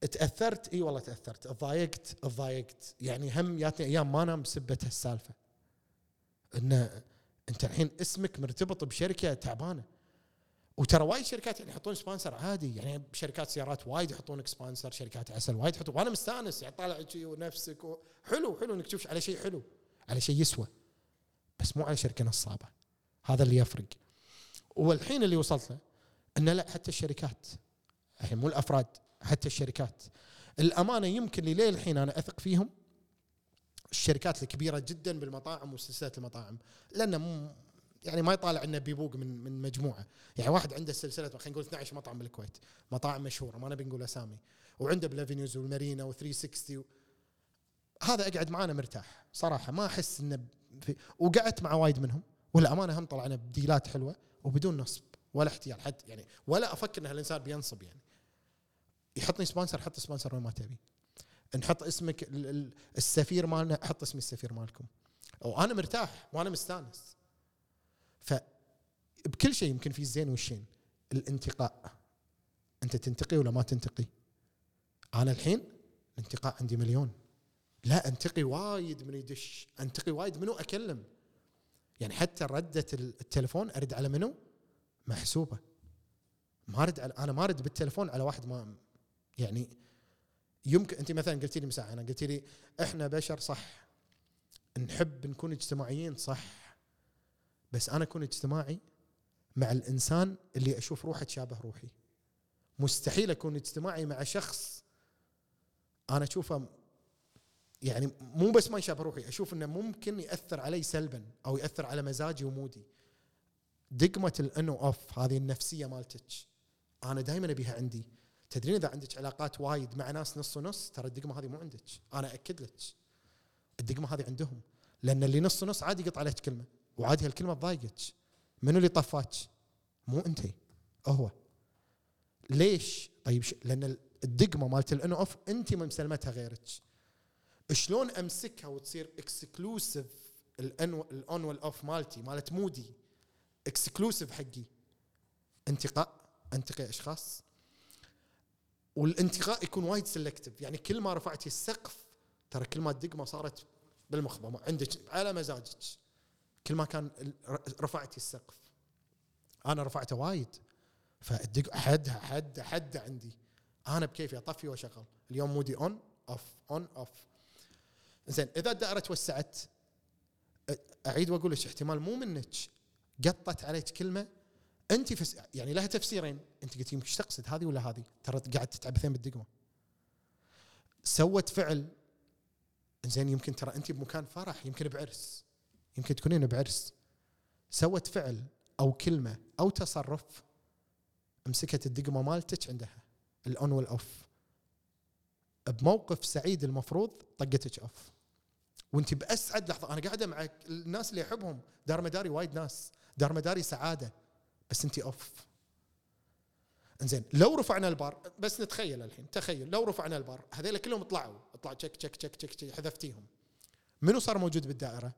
تأثرت إي والله تأثرت. تضايقت تضايقت يعني هم جاتني أيام ما أنام بسبة هالسالفة. إن انت الحين اسمك مرتبط بشركة تعبانة. وترى وايد شركات يعني يحطون sponsor عادي يعني شركات سيارات وايد يحطونك sponsor شركات عسل وايد يحطون. وأنا مستأنس يعني طالع ونفسك. حلو حلو إنك تشوف على شيء حلو على شيء يسوى. بس مو على شركة نصابة. هذا اللي يفرق. والحين اللي وصلت له انه لا حتى الشركات. الحين مو الأفراد حتى الشركات. الأمانة يمكن لي الحين أنا أثق فيهم الشركات الكبيرة جدا بالمطاعم وسلسلة المطاعم. لأنه يعني ما يطالع إنه بيبوق من من مجموعة. يعني واحد عنده سلسلة خلينا نقول 12 مطعم بالكويت. مطاعم مشهورة ما نبي نقول أسامي. وعنده بالأفنيوز والمارينا و360 و... هذا أقعد معانا مرتاح. صراحة ما أحس إنه في... وقعدت مع وايد منهم. والأمانة هم طلعنا بديلات حلوة وبدون نصب ولا احتيال. حتى يعني ولا أفكر إن هالإنسان بينصب يعني. يحطني sponsor حط sponsor وين ما تبي. نحط اسمك ال- ال- السفير مالنا حط اسمي السفير مالكم. وأنا مرتاح وأنا مستانس. فبكل شيء يمكن في الزين والشين الانتقاء. أنت تنتقي ولا ما تنتقي؟ أنا الحين الانتقاء عندي مليون. لا أنتقي وايد من يدش. أنتقي وايد منو؟ أكلم. يعني حتى ردة التلفون أرد على منو؟ محسوبة. ما أرد على أنا ما أرد بالتلفون على واحد ما يعني يمكن أنت مثلا قلتي لي مساء أنا قلتي لي إحنا بشر صح نحب نكون اجتماعيين صح بس أنا أكون اجتماعي مع الإنسان اللي أشوف روحه تشابه روحي. مستحيل أكون اجتماعي مع شخص أنا أشوفه يعني مو بس ما يشابه روحي أشوف إنه ممكن يأثر علي سلبا أو يأثر على مزاجي ومودي. دقمة الإن اوف هذه النفسية مالتك. أنا دائما أبيها عندي. تدرين إذا عندك علاقات وايد مع ناس نص ونص ترى الدقمة هذه مو عندك. أنا أكد لك. الدقمة هذه عندهم. لأن اللي نص ونص عادي يقط عليك كلمة وعادي هالكلمة تضايقك. منو اللي طفاك؟ مو أنت هو. ليش؟ طيب ش... لأن الدقمة مالت ال on off أنت ما مسلمتها غيرك. شلون أمسكها وتصير exclusive ال on ال on وال off مالتي مالت mood ي؟ exclusive حقي. أنتقاء انتقي أشخاص. والانتقاء يكون وايد selective يعني كل ما رفعتي السقف ترى كل ما الدقمة صارت بالمخبه عندك على مزاجك. كل ما كان رفعتي السقف. أنا رفعته وايد. فالدقمة حدها حد حد عندي. أنا بكيفي أطفي وأشغل. اليوم mood ي on off on off زين إذا الدائرة توسعت أعيد وأقول لك احتمال مو منك. قطت عليك كلمة أنت فس يعني لها تفسيرين. أنت قلت يمكن إيش تقصد هذه ولا هذه؟ ترى قاعد تتعبثين بالدقمة. سوت فعل. زين يمكن ترى أنت بمكان فرح يمكن بعرس. يمكن تكونين بعرس. سوت فعل أو كلمة أو تصرف مسكت الدقمة مالتك عندها. الأون والأوف. بموقف سعيد المفروض طقتك off. وأنت بأسعد لحظة. أنا قاعدة مع الناس اللي أحبهم. دار مداري وايد ناس. دار مداري سعادة. بس انت off انزين لو رفعنا البار بس نتخيل الحين تخيل لو رفعنا البار هذول كلهم طلعوا طلع تشك تشك تشك تشك حذفتيهم. منو صار موجود بالدائرة؟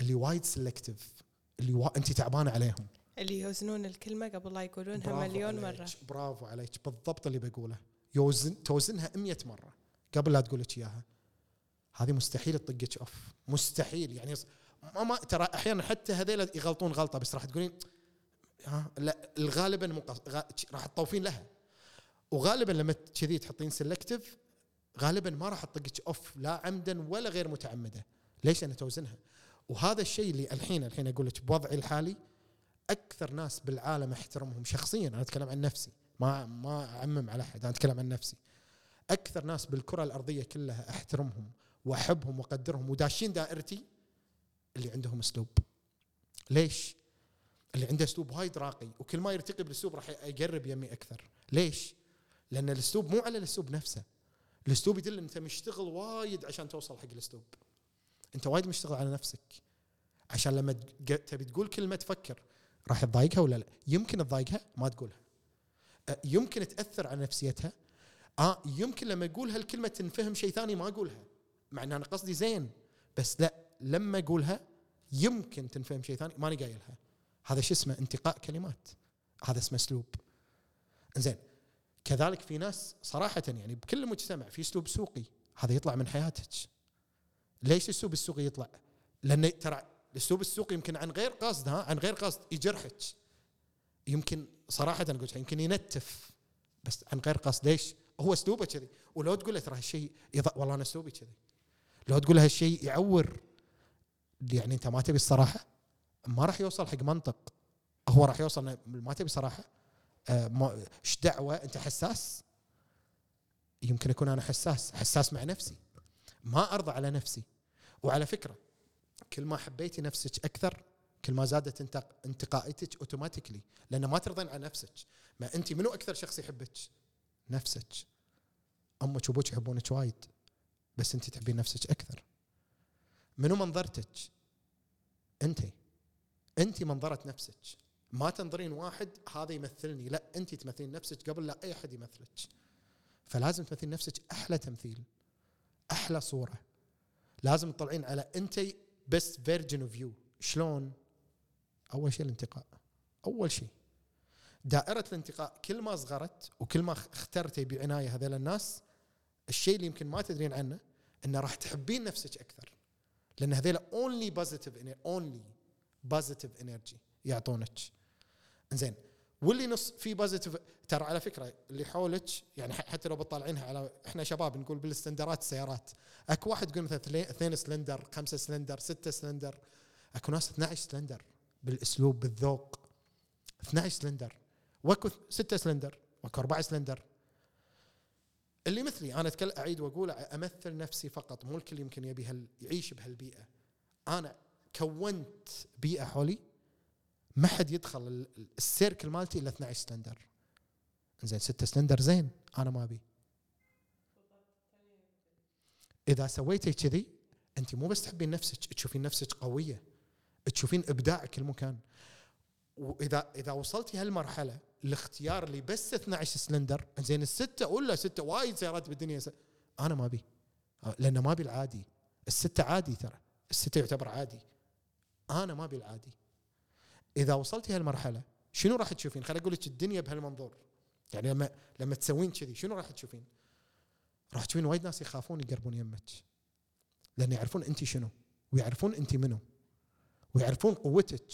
اللي وايد selective اللي وا... انت تعبانة عليهم. اللي يوزنون الكلمة قبل لا يقولونها برافو مليون عليك، مرة. برافو عليك بالضبط اللي بقوله. يوزن توزنها 100 مرة قبل لا تقول لك إياها. هذه مستحيل تطقك off مستحيل يعني ما, ما ترى أحيانا حتى هذيلا يغلطون غلطة بس راح تقولين ها لا غالبا راح تطوفين لها. وغالبا لما كذي تحطين selective غالبا ما راح تطقك off لا عمدا ولا غير متعمدة. ليش؟ أنا توزنها. وهذا الشيء اللي الحين الحين أقول لك بوضعي الحالي أكثر ناس بالعالم أحترمهم شخصيا. أنا أتكلم عن نفسي. ما ما أعمم على أحد أنا أتكلم عن نفسي. أكثر ناس بالكرة الأرضية كلها أحترمهم وأحبهم وأقدرهم وداشين دائرتي اللي عندهم اسلوب ليش؟ اللي عنده أسلوب وايد راقي وكل ما يرتقي بالأسلوب راح يقرب يمي أكثر. ليش؟ لأن الأسلوب مو على الأسلوب نفسه. الأسلوب يدل أنت مشتغل وايد عشان توصل حق الأسلوب. أنت وايد مشتغل على نفسك. عشان لما تبي تقول كلمة تفكر راح تضايقها ولا لا؟ يمكن تضايقها ما تقولها. يمكن تأثر على نفسيتها. آه يمكن لما أقول هالكلمة تنفهم شيء ثاني ما أقولها. مع إن أنا قصدي زين. بس لا لما أقولها يمكن تنفهم شيء ثاني ماني قايلها. هذا شو اسمه؟ انتقاء كلمات. هذا اسمه اسلوب. زين كذلك في ناس صراحة يعني بكل مجتمع في اسلوب سوقي هذا يطلع من حياتك. ليش الاسلوب السوقي يطلع؟ لأن ترى الاسلوب السوقي يمكن عن غير قصد ها عن غير قصد يجرحك. يمكن صراحة أقول يمكن ينتف بس عن غير قصد ليش؟ هو أسلوبه كذي. ولو تقول له ترى هالشيء يض... والله أنا أسلوبي كذي. لو تقول له هالشيء يعور. يعني أنت ما تبي الصراحة؟ ما راح يوصل حق منطق. هو راح يوصل ما تبي صراحة؟ آه، إيش دعوة؟ أنت حساس؟ يمكن أكون أنا حساس حساس مع نفسي. ما أرضى على نفسي. وعلى فكرة كل ما حبيتي نفسك أكثر كل ما زادت انتق- انتقائيتك اوتوماتيكلي لأن ما ترضين على نفسك. ما أنت منو أكثر شخص يحبك؟ نفسك. أمك وأبوك يحبونك وايد بس أنت تحبين نفسك أكثر. منو منظرتك؟ أنت. أنت منظرة نفسك. ما تنظرين واحد هذا يمثلني. لا أنت تمثلين نفسك قبل لا أي أحد يمثلك. فلازم تمثلين نفسك أحلى تمثيل أحلى صورة. لازم تطلعين على أنت best version of you شلون؟ أول شيء الانتقاء. أول شيء. دائرة الانتقاء كل ما صغرت وكل ما اخترتي بعناية هذول الناس الشيء اللي يمكن ما تدرين عنه إنه راح تحبين نفسك أكثر. لأن هذول only positive only positive energy يعطونك. زين واللي نص في positive ترى على فكرة اللي حولك يعني حتى لو بتطالعينها على إحنا شباب نقول بالسلندرات السيارات. أكو واحد يقول مثلا اثنين- سلندر خمسة سلندر ستة سلندر. أكو ناس 12 سلندر بالأسلوب بالذوق. 12 سلندر. وأكو 6 سلندر. وأكو 4 سلندر. اللي مثلي أنا اتكلم أعيد وأقول أمثل نفسي فقط. مو الكل يمكن يبي يعيش بهالبيئة. أنا كونت بيئة حولي ما حد يدخل ال- ال- ال circle مالتي إلا 12 سلندر زين 6 سلندر زين أنا ما أبي. إذا سويتي كذي أنت مو بس تحبين نفسك تشوفين نفسك قوية تشوفين ابداعك المكان وإذا إذا وصلتي هالمرحلة الاختيار اللي بس 12 سلندر زين الستة ولا ستة وايد سيارات بالدنيا س... أنا ما أبي. لأن ما أبي العادي. الستة عادي ترى. الستة يعتبر عادي. أنا ما أبي العادي. إذا وصلتي هالمرحلة شنو راح تشوفين؟ خليني أقول لك الدنيا بهالمنظور. يعني لما لما تسوين كذي شنو راح تشوفين؟ راح تشوفين وايد ناس يخافون يقربون يمك. لأن يعرفون انت شنو ويعرفون انت منو ويعرفون قوتك.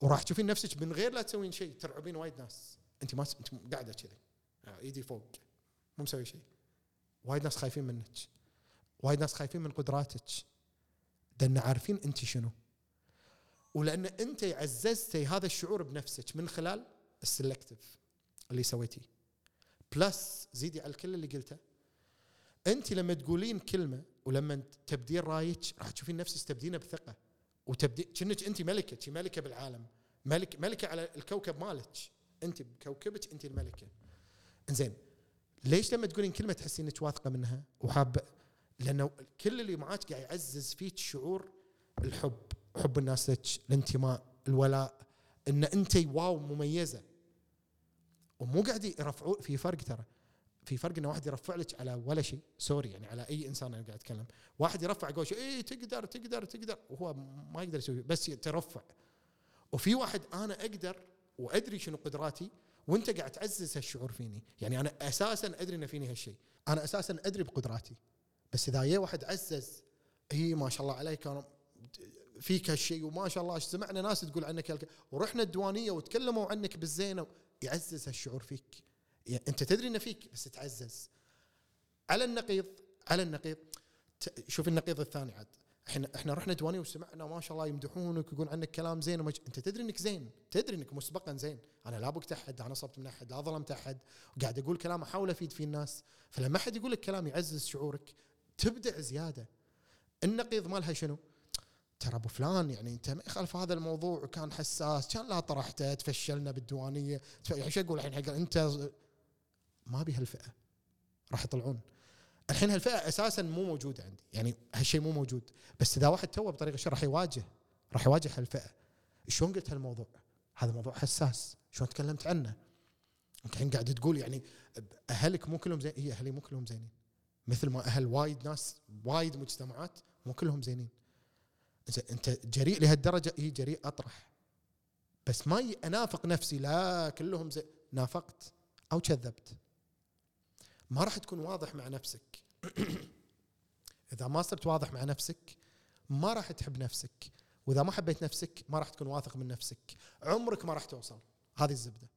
وراح تشوفين نفسك من غير لا تسوين شيء ترعبين وايد ناس. انت ما انت قاعدة كذي. آه، ايدي فوق. مو مسوي شيء. وايد ناس خايفين منك. وايد ناس خايفين من قدراتك. لأن عارفين انت شنو. ولأن أنت عززتي هذا الشعور بنفسك من خلال ال selective اللي سويتيه. plus زيدي على الكل اللي قلته. أنت لما تقولين كلمة ولما تبدين رأيك راح تشوفين نفسك تبدينه بثقة. وتبدي كأنك أنت ملكة ملكة بالعالم. ملك ملكة على الكوكب مالك. أنت بكوكبك أنت الملكة. زين ليش لما تقولين كلمة تحسين إنك واثقة منها؟ وحابه لأنه كل اللي معاك قاعد يعزز فيك شعور الحب. حب الناس لك الانتماء الولاء إن أنت wow مميزة. ومو قاعد يرفعوا في فرق ترى في فرق إن واحد يرفع لك على ولا شيء sorry يعني على أي إنسان أنا قاعد أتكلم. واحد يرفع يقول اي تقدر تقدر تقدر وهو ما يقدر يسوي بس يترفع وفي واحد أنا أقدر وأدري شنو قدراتي وأنت قاعد تعزز هالشعور فيني. يعني أنا أساسا أدري ان فيني هالشيء. أنا أساسا أدري بقدراتي. بس إذا جاء واحد عزز هي ما شاء الله عليك فيك هالشيء وما شاء الله سمعنا ناس تقول عنك هالك ورحنا الديوانية وتكلموا عنك بالزينة يعزز هالشعور فيك. يعني أنت تدري إنه فيك بس تعزز. على النقيض على النقيض شوف النقيض الثاني عاد. إحنا إحنا رحنا ديوانيه وسمعنا ما شاء الله يمدحونك ويقول عنك كلام زين ومج... أنت تدري إنك زين تدري إنك مسبقا زين. أنا لا بقت احد لا نصبت من أحد لا ظلمت أحد وقاعد أقول كلام أحاول أفيد فيه الناس. فلما أحد يقول لك كلام يعزز شعورك تبدع زيادة. النقيض مالها شنو؟ ترى أبو فلان يعني أنت ما يخالف هذا الموضوع وكان حساس كان لا طرحته تفشلنا بالديوانية يعني شو أقول الحين؟ حق أنت ما أبي هالفئة راح يطلعون. الحين هالفئة أساسا مو موجودة عندي يعني هالشيء مو موجود. بس إذا واحد توه بطريقة شو راح يواجه؟ راح يواجه هالفئة. شلون قلت هالموضوع؟ هذا موضوع حساس. شلون تكلمت عنه؟ انت الحين قاعد تقول يعني أهلك مو كلهم زين هي أهلي مو كلهم زينين. مثل ما أهل وايد ناس وايد مجتمعات مو كلهم زينين. انت جريء لهالدرجة. هي جريء أطرح. بس ما أنافق نفسي لا كلهم زي نافقت أو كذبت. ما راح تكون واضح مع نفسك. (clears throat) إذا ما صرت واضح مع نفسك ما راح تحب نفسك. وإذا ما حبيت نفسك ما راح تكون واثق من نفسك. عمرك ما راح توصل. هذه الزبدة.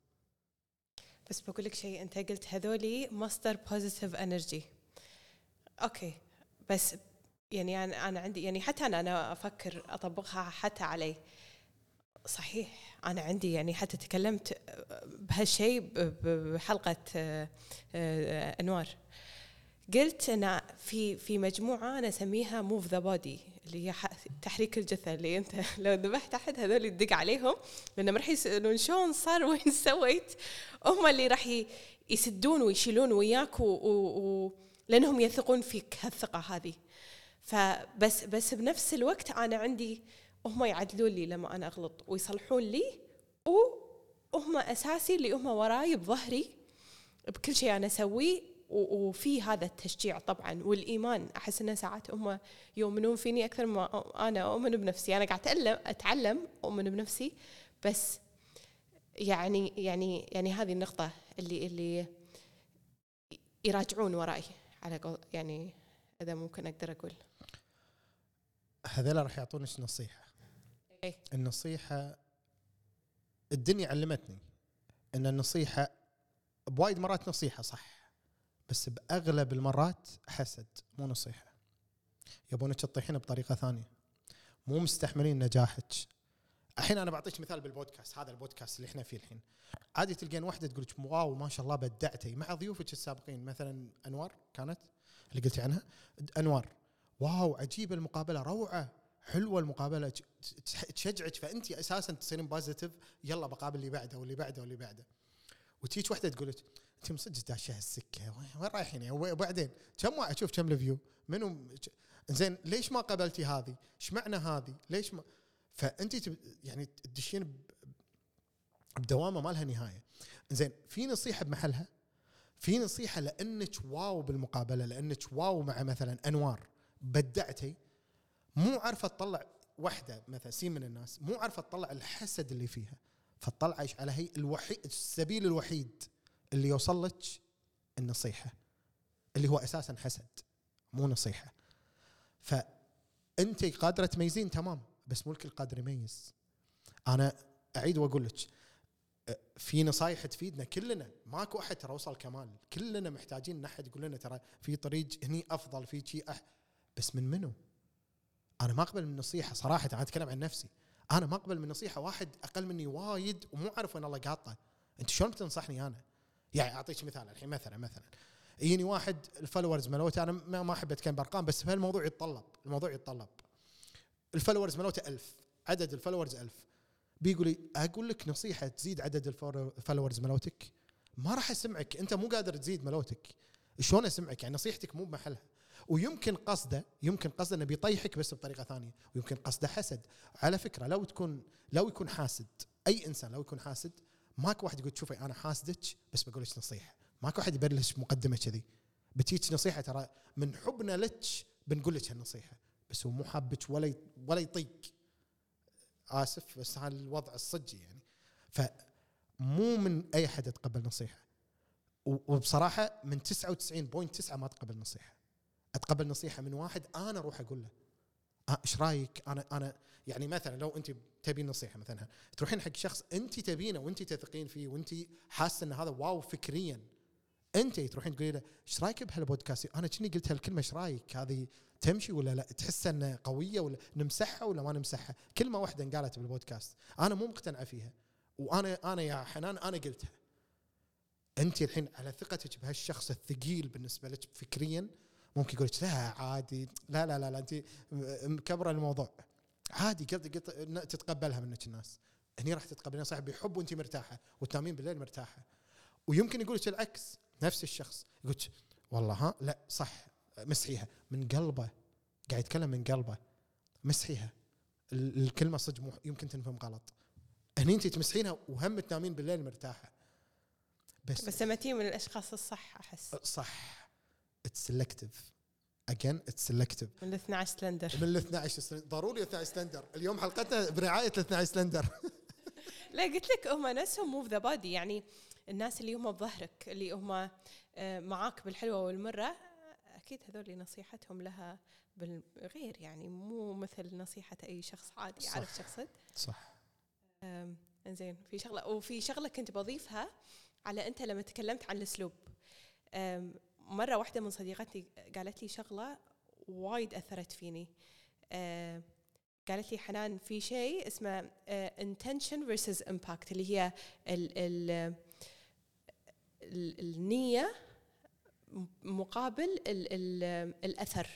بس بقول لك شيء أنت قلت هذولي مصدر positive energy okay. بس يعني أنا أنا عندي يعني حتى أنا أنا أفكر أطبقها حتى علي. صحيح. أنا عندي يعني حتى تكلمت بهالشيء بحلقة آه، أنوار. قلت أنا في في مجموعة أنا أسميها موف ذا بودي اللي هي تحريك الجثه اللي أنت (laughs) لو ذبحت أحد هذول يدق عليهم لأن ما راح يسألون شلون صار (laughs) وين سويت. هم اللي راح يسدون ويشيلون وياك و, و, و لأنهم يثقون فيك هالثقة هذه. فبس بس بنفس الوقت أنا عندي هم يعدلون لي لما أنا أغلط ويصلحون لي وهم أساسي اللي هم وراي بظهري بكل شيء أنا أسويه وفي هذا التشجيع طبعا والإيمان. أحس إن ساعات هم يؤمنون فيني أكثر ما أنا أؤمن بنفسي. أنا قاعد اتعلم أتعلم أؤمن بنفسي بس يعني يعني يعني هذه النقطة اللي اللي يراجعون وراي على يعني إذا ممكن أقدر أقول. هذول راح يعطونك نصيحة. إيه؟ النصيحة الدنيا علمتني إن النصيحة بوايد مرات نصيحة صح بس بأغلب المرات حسد مو نصيحة. يبونك تطيحين بطريقة ثانية. مو مستحملين نجاحك. الحين أنا بعطيك مثال بالبودكاست هذا البودكاست اللي إحنا فيه الحين. عادي تلقين واحدة تقول لك wow ما شاء الله بدعتي. مع ضيوفك السابقين مثلا أنوار كانت اللي قلتي عنها. أنوار wow عجيبة المقابلة روعة حلوة المقابلة تشجعك فانت أساسا تصيرين positive يلا بقابل اللي بعده واللي بعده واللي بعده وتجيك واحدة تقول لك انت مصدق داشه السكة وين رايحين يعني وبعدين كم أشوف كم ال view منو زين ليش ما قبلتي هذه؟ إيش معنى هذه؟ ليش ما فانت يعني تدشين بدوامة ما لها نهاية. زين في نصيحة بمحلها في نصيحة لأنك واو بالمقابلة لأنك واو مع مثلا أنوار بدعتي مو عارفه تطلع واحدة مثلا سين من الناس مو عارفه تطلع الحسد اللي فيها. فتطلع إيش؟ على هي الوحيد السبيل الوحيد اللي يوصل لك النصيحة اللي هو أساسا حسد مو نصيحة. فانت قادرة تميزين تمام بس مو الكل قادر يميز. أنا أعيد وأقول لك في نصايح تفيدنا كلنا. ماكو أحد ترى وصل كمال. كلنا محتاجين إن أحد يقول لنا ترى في طريق هني أفضل في شيء أح بس من منو؟ أنا ما أقبل من نصيحة صراحة أنا أتكلم عن نفسي. أنا ما أقبل من نصيحة واحد أقل مني وايد ومو عارف وين الله قاطه. أنت شلون بتنصحني أنا؟ يعني أعطيك مثال الحين مثلا مثلا. يجيني واحد ال followers ملوته أنا ما أحب أتكلم بأرقام بس هالموضوع يتطلب الموضوع يتطلب. ال followers ملوته ألف عدد ال followers ألف. بيقول لي أقول لك نصيحة تزيد عدد ال followers ملوتك؟ ما راح أسمعك أنت مو قادر تزيد ملوتك. شلون أسمعك؟ يعني نصيحتك مو بمحلها. ويمكن قصده يمكن قصده إنه بيطيحك بس بطريقة ثانية ويمكن قصده حسد. على فكرة لو تكون لو يكون حاسد أي إنسان لو يكون حاسد ماكو واحد يقول شوفي أنا حاسدك بس بقول لك نصيحة. ماكو واحد يبلش مقدمة كذي بتجيك نصيحة ترى من حبنا لك بنقول لك هالنصيحة بس هو مو حابك ولا ولا يطيق. آسف بس هذا الوضع الصجي يعني. فمو من أي احد يتقبل نصيحة. وبصراحة من 99.9 ما تقبل نصيحة. أتقبل نصيحة من واحد أنا أروح أقول له. إيش رأيك؟ أنا أنا يعني مثلا لو أنت تبين نصيحة مثلا تروحين حق شخص أنت تبينه وأنت تثقين فيه وأنت حاسة إن هذا واو فكريا أنت تروحين تقولي له إيش رأيك بهالبودكاست؟ أنا كني قلت هالكلمة إيش رأيك؟ هذه تمشي ولا لا؟ تحس إنها قوية ولا نمسحها ولا ما نمسحها؟ كلمة واحدة انقالت بالبودكاست. أنا مو مقتنعه فيها. وأنا أنا يا حنان أنا قلتها. أنت الحين على ثقتك بهالشخص الثقيل بالنسبة لك فكريا ممكن يقول لا عادي. لا لا لا, لا انت مكبره الموضوع. عادي قلت قلت تتقبلها منك الناس. هني راح تتقبلين صح بحب وانت مرتاحة وتنامين بالليل مرتاحة. ويمكن يقول لك العكس نفس الشخص. يقول والله ها لا صح مسحيها. من قلبه قاعد يتكلم من قلبه. مسحيها. ال- الكلمة صدق مو- يمكن تنفهم غلط. هني انت تمسحينها وهم تنامين بالليل مرتاحة. بس, بس لما من الأشخاص الصح أحس. صح. it's selective again it's selective من ال 12 سلندر. من ال 12 سلندر ضروري 12 سلندر. اليوم حلقتنا برعاية ال 12 سلندر. (laughs) لا قلت لك هم نفسهم move the body يعني الناس اللي هم بظهرك اللي هم آه، معاك بالحلوة والمرة أكيد هذول نصيحتهم لها بالغير يعني مو مثل نصيحة أي شخص عادي صح. عارف شخص صح. أم، إنزين في شغلة وفي شغلة كنت بضيفها على أنت لما تكلمت عن الأسلوب. أم، مرة واحدة من صديقاتي قالت لي شغلة وايد أثرت فيني أم، قالت لي حنان في شيء اسمه أه، intention versus impact اللي هي ال ال ال النية مقابل ال ال الأثر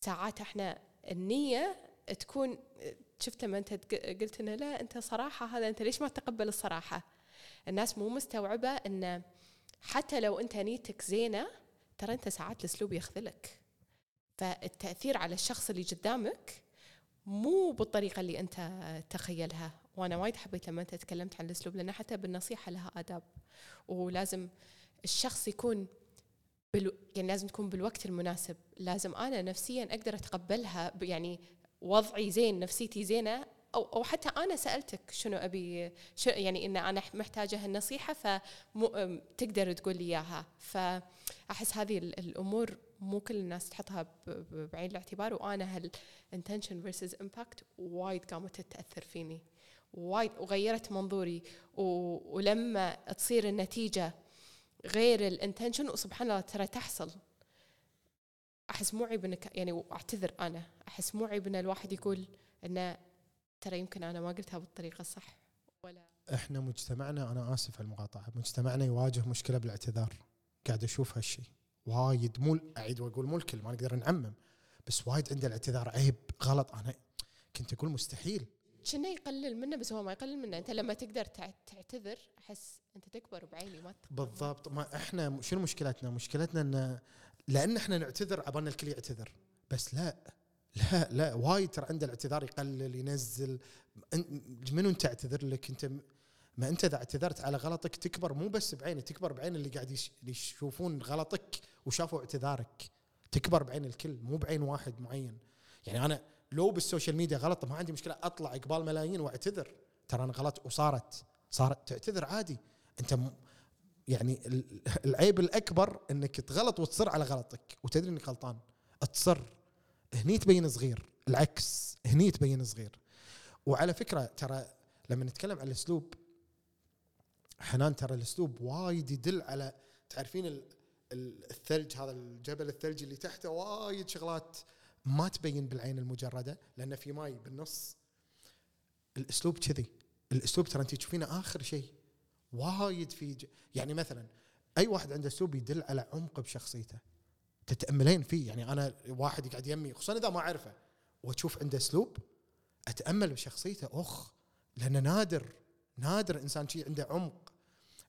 ساعات إحنا النية تكون شفت لما انت قلت إنه لا انت صراحة هذا انت ليش ما تقبل الصراحة؟ الناس مو مستوعبة إن حتى لو أنت نيتك زينة ترى أنت ساعات الأسلوب يخذلك. فالتأثير على الشخص اللي قدامك مو بالطريقة اللي أنت تخيلها وأنا وايد حبيت لما أنت تكلمت عن الأسلوب لأن حتى بالنصيحة لها آداب. ولازم الشخص يكون بالو... يعني لازم تكون بالوقت المناسب. لازم أنا نفسيا أقدر أتقبلها يعني وضعي زين نفسيتي زينة أو أو حتى أنا سألتك شنو أبي شو يعني إن أنا محتاجة هالنصيحة فتقدر تقول لي إياها. فاحس هذه ال- الأمور مو كل الناس تحطها بعين الاعتبار وأنا هال intention versus impact وايد قامت تاثر فيني. وايد وغيرت منظوري. ولما تصير النتيجة غير الانتنشن وسبحان الله ترى تحصل. أحس مو عيب إنك يعني واعتذر أنا. أحس مو عيب إن الواحد يقول إنه ترى يمكن أنا ما قلتها بالطريقة الصح. ولا إحنا مجتمعنا أنا آسف على المقاطعة مجتمعنا يواجه مشكلة بالاعتذار. قاعد أشوف هالشيء. وايد مو أعيد وأقول مو الكل ما نقدر نعمم بس وايد عنده الاعتذار عيب غلط. أنا كنت أقول مستحيل. كنا يقلل منه بس هو ما يقلل منه. أنت لما تقدر تع- تعتذر أحس أنت تكبر بعيني ما تكبر بالضبط. ما إحنا شنو مشكلتنا؟ مشكلتنا ان لأن إحنا نعتذر عبالنا الكل يعتذر. بس لا. لا لا وايد ترى عنده الاعتذار يقلل ينزل. منو أنت أعتذر لك؟ أنت ما أنت إذا اعتذرت على غلطك تكبر مو بس بعيني تكبر بعين اللي قاعد يشوفون غلطك وشافوا اعتذارك. تكبر بعين الكل مو بعين واحد معين. يعني أنا لو بالسوشيال ميديا غلط ما عندي مشكلة أطلع قبال ملايين وأعتذر. ترى أنا غلط وصارت صارت تعتذر عادي. أنت م- يعني ال- العيب الأكبر إنك تغلط وتصر على غلطك وتدري إنك غلطان. تصر. هني تبين صغير العكس هني تبين صغير وعلى فكرة ترى لما نتكلم عن الأسلوب حنان ترى الأسلوب وايد يدل على تعرفين ال- ال- الثلج هذا الجبل الثلجي اللي تحته وايد شغلات ما تبين بالعين المجردة لأن في ماي بالنص الأسلوب كذي الأسلوب ترى أنت تشوفينه آخر شيء وايد في. يعني مثلا أي واحد عنده أسلوب يدل على عمق بشخصيته تتأملين فيه. يعني أنا واحد يقعد يمي خصوصا إذا ما أعرفه وأشوف عنده أسلوب أتأمل بشخصيته. أخ لأنه نادر نادر إنسان شيء عنده عمق.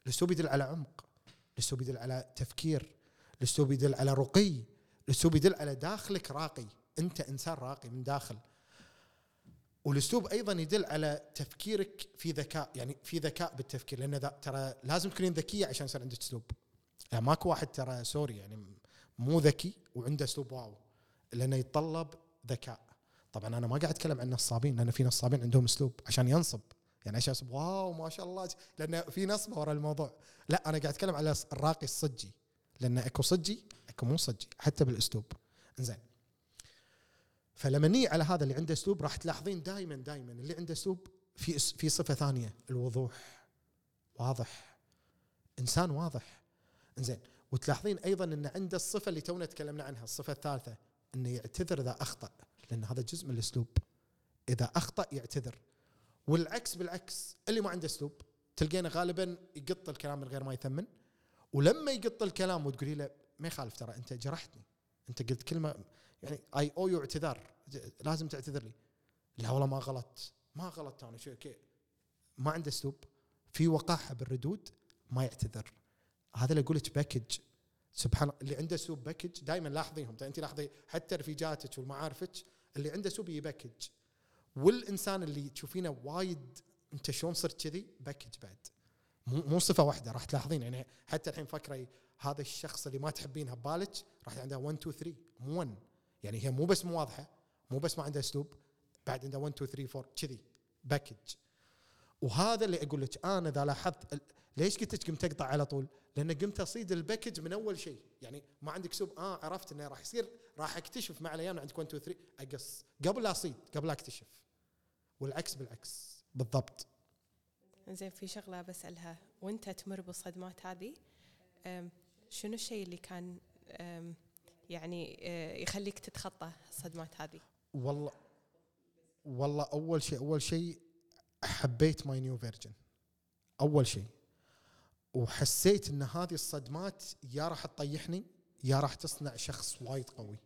الأسلوب يدل على عمق. الأسلوب يدل على تفكير. الأسلوب يدل على رقي. الأسلوب يدل على داخلك راقي. أنت إنسان راقي من داخل. والأسلوب أيضا يدل على تفكيرك في ذكاء يعني في ذكاء بالتفكير. لأن ترى لازم تكونين ذكية عشان يصير عندك أسلوب. يعني ماكو واحد ترى سوري يعني مو ذكي وعنده أسلوب واو لأنه يتطلب ذكاء. طبعا أنا ما قاعد أتكلم عن نصابين لأن في نصابين عندهم أسلوب عشان ينصب. يعني عشان واو ما شاء الله لأن في نصبة ورا الموضوع. لا أنا قاعد أتكلم على الراقي الصجي لأن أكو صجي أكو مو صجي حتى بالأسلوب. زين فلما نيجي على هذا اللي عنده أسلوب راح تلاحظين دائما دائما اللي عنده أسلوب في في صفة ثانية الوضوح. واضح. إنسان واضح. زين وتلاحظين أيضا إن عنده الصفة اللي تونا تكلمنا عنها الصفة الثالثة انه يعتذر إذا أخطأ لأن هذا جزء من الأسلوب. إذا أخطأ يعتذر. والعكس بالعكس اللي ما عنده أسلوب تلقينه غالبا يقط الكلام من غير ما يثمن. ولما يقط الكلام وتقولي له ما يخالف ترى أنت جرحتني. أنت قلت كلمه يعني اي أو يو اعتذار. لازم تعتذر لي. لا والله ما غلط. ما غلطت أنا. شو ما عنده أسلوب. في وقاحة بالردود ما يعتذر. هذا اللي أقول لك package سبحان اللي عنده اسلوب package دائما لاحظيهم انت لاحظي حتى رفيجاتك والمعارفك اللي عنده اسلوب يا package والإنسان اللي تشوفينه وايد أنت شلون صرت كذي؟ package بعد. مو مو صفة واحدة راح تلاحظين. يعني حتى الحين فكرة هذا الشخص اللي ما تحبينها ببالك راح عندها 1 2 3 مو 1 يعني هي مو بس مو واضحة مو بس ما عندها اسلوب بعد عندها 1 2 3 4 كذي. package وهذا اللي أقول لك أنا إذا لاحظت ليش قلت لك قمت أقطع على طول؟ لأن قمت أصيد الباكج من أول شيء، يعني ما عندك سوب آه عرفت إنه راح يصير. راح أكتشف مع الأيام عندك 1 2 3 أقص. قبل لا أصيد قبل لا أكتشف. والعكس بالعكس. بالضبط. زين في شغلة بسألها. وأنت تمر بالصدمات هذه شنو الشيء اللي كان يعني يخليك تتخطى الصدمات هذه؟ والله والله أول شيء أول شيء حبيت my new version أول شيء. وحسيت إن هذه الصدمات يا راح تطيحني يا راح تصنع شخص وايد قوي.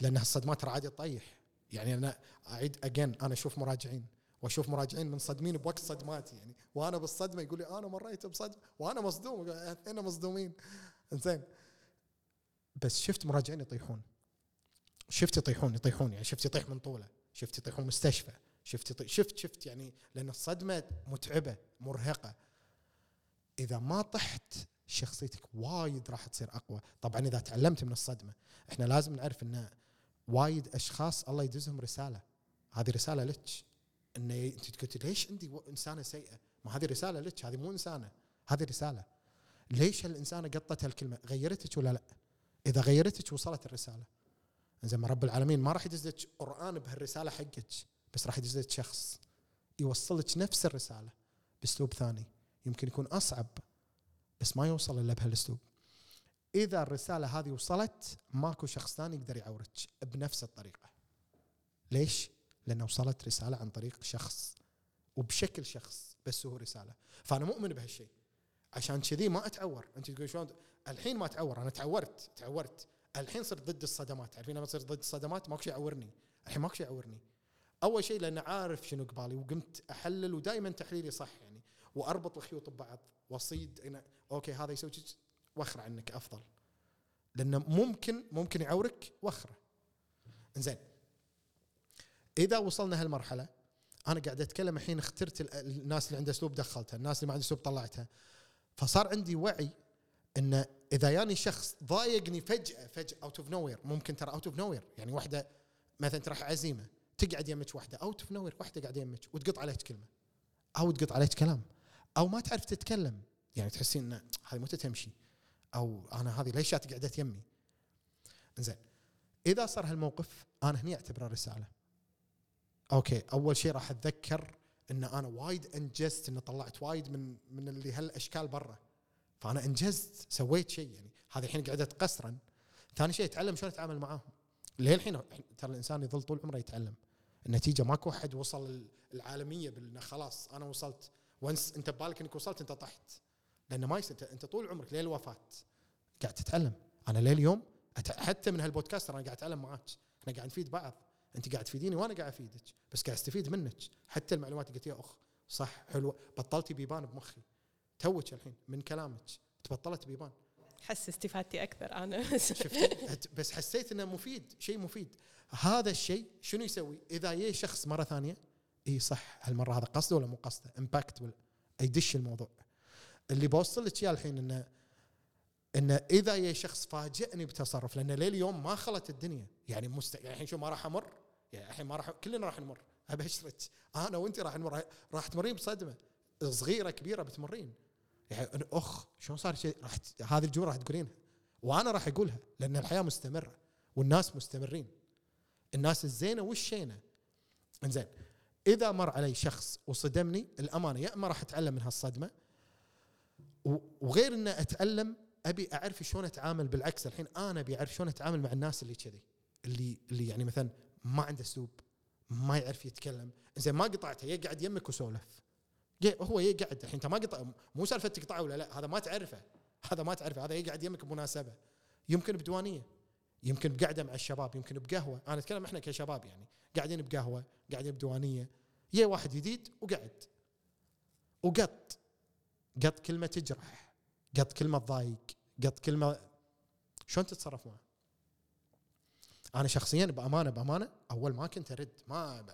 لأن هالصدمات ترى عادي تطيح يعني أنا أعيد again أنا أشوف مراجعين وأشوف مراجعين منصدمين بوقت صدماتي يعني. وأنا بالصدمة يقول لي أنا مريت بصدمة وأنا مصدوم إحنا مصدومين. زين بس شفت مراجعين يطيحون. شفت يطيحون يطيحون يعني. شفت يطيح من طوله شفت يطيحون مستشفى شفت يطيح شفت شفت يعني. لأن الصدمة متعبة مرهقة. إذا ما طحت شخصيتك وايد راح تصير أقوى. طبعا إذا تعلمت من الصدمة إحنا لازم نعرف إن وايد أشخاص الله يدزهم رسالة. هذه رسالة لك. إن أنت قلت ليش عندي إنسانة سيئة؟ ما هذه رسالة لك هذه مو إنسانة هذه رسالة. ليش هالانسانه قطت هالكلمة؟ غيرتك ولا لا؟ إذا غيرتك وصلت الرسالة. زين ما رب العالمين ما راح يدز لك قرآن بهالرسالة حقك بس راح يدز لك شخص يوصل لك نفس الرسالة بأسلوب ثاني. يمكن يكون أصعب بس ما يوصل إلا بهالأسلوب. إذا الرسالة هذه وصلت ماكو شخص ثاني يقدر يعورك بنفس الطريقة. ليش؟ لأنه وصلت رسالة عن طريق شخص وبشكل شخص بس هو رسالة. فأنا مؤمن بهالشيء عشان كذي ما أتعور. أنت تقول شلون؟ الحين ما أتعور. أنا تعورت تعورت. الحين صرت ضد الصدمات. عارفين لما تصير ضد الصدمات؟ ماكو شيء يعورني. الحين ماكو شيء يعورني. أول شيء لأن عارف شنو قبالي وقمت أحلل ودائما تحليلي صح يعني. وأربط الخيوط ببعض وأصيد. أنا أوكي هذا يسوي واخره عنك أفضل. لأنه ممكن ممكن يعورك وأخره. زين إذا وصلنا هالمرحلة أنا قاعد أتكلم الحين اخترت ال- الناس اللي عنده أسلوب دخلتها الناس اللي ما عنده أسلوب طلعتها. فصار عندي وعي إن إذا ياني شخص ضايقني فجأة فجأة out of no ممكن ترى out of no يعني واحدة مثلا تروح عزيمة تقعد يمك واحدة out of no واحدة قاعدة يمك وتقط عليك كلمة أو تقط عليك كلام. أو ما تعرف تتكلم. يعني تحسين إن هذه متى تمشي. أو أنا هذه ليش قعدت يمي؟ زين إذا صار هالموقف أنا هني أعتبره رسالة. okay أول شيء راح أتذكر إن أنا وايد إنجزت إن طلعت وايد من من اللي هالأشكال برا. فأنا إنجزت سويت شيء يعني. هذه الحين قعدت قسرا ثاني شيء أتعلم شلون أتعامل معاهم. للحين ترى الإنسان يظل طول عمره يتعلم. النتيجة ماكو احد وصل العالمية بإنه خلاص أنا وصلت وانس انت ببالك انك وصلت انت طحت. لأنه ما يصير انت, طول عمرك لين الوفاه قاعد تتعلم. أنا لليوم أت- حتى من هالبودكاست أنا قاعد أتعلم معاك. إحنا قاعد نفيد بعض. أنت قاعد تفيديني وأنا قاعد أفيدك. بس قاعد أستفيد منك. حتى المعلومات اللي قلتيها أخ صح حلوة بطلتي بيبان بمخي. توك الحين من كلامك. تبطلت بيبان. حس استفادتي أكثر أنا. شفت بس حسيت إنه مفيد شيء مفيد. هذا الشيء شنو يسوي؟ إذا جاي شخص مرة ثانية اي صح هالمره هذا قصده ولا مو قصده؟ امباكت ولا يدش الموضوع. اللي بوصل لك إياه الحين انه إنه إذا جاي شخص فاجئني بتصرف لأن لليوم ما خلت الدنيا. يعني مست... يعني الحين شو ما راح أمر؟ يعني الحين ما راح كلنا راح نمر. (laughs) أبشرك. أنا وأنت راح نمر. راح تمرين بصدمة. صغيرة كبيرة بتمرين. يعني أخ شلون صار شيء؟ راح هذه الجملة راح تقولينها. وأنا راح أقولها لأن الحياة مستمرة والناس مستمرين. الناس الزينة والشينة. إنزين إذا مر علي شخص وصدمني الأمانة يا إما راح أتعلم من هالصدمة وغير ان أتعلم أبي أعرف شلون أتعامل بالعكس الحين أنا أبي أعرف شلون أتعامل مع الناس اللي كذي اللي اللي يعني مثلا ما عنده أسلوب ما يعرف يتكلم. زين ما قطعته يا قاعد يمك وسولف. هو يقعد الحين أنت ما قطع مو سالفة تقطعه ولا لا هذا ما تعرفه. هذا ما تعرفه هذا يقعد يمك بمناسبة. يمكن بديوانية يمكن بقعدة مع الشباب يمكن بقهوة. أنا أتكلم إحنا كشباب يعني قاعدين بقهوة. قاعدين بديوانيه يا واحد جديد وقعد وقط قط كلمة تجرح قط كلمة تضايق قط كلمة شلون تتصرف معه؟ أنا شخصيا بأمانة بأمانة أول ما كنت أرد ما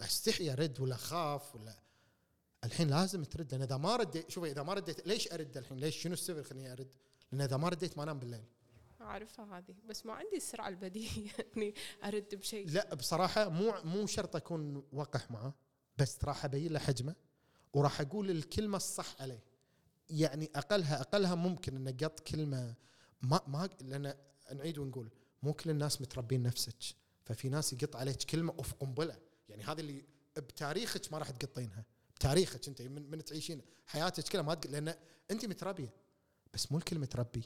أستحي أرد ولا أخاف ولا الحين لازم ترد لأن إذا ما رديت شوف إذا ما رديت ليش أرد الحين؟ ليش شنو السبب خليني أرد؟ لأن إذا ما رديت ما أنام بالليل. اعرفها هذه بس ما عندي السرعة البديهيه اني (laughs) أرد بشيء. لا بصراحة مو مو شرط أكون وقح معه بس راح أبين له حجمه وراح أقول الكلمة الصح عليه. يعني أقلها أقلها ممكن ان قط كلمة ما ما لأن نعيد ونقول مو كل الناس متربين نفسك ففي ناس يقط عليك كلمة أوف قنبلة. يعني هذه اللي بتاريخك ما راح تقطينها بتاريخك أنت من, من تعيشين حياتك كلها ما تق... لأن أنت متربية بس مو الكل متربي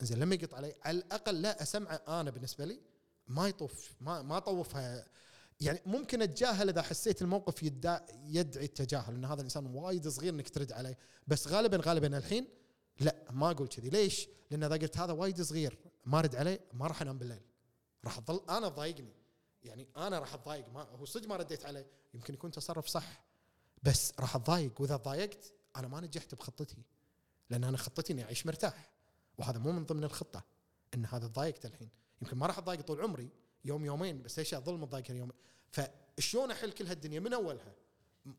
زين لما يقط علي على الأقل لا اسمعه أنا بالنسبة لي ما يطوف ما ما طوفها. يعني ممكن أتجاهل إذا حسيت الموقف يدعي, يدعي التجاهل إن هذا الإنسان وايد صغير إنك ترد عليه. بس غالبا غالبا الحين لا ما أقول كذي. ليش؟ لأن إذا قلت هذا وايد صغير ما أرد عليه ما راح أنام بالليل. راح أظل أنا ضايقني. يعني أنا راح أتضايق ما هو صدق ما رديت عليه. يمكن يكون تصرف صح. بس راح أتضايق وإذا تضايقت أنا ما نجحت بخطتي لأن أنا خطتي إني أعيش مرتاح. وهذا مو من ضمن الخطة إن هذا تضايقت الحين. يمكن ما راح أتضايق طول عمري يوم يومين بس ليش أظل متضايق اليوم. فشلون أحل كل هالدنيا؟ من أولها؟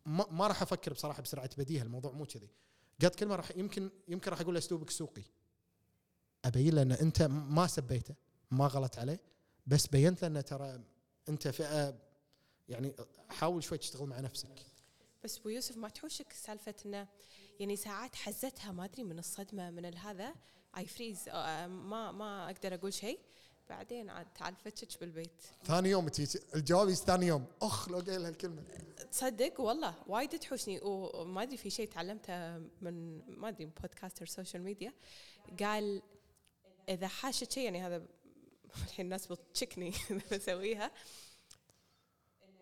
ما, ما راح أفكر بصراحة بسرعة بديهه الموضوع مو كذي. قد كلمه راح يمكن يمكن راح أقول أسلوبك سوقي. أبين له إن أنت ما سبيته ما غلط عليه بس بينت له ترى أنت فئة يعني حاول شوي تشتغل مع نفسك. بس أبو يوسف ما تحوشك سالفة إنه يعني ساعات حزتها ما أدري من الصدمة من الهذا I freeze ما ما أقدر أقول شيء. بعدين عاد تعال فتش بالبيت. ثاني يوم تجي الجواب ثاني يوم. أخ لو قايل هالكلمة. تصدق؟ والله. وايد تحوشني. وما أدري في شيء تعلمته من ما أدري podcaster social media قال إذا حاشت شيء يعني هذا الحين (laughs) الناس بتشكني (laughs) إذا بسويها.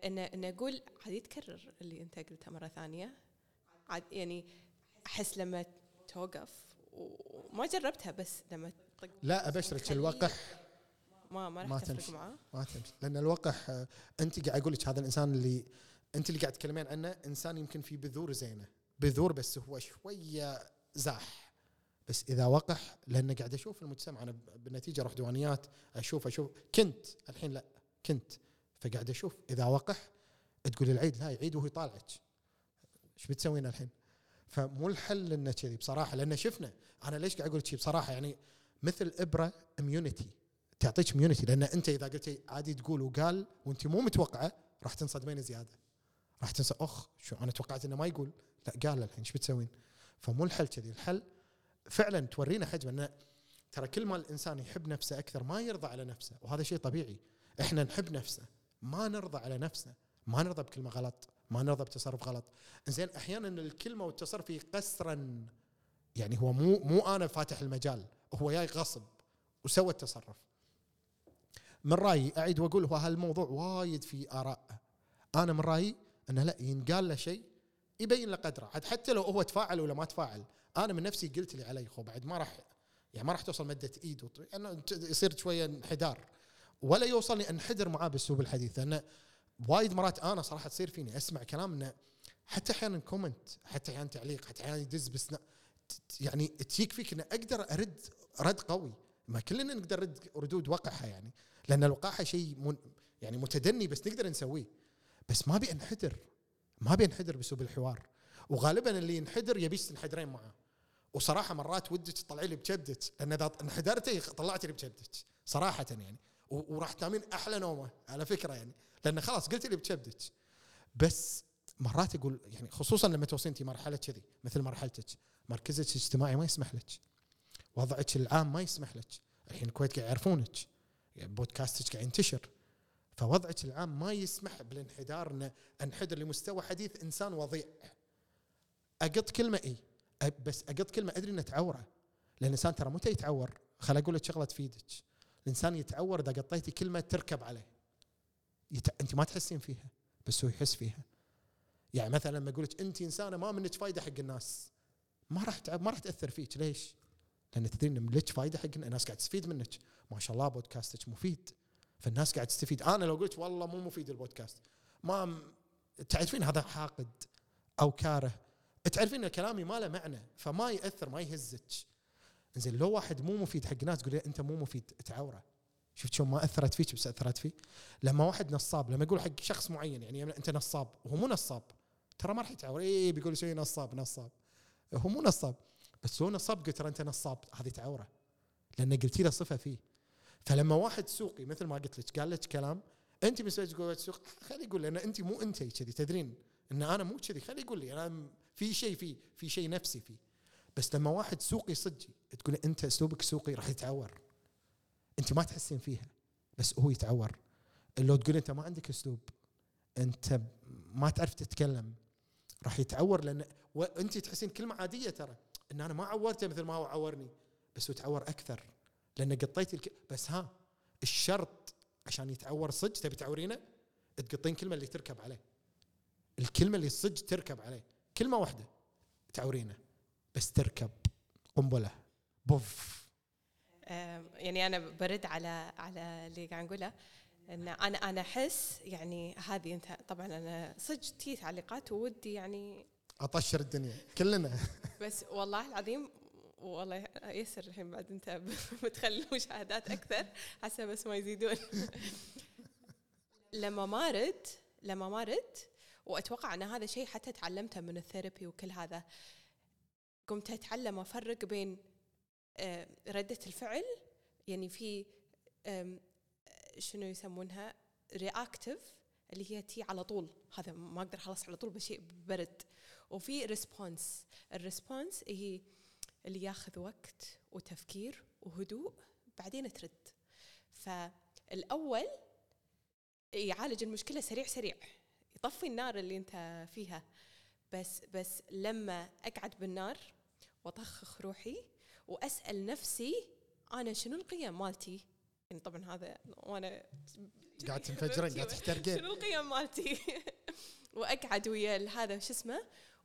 ان إن أقول عاد يتكرر اللي أنت قلته مرة ثانية. عاد يعني أحس لما توقف. وما جربتها بس لما تطق لا أبشرك الوقح. ما ما ما راح تفرق تمشي. معاه. ما تمشي. لأن الوقح آه، أنت قاعد أقول لك هذا الإنسان اللي أنت اللي قاعد تتكلمين عنه إنسان يمكن في بذور زينة. بذور بس هو شوية زاح. بس إذا وقح لأن قاعد أشوف المجتمع. أنا بالنتيجه أروح ديوانيات أشوف أشوف. كنت الحين لا كنت. فقاعد أشوف إذا وقح تقول العيد لا يعيد وهو يطالعك إيش بتسوين الحين؟ فمو الحل انه كذي بصراحة لأن شفنا أنا ليش قاعد أقول لك شي بصراحة؟ يعني مثل إبرة immunity تعطيك immunity لأن أنت إذا قلتي عادي تقول وقال وأنت مو متوقعة راح تنصدمين زيادة. راح تنسى أخ شو أنا توقعت إنه ما يقول. لا قال الحين إيش بتسوين؟ فمو الحل كذي. الحل فعلا تورينا حجمه انه ترى كل ما الإنسان يحب نفسه أكثر ما يرضى على نفسه وهذا شيء طبيعي. إحنا نحب نفسه ما نرضى على نفسنا ما نرضى بكلمه غلط ما نرضى بتصرف غلط. زين أحيانا الكلمة والتصرف يقصرا يعني هو مو مو أنا فاتح المجال هو جاي غصب وسوى التصرف. من رأيي أعيد وأقول هو هالموضوع وايد في آراء. أنا من رأيي إنه لا ينقال له شيء يبين له قدره. عاد حتى لو هو تفاعل ولا ما تفاعل أنا من نفسي قلت اللي علي خو بعد ما راح يعني ما راح توصل مده إيد انه يصير شوية انحدار. ولا يوصلني أنحدر معاه باسلوب الحديث لأنه وايد مرات أنا صراحة تصير فيني أسمع كلام إنه حتى أحيانا comment حتى أحيانا تعليق حتى أحيانا يدز ت- يعني تيك فيك ان أقدر أرد رد قوي. ما كلنا نقدر نرد ردود وقحه يعني لأن الوقاحة شيء يعني متدني بس نقدر نسويه. بس ما أبي أنحدر ما أبي أنحدر باسلوب الحوار. وغالبا اللي ينحدر يبيك تنحدرين معاه. وصراحة مرات ودك تطلعي لي بكبدك لأن إذا انحدرتي طلعتي لي بكبدك صراحة يعني. وراح تنامين أحلى نومة على فكرة يعني. لأن خلاص قلت لي بكبدك بس مرات أقول يعني خصوصا لما توصلين انت مرحلة كذي مثل مرحلتك مركزك الاجتماعي ما يسمح لك. وضعك العام ما يسمح لك. الحين الكويت قاعد يعرفونك. يعني بودكاستك قاعد ينتشر. فوضعك العام ما يسمح بالانحدار ان أنحدر لمستوى حديث إنسان وضيع. أقط كلمة إي. بس أقط كلمة أدري انها تعوره. لأن الانسان ترى متى يتعور؟ خل أقول لك شغلة تفيدك. الإنسان يتعور إذا قطيتي كلمة تركب عليه. يت... أنت ما تحسين فيها بس هو يحس فيها. يعني مثلا لما أقول لك أنت إنسانة ما منك فايدة حق الناس ما راح تع... ما راح تأثر فيك. ليش؟ لأن تدرين إن لك فايدة حق الناس قاعد تستفيد منك. ما شاء الله بودكاستك مفيد. فالناس قاعد تستفيد. أنا لو قلت والله مو مفيد البودكاست. ما تعرفين هذا حاقد أو كاره؟ تعرفين إن كلامي ما له معنى فما يأثر ما يهزك. زين لو واحد مو مفيد حق ناس تقول أنت مو مفيد تعوره. شفت شلون ما أثرت فيك بس أثرت فيه لما واحد نصاب لما يقول حق شخص معين يعني أنت نصاب وهو مو نصاب. ترى ما راح يتعور اي بيقول شيء نصاب نصاب. هو مو نصاب. بس هو نصاب قلت ترى أنت نصاب. هذه تعوره لأن قلتي له صفة فيه. فلما واحد سوقي مثل ما قلت لك قال لك كلام أنت بالنسبة تقول السوق خلي يقول لأن أنت مو أنت كذي. تدرين إن أنا مو كذي. خلي يقول لي أنا في شيء فيه في شيء نفسي فيه. بس لما واحد سوقي صدقي تقول أنت أسلوبك سوقي راح يتعور. أنت ما تحسين فيها بس هو يتعور. لو تقول أنت ما عندك أسلوب أنت ما تعرف تتكلم راح يتعور لأن وانت تحسين كلمة عادية ترى. إن أنا ما عورته مثل ما هو عورني بس هو تعور أكثر. لأن قطيت الك... بس ها الشرط عشان يتعور صدق تبي تعورينه تقطين كلمة اللي تركب عليه. الكلمة اللي صدق تركب عليه. كلمة واحدة تعورينه بس تركب. قنبلة. بوف. يعني أنا برد على على اللي قاعد نقوله إن أنا أنا أحس يعني هذه أنت طبعا أنا صدق تي تعليقات وودي يعني أطشر الدنيا كلنا. (laughs) بس والله العظيم والله يسر الحين بعد أنت (laughs) بتخلي مشاهدات أكثر حسب بس ما يزيدون. (laughs) لما مارد لما مارد وأتوقع أن هذا شيء حتى تعلمته من ال therapy وكل هذا قمت أتعلم أفرق بين آه، ردة الفعل يعني في شنو يسمونها؟ reactive اللي هي تي على طول. هذا ما أقدر أخلص على طول بشيء برد. وفي response ال response هي اللي ياخذ وقت وتفكير وهدوء بعدين ترد. فالأول يعالج المشكلة سريع سريع. يطفي النار اللي أنت فيها. بس بس لما أقعد بالنار وأطخخ روحي وأسأل نفسي أنا شنو القيم مالتي؟ يعني طبعا هذا وأنا قاعد تنفجرين قاعد (laughs) تحترقين. شنو القيم مالتي؟ (laughs) وأقعد ويا هذا شو اسمه؟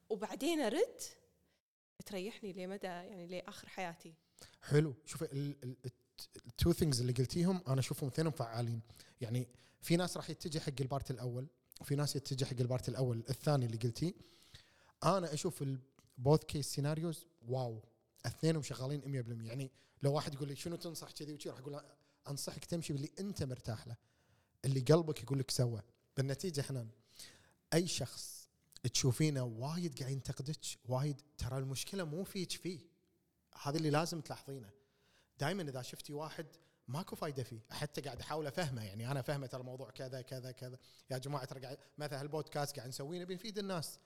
وبعدين أرد تريحني لمدى يعني لاخر حياتي؟ حلو. شوفي ال two things اللي قلتيهم أنا أشوفهم اثنينهم فعالين. يعني في ناس راح يتجه حق ال part الأول وفي ناس يتجه حق ال part الأول الثاني اللي قلتيه. أنا أشوف ال both case scenarios wow. اثنينهم شغالين 100% يعني لو واحد يقول لي شنو تنصح كذي وكذي راح أقول أنصحك تمشي باللي أنت مرتاح له اللي قلبك يقول لك سوى. بالنتيجة حنان أي شخص تشوفينه وايد قاعد ينتقدك وايد ترى المشكلة مو فيك فيه. هذا اللي لازم تلاحظينه. دائما إذا شفتي واحد ماكو فايدة فيه. حتى قاعد أحاول أفهمه يعني أنا فهمه ترى الموضوع كذا كذا كذا. يا جماعة ترى قاعد مثلا البودكاست قاعد نسويه نبي نفيد الناس.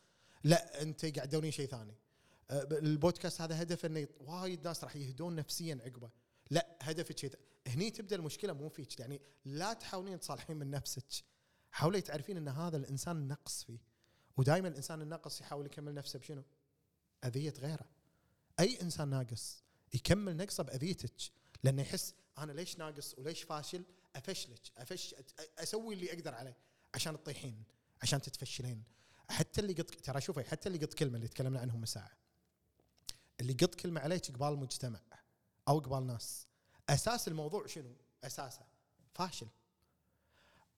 لا أنت قاعد تدورين شيء ثاني. البودكاست هذا هدف إنه وايد ناس راح يهدون نفسيا عقبه. لا هدفك شيء هني تبدأ المشكلة مو فيك. يعني لا تحاولين تصالحين من نفسك. حاولي تعرفين إن هذا الإنسان نقص فيه. ودائما الإنسان الناقص يحاول يكمل نفسه بشنو؟ أذية غيره. أي إنسان ناقص يكمل نقصه بأذيتك. لأنه يحس أنا ليش ناقص وليش فاشل؟ أفشلك. افش أسوي اللي أقدر عليه عشان تطيحين عشان تتفشلين. حتى اللي قط ترى شوفي حتى اللي قط كلمة اللي تكلمنا عنهم من ساعة. اللي قط كلمة عليك قبال المجتمع أو قبال ناس. أساس الموضوع شنو؟ أساسه. فاشل.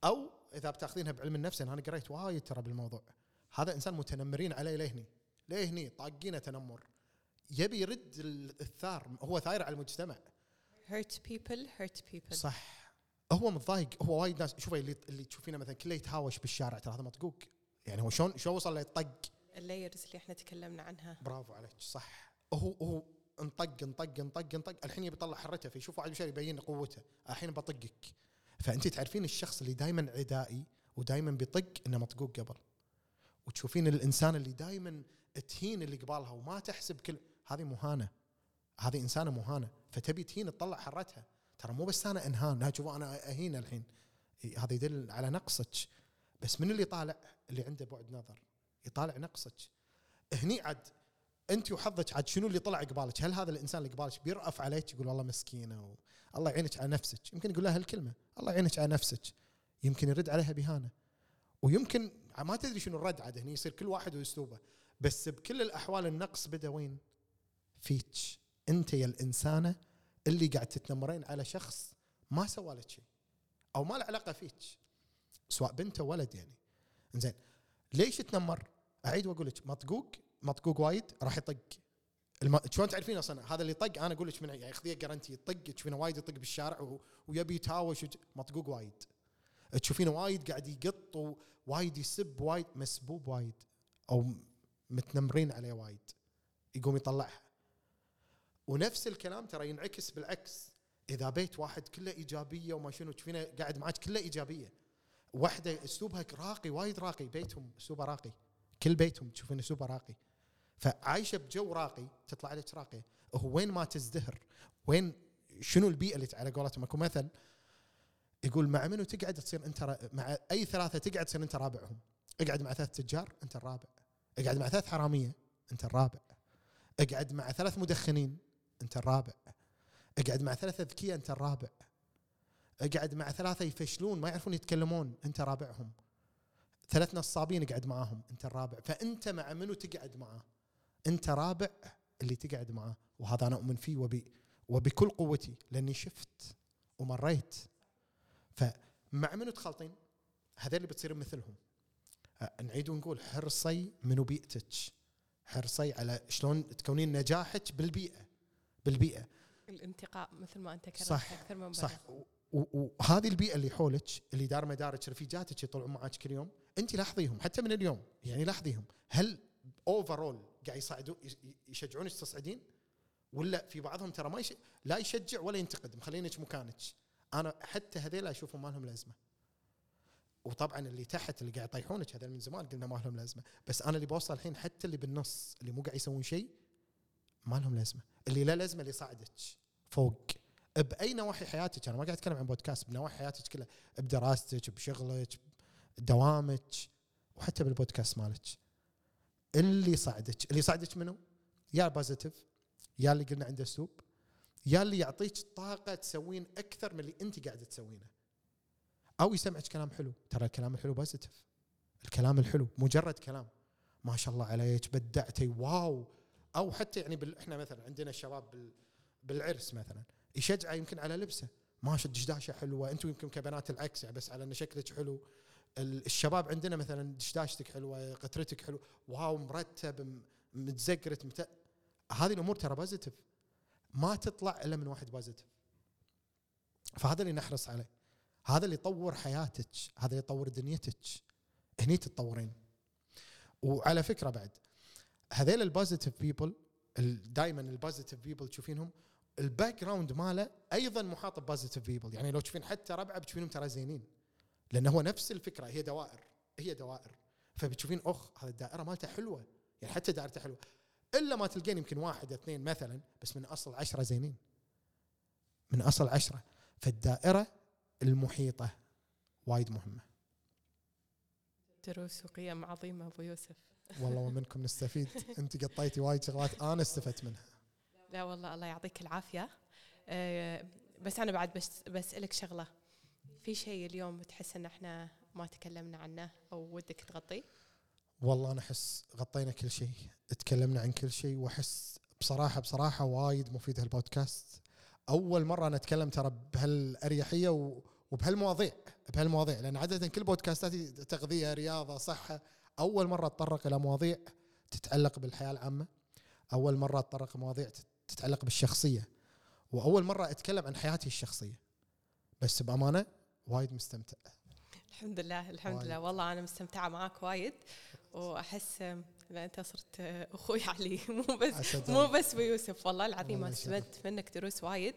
أو إذا بتأخذينها بعلم النفس أنا قريت وايد ترى بالموضوع. هذا إنسان متنمرين عليه لهني لهني طاقينه تنمر. يبي يرد الثار. هو ثاير على المجتمع. Hurt people hurt people. صح. هو متضايق. هو وايد ناس. شوفي اللي اللي تشوفينه مثلا كله يتهاوش بالشارع. ترى هذا مطقوق. يعني هو شلون شلون وصل للطق ال layers اللي إحنا تكلمنا عنها. برافو عليك. صح. هو هو انطق انطق انطق انطق. الحين يبي يطلع حرته فيشوف واحد بشر يبين قوته. الحين بطقك. فأنت تعرفين الشخص اللي دائما عدائي ودائما بيطق إنه مطقوق قبل. وتشوفين الإنسان اللي دائما تهين اللي قبالها وما تحسب كل هذه مهانة. هذه إنسانة مهانة. فتبي تهين تطلع حرتها. ترى مو بس أنا أنهان. لا شوفوا أنا أهين الحين. هذا يدل على نقصك. بس من اللي طالع؟ اللي عنده بعد نظر. يطالع نقصك. هني عاد انت وحظك عاد شنو اللي طلع قبالك؟ هل هذا الإنسان اللي قبالك بيرأف عليك يقول والله مسكينة الله يعينك على نفسك. يمكن يقول لها هالكلمة الله يعينك على نفسك. يمكن يرد عليها بهانة. ويمكن ما تدري شنو الرد عاد هني يصير كل واحد وأسلوبه. بس بكل الأحوال النقص بدأ وين؟ فيك. أنت يا الانسانه اللي قاعد تتنمرين على شخص ما سوى لك شيء أو ما له علاقة فيك سواء بنت أو ولد يعني. زين ليش تنمر؟ أعيد وأقول لك مطقوق مطقوق وايد راح يطق. الم... شلون تعرفين أصلا؟ هذا اللي طق أنا أقول لك من يعني خذيه guarantee يطق تشوفينه وايد يطق بالشارع و... ويبي يتهاوش. مطقوق وايد. تشوفينه وايد قاعد يقط ووايد يسب وايد مسبوب وايد أو متنمرين عليه وايد. يقوم يطلعها. ونفس الكلام ترى ينعكس بالعكس. إذا بيت واحد كله إيجابية وما شنو تشوفينه قاعد معك كله إيجابية. واحدة أسلوبها راقي وايد راقي. بيتهم أسلوبه راقي. كل بيتهم تشوفين أسلوبه راقي. فعايشة بجو راقي تطلع لك راقية. هو وين ما تزدهر وين شنو البيئة اللي على قولتهم؟ أكو مثل يقول مع منو تقعد تصير أنت مع أي ثلاثة تقعد تصير أنت رابعهم. اقعد مع ثلاث تجار أنت الرابع. اقعد مع ثلاث حرامية أنت الرابع. اقعد مع ثلاث مدخنين أنت الرابع. اقعد مع ثلاثة أذكياء أنت الرابع. اقعد مع ثلاثة يفشلون ما يعرفون يتكلمون أنت رابعهم. ثلاث نصابين اقعد معاهم أنت الرابع. فأنت مع منو تقعد معاه؟ انت رابع اللي تقعد معاه وهذا أنا اؤمن فيه وبي وبكل قوتي لاني شفت ومريت. فمع منو تخلطين هذول اللي بتصيرين مثلهم. نعيد ونقول حرصي منو بيئتك. حرصي على شلون تكونين نجاحك بالبيئة. بالبيئة. الانتقاء مثل ما انت كررت صح أكثر من صح. مرة. وهذه البيئة اللي حولك اللي دار مدارك رفيجاتك يطلعون معك كل يوم انت لاحظيهم حتى من اليوم يعني لاحظيهم. هل اوفرول قاعد يساعدون يشجعونك تصعدين ولا في بعضهم ترى ما يش... لا يشجع ولا ينتقد مخلينك مكانك. أنا حتى هذيلا اشوفهم ما لهم لازمة. وطبعا اللي تحت اللي قاعد يطيحونك هذول من زمان قلنا ما لهم لازمة. بس أنا اللي بوصل الحين حتى اللي بالنص اللي مو قاعد يسوون شيء ما لهم لازمة. اللي لا لازمة اللي صعدك فوق. بأي نواحي حياتك أنا ما قاعد أتكلم عن بودكاست بنواحي حياتك كلها بدراستك بشغلك بدوامك وحتى بالبودكاست مالك. اللي صعدك اللي صعدك منو؟ يا positive يا اللي قلنا عنده اسلوب يا اللي يعطيك طاقة تسوين أكثر من اللي أنت قاعدة تسوينه. أو يسمعك كلام حلو. ترى الكلام الحلو positive الكلام الحلو مجرد كلام. ما شاء الله عليك بدعتي wow. أو حتى يعني بال... إحنا مثلا عندنا الشباب بال... بالعرس مثلا يشجعه يمكن على لبسه. ما شد دشداشه حلوة. أنتم يمكن كبنات العكس يعني بس على إن شكلك حلو. الشباب عندنا مثلا دشداشتك حلوة غترتك حلو wow مرتب متزقرت مت... هذه الأمور ترى positive ما تطلع إلا من واحد positive فهذا اللي نحرص عليه. هذا اللي يطور حياتك هذا اللي يطور دنيتك. هني تتطورين. وعلى فكرة بعد هذيل ال positive people دائما ال positive people تشوفينهم ال background ماله أيضا محاط ب positive people يعني لو تشوفين حتى ربعة بتشوفينهم ترى زينين. لأنه هو نفس الفكرة هي دوائر هي دوائر. فبتشوفين أخ هذه الدائرة مالته حلوة يعني حتى دائرته حلوة. إلا ما تلقين يمكن واحد اثنين مثلا بس من أصل عشرة زينين. من أصل عشرة. فالدائرة المحيطة وايد مهمة. دروس وقيم عظيمة أبو يوسف. والله ومنكم (laughs) نستفيد. أنت قطيتي وايد شغلات أنا استفدت منها. لا والله الله يعطيك العافية. أه بس أنا بعد بس بسألك شغلة. في شيء اليوم تحس إن إحنا ما تكلمنا عنه أو ودك تغطيه؟ والله أنا أحس غطينا كل شيء تكلمنا عن كل شيء وأحس بصراحة بصراحة وايد مفيد هالبودكاست. أول مرة أنا أتكلم ترى بهالأريحية و- وبهالمواضيع بهالمواضيع لأن عادة كل بودكاستاتي تغذية رياضة صحة. أول مرة أتطرق إلى مواضيع تتعلق بالحياة العامة. أول مرة أتطرق مواضيع تت- تتعلق بالشخصية. وأول مرة أتكلم عن حياتي الشخصية. بس بأمانة وايد مستمتع. الحمد لله الحمد وايد. لله والله أنا مستمتعة معاك وايد وأحس لا أنت صرت أخوي علي. (laughs) مو بس مو بس بيوسف والله العظيم يشرف. استفدت منك دروس وايد.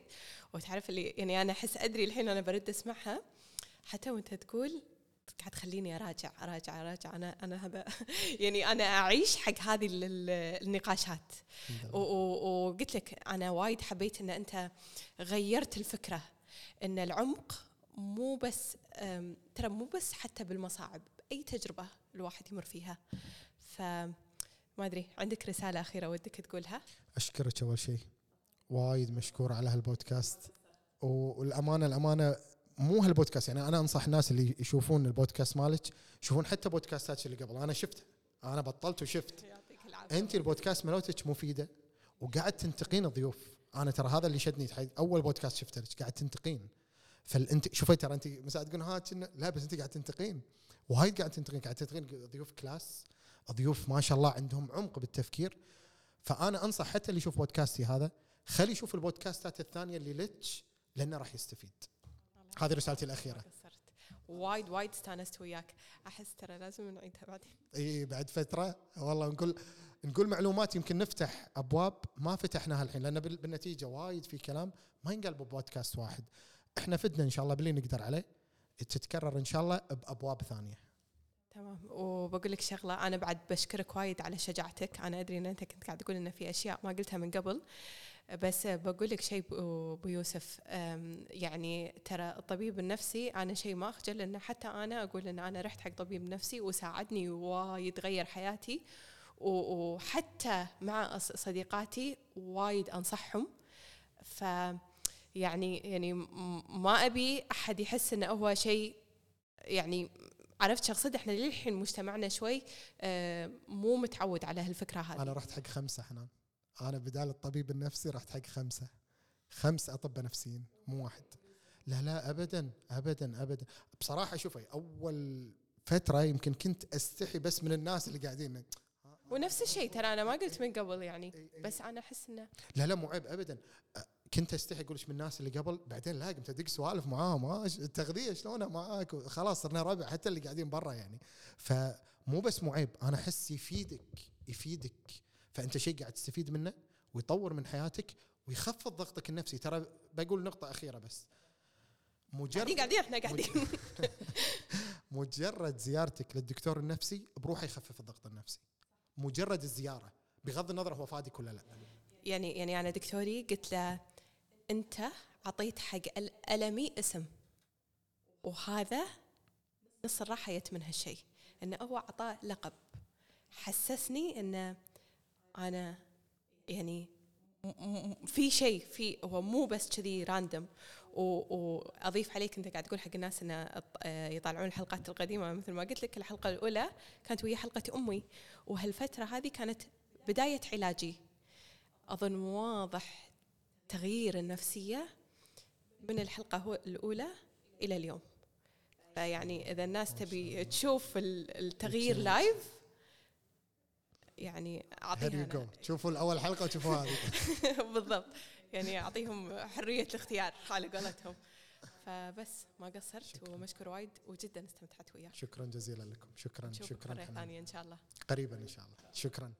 وتعرف اللي يعني أنا أحس أدري الحين أنا برد أسمعها حتى وأنت تقول قاعد تخليني أراجع أراجع أراجع. أنا أنا هذا (laughs) يعني أنا أعيش حق هذه ال- ال- النقاشات. وقلت لك أنا وايد حبيت إن أنت غيرت الفكرة إن العمق مو بس ترى مو بس حتى بالمصاعب أي تجربة الواحد يمر فيها. ف ما أدري عندك رسالة أخيرة ودك تقولها؟ أشكرك أول شيء وايد مشكور على هالبودكاست. والأمانة الأمانة مو هالبودكاست يعني أنا أنصح الناس اللي يشوفون البودكاست مالك يشوفون حتى بودكاستات اللي قبل. أنا شفتها أنا بطلت وشفت. أنت البودكاست مالتك مفيده وقاعد تنتقين الضيوف. أنا ترى هذا اللي شدني أول بودكاست شفته لك قاعد تنتقين. فانت شوفي ترى انت مساعد تقول ها لا بس انت قاعد تنتقين. وايد قاعد تنتقين. قاعد تنتقين ضيوف class ضيوف ما شاء الله عندهم عمق بالتفكير. فأنا أنصح حتى اللي يشوف بودكاستي هذا خلي يشوف البودكاستات الثانية اللي لتش لأنه راح يستفيد. هذه رسالتي الأخيرة. وايد وايد استانست وياك. أحس ترى لازم نعيدها بعدين. إي بعد فترة. والله نقول نقول معلومات يمكن نفتح أبواب ما فتحناها الحين لأن بال- بالنتيجة وايد في كلام ما ينقال ببودكاست واحد. إحنا فدنا إن شاء الله باللي نقدر عليه. تتكرر إن شاء الله بأبواب ثانية. تمام. وبقول لك شغلة أنا بعد بشكرك وايد على شجاعتك. أنا أدري إن أنت كنت قاعد تقول إن في أشياء ما قلتها من قبل بس بقول لك شيء أبو يوسف. يعني ترى الطبيب النفسي أنا شيء ما أخجل إنه حتى أنا أقول إن أنا رحت حق طبيب نفسي وساعدني وايد غير حياتي. وحتى مع صديقاتي وايد أنصحهم. ف يعني يعني ما أبي أحد يحس انه هو شيء يعني عرفت شخصية. إحنا للحين مجتمعنا شوي آه، مو متعود على هالفكرة هذه. أنا رحت حق خمسة حنان. أنا بدال الطبيب النفسي رحت حق خمسة. خمس اطباء نفسيين مو واحد. لا لا ابدا ابدا ابدا. بصراحة شوفي أول فترة يمكن كنت أستحي بس من الناس اللي قاعدين. ونفس الشيء ترى أنا ما قلت من قبل يعني بس أنا أحس إنه لا لا مو عيب ابدا. كنت أستحي أقول من الناس اللي قبل بعدين لا قمت أدق سوالف معاهم إيش التغذية شلونها معاك خلاص صرنا ربع حتى اللي قاعدين برا يعني. فمو بس مو عيب أنا أحس يفيدك يفيدك. فأنت شيء قاعد تستفيد منه ويطور من حياتك ويخفض ضغطك النفسي. ترى بقول نقطة أخيرة بس. مجرد قاعدين إحنا قاعدين. (laughs) مجرد زيارتك للدكتور النفسي بروحه يخفف الضغط النفسي. مجرد الزيارة بغض النظر هو فادك ولا لا. يعني يعني أنا دكتوري قلت له انت عطيت حق الالمي اسم. وهذا نص الراحة جت من هالشيء. إنه هو أعطاه لقب. حسسني انه أنا يعني في شيء في هو مو بس كذي راندوم وأضيف عليك أنت قاعد تقول حق الناس انه آه، يطالعون الحلقات القديمة. مثل ما قلت لك الحلقة الأولى كانت ويا حلقة أمي. وهالفترة هذه كانت بداية علاجي. أظن واضح تغيير النفسية من الحلقة هو الأولى إلى اليوم. فيعني إذا الناس تبي تشوف ال- التغيير. لايف يعني. جو تشوفوا الأول حلقة وتشوفوا هذه. (laughs) بالضبط. يعني أعطيهم حرية الاختيار على قولتهم. فبس ما قصرت شكراً. ومشكور وايد وجدا استمتعت وياك. شكرا جزيلا لكم. شكرا شكرا مرة حنان. ثانية إن شاء الله. قريبا إن شاء الله. شكرا.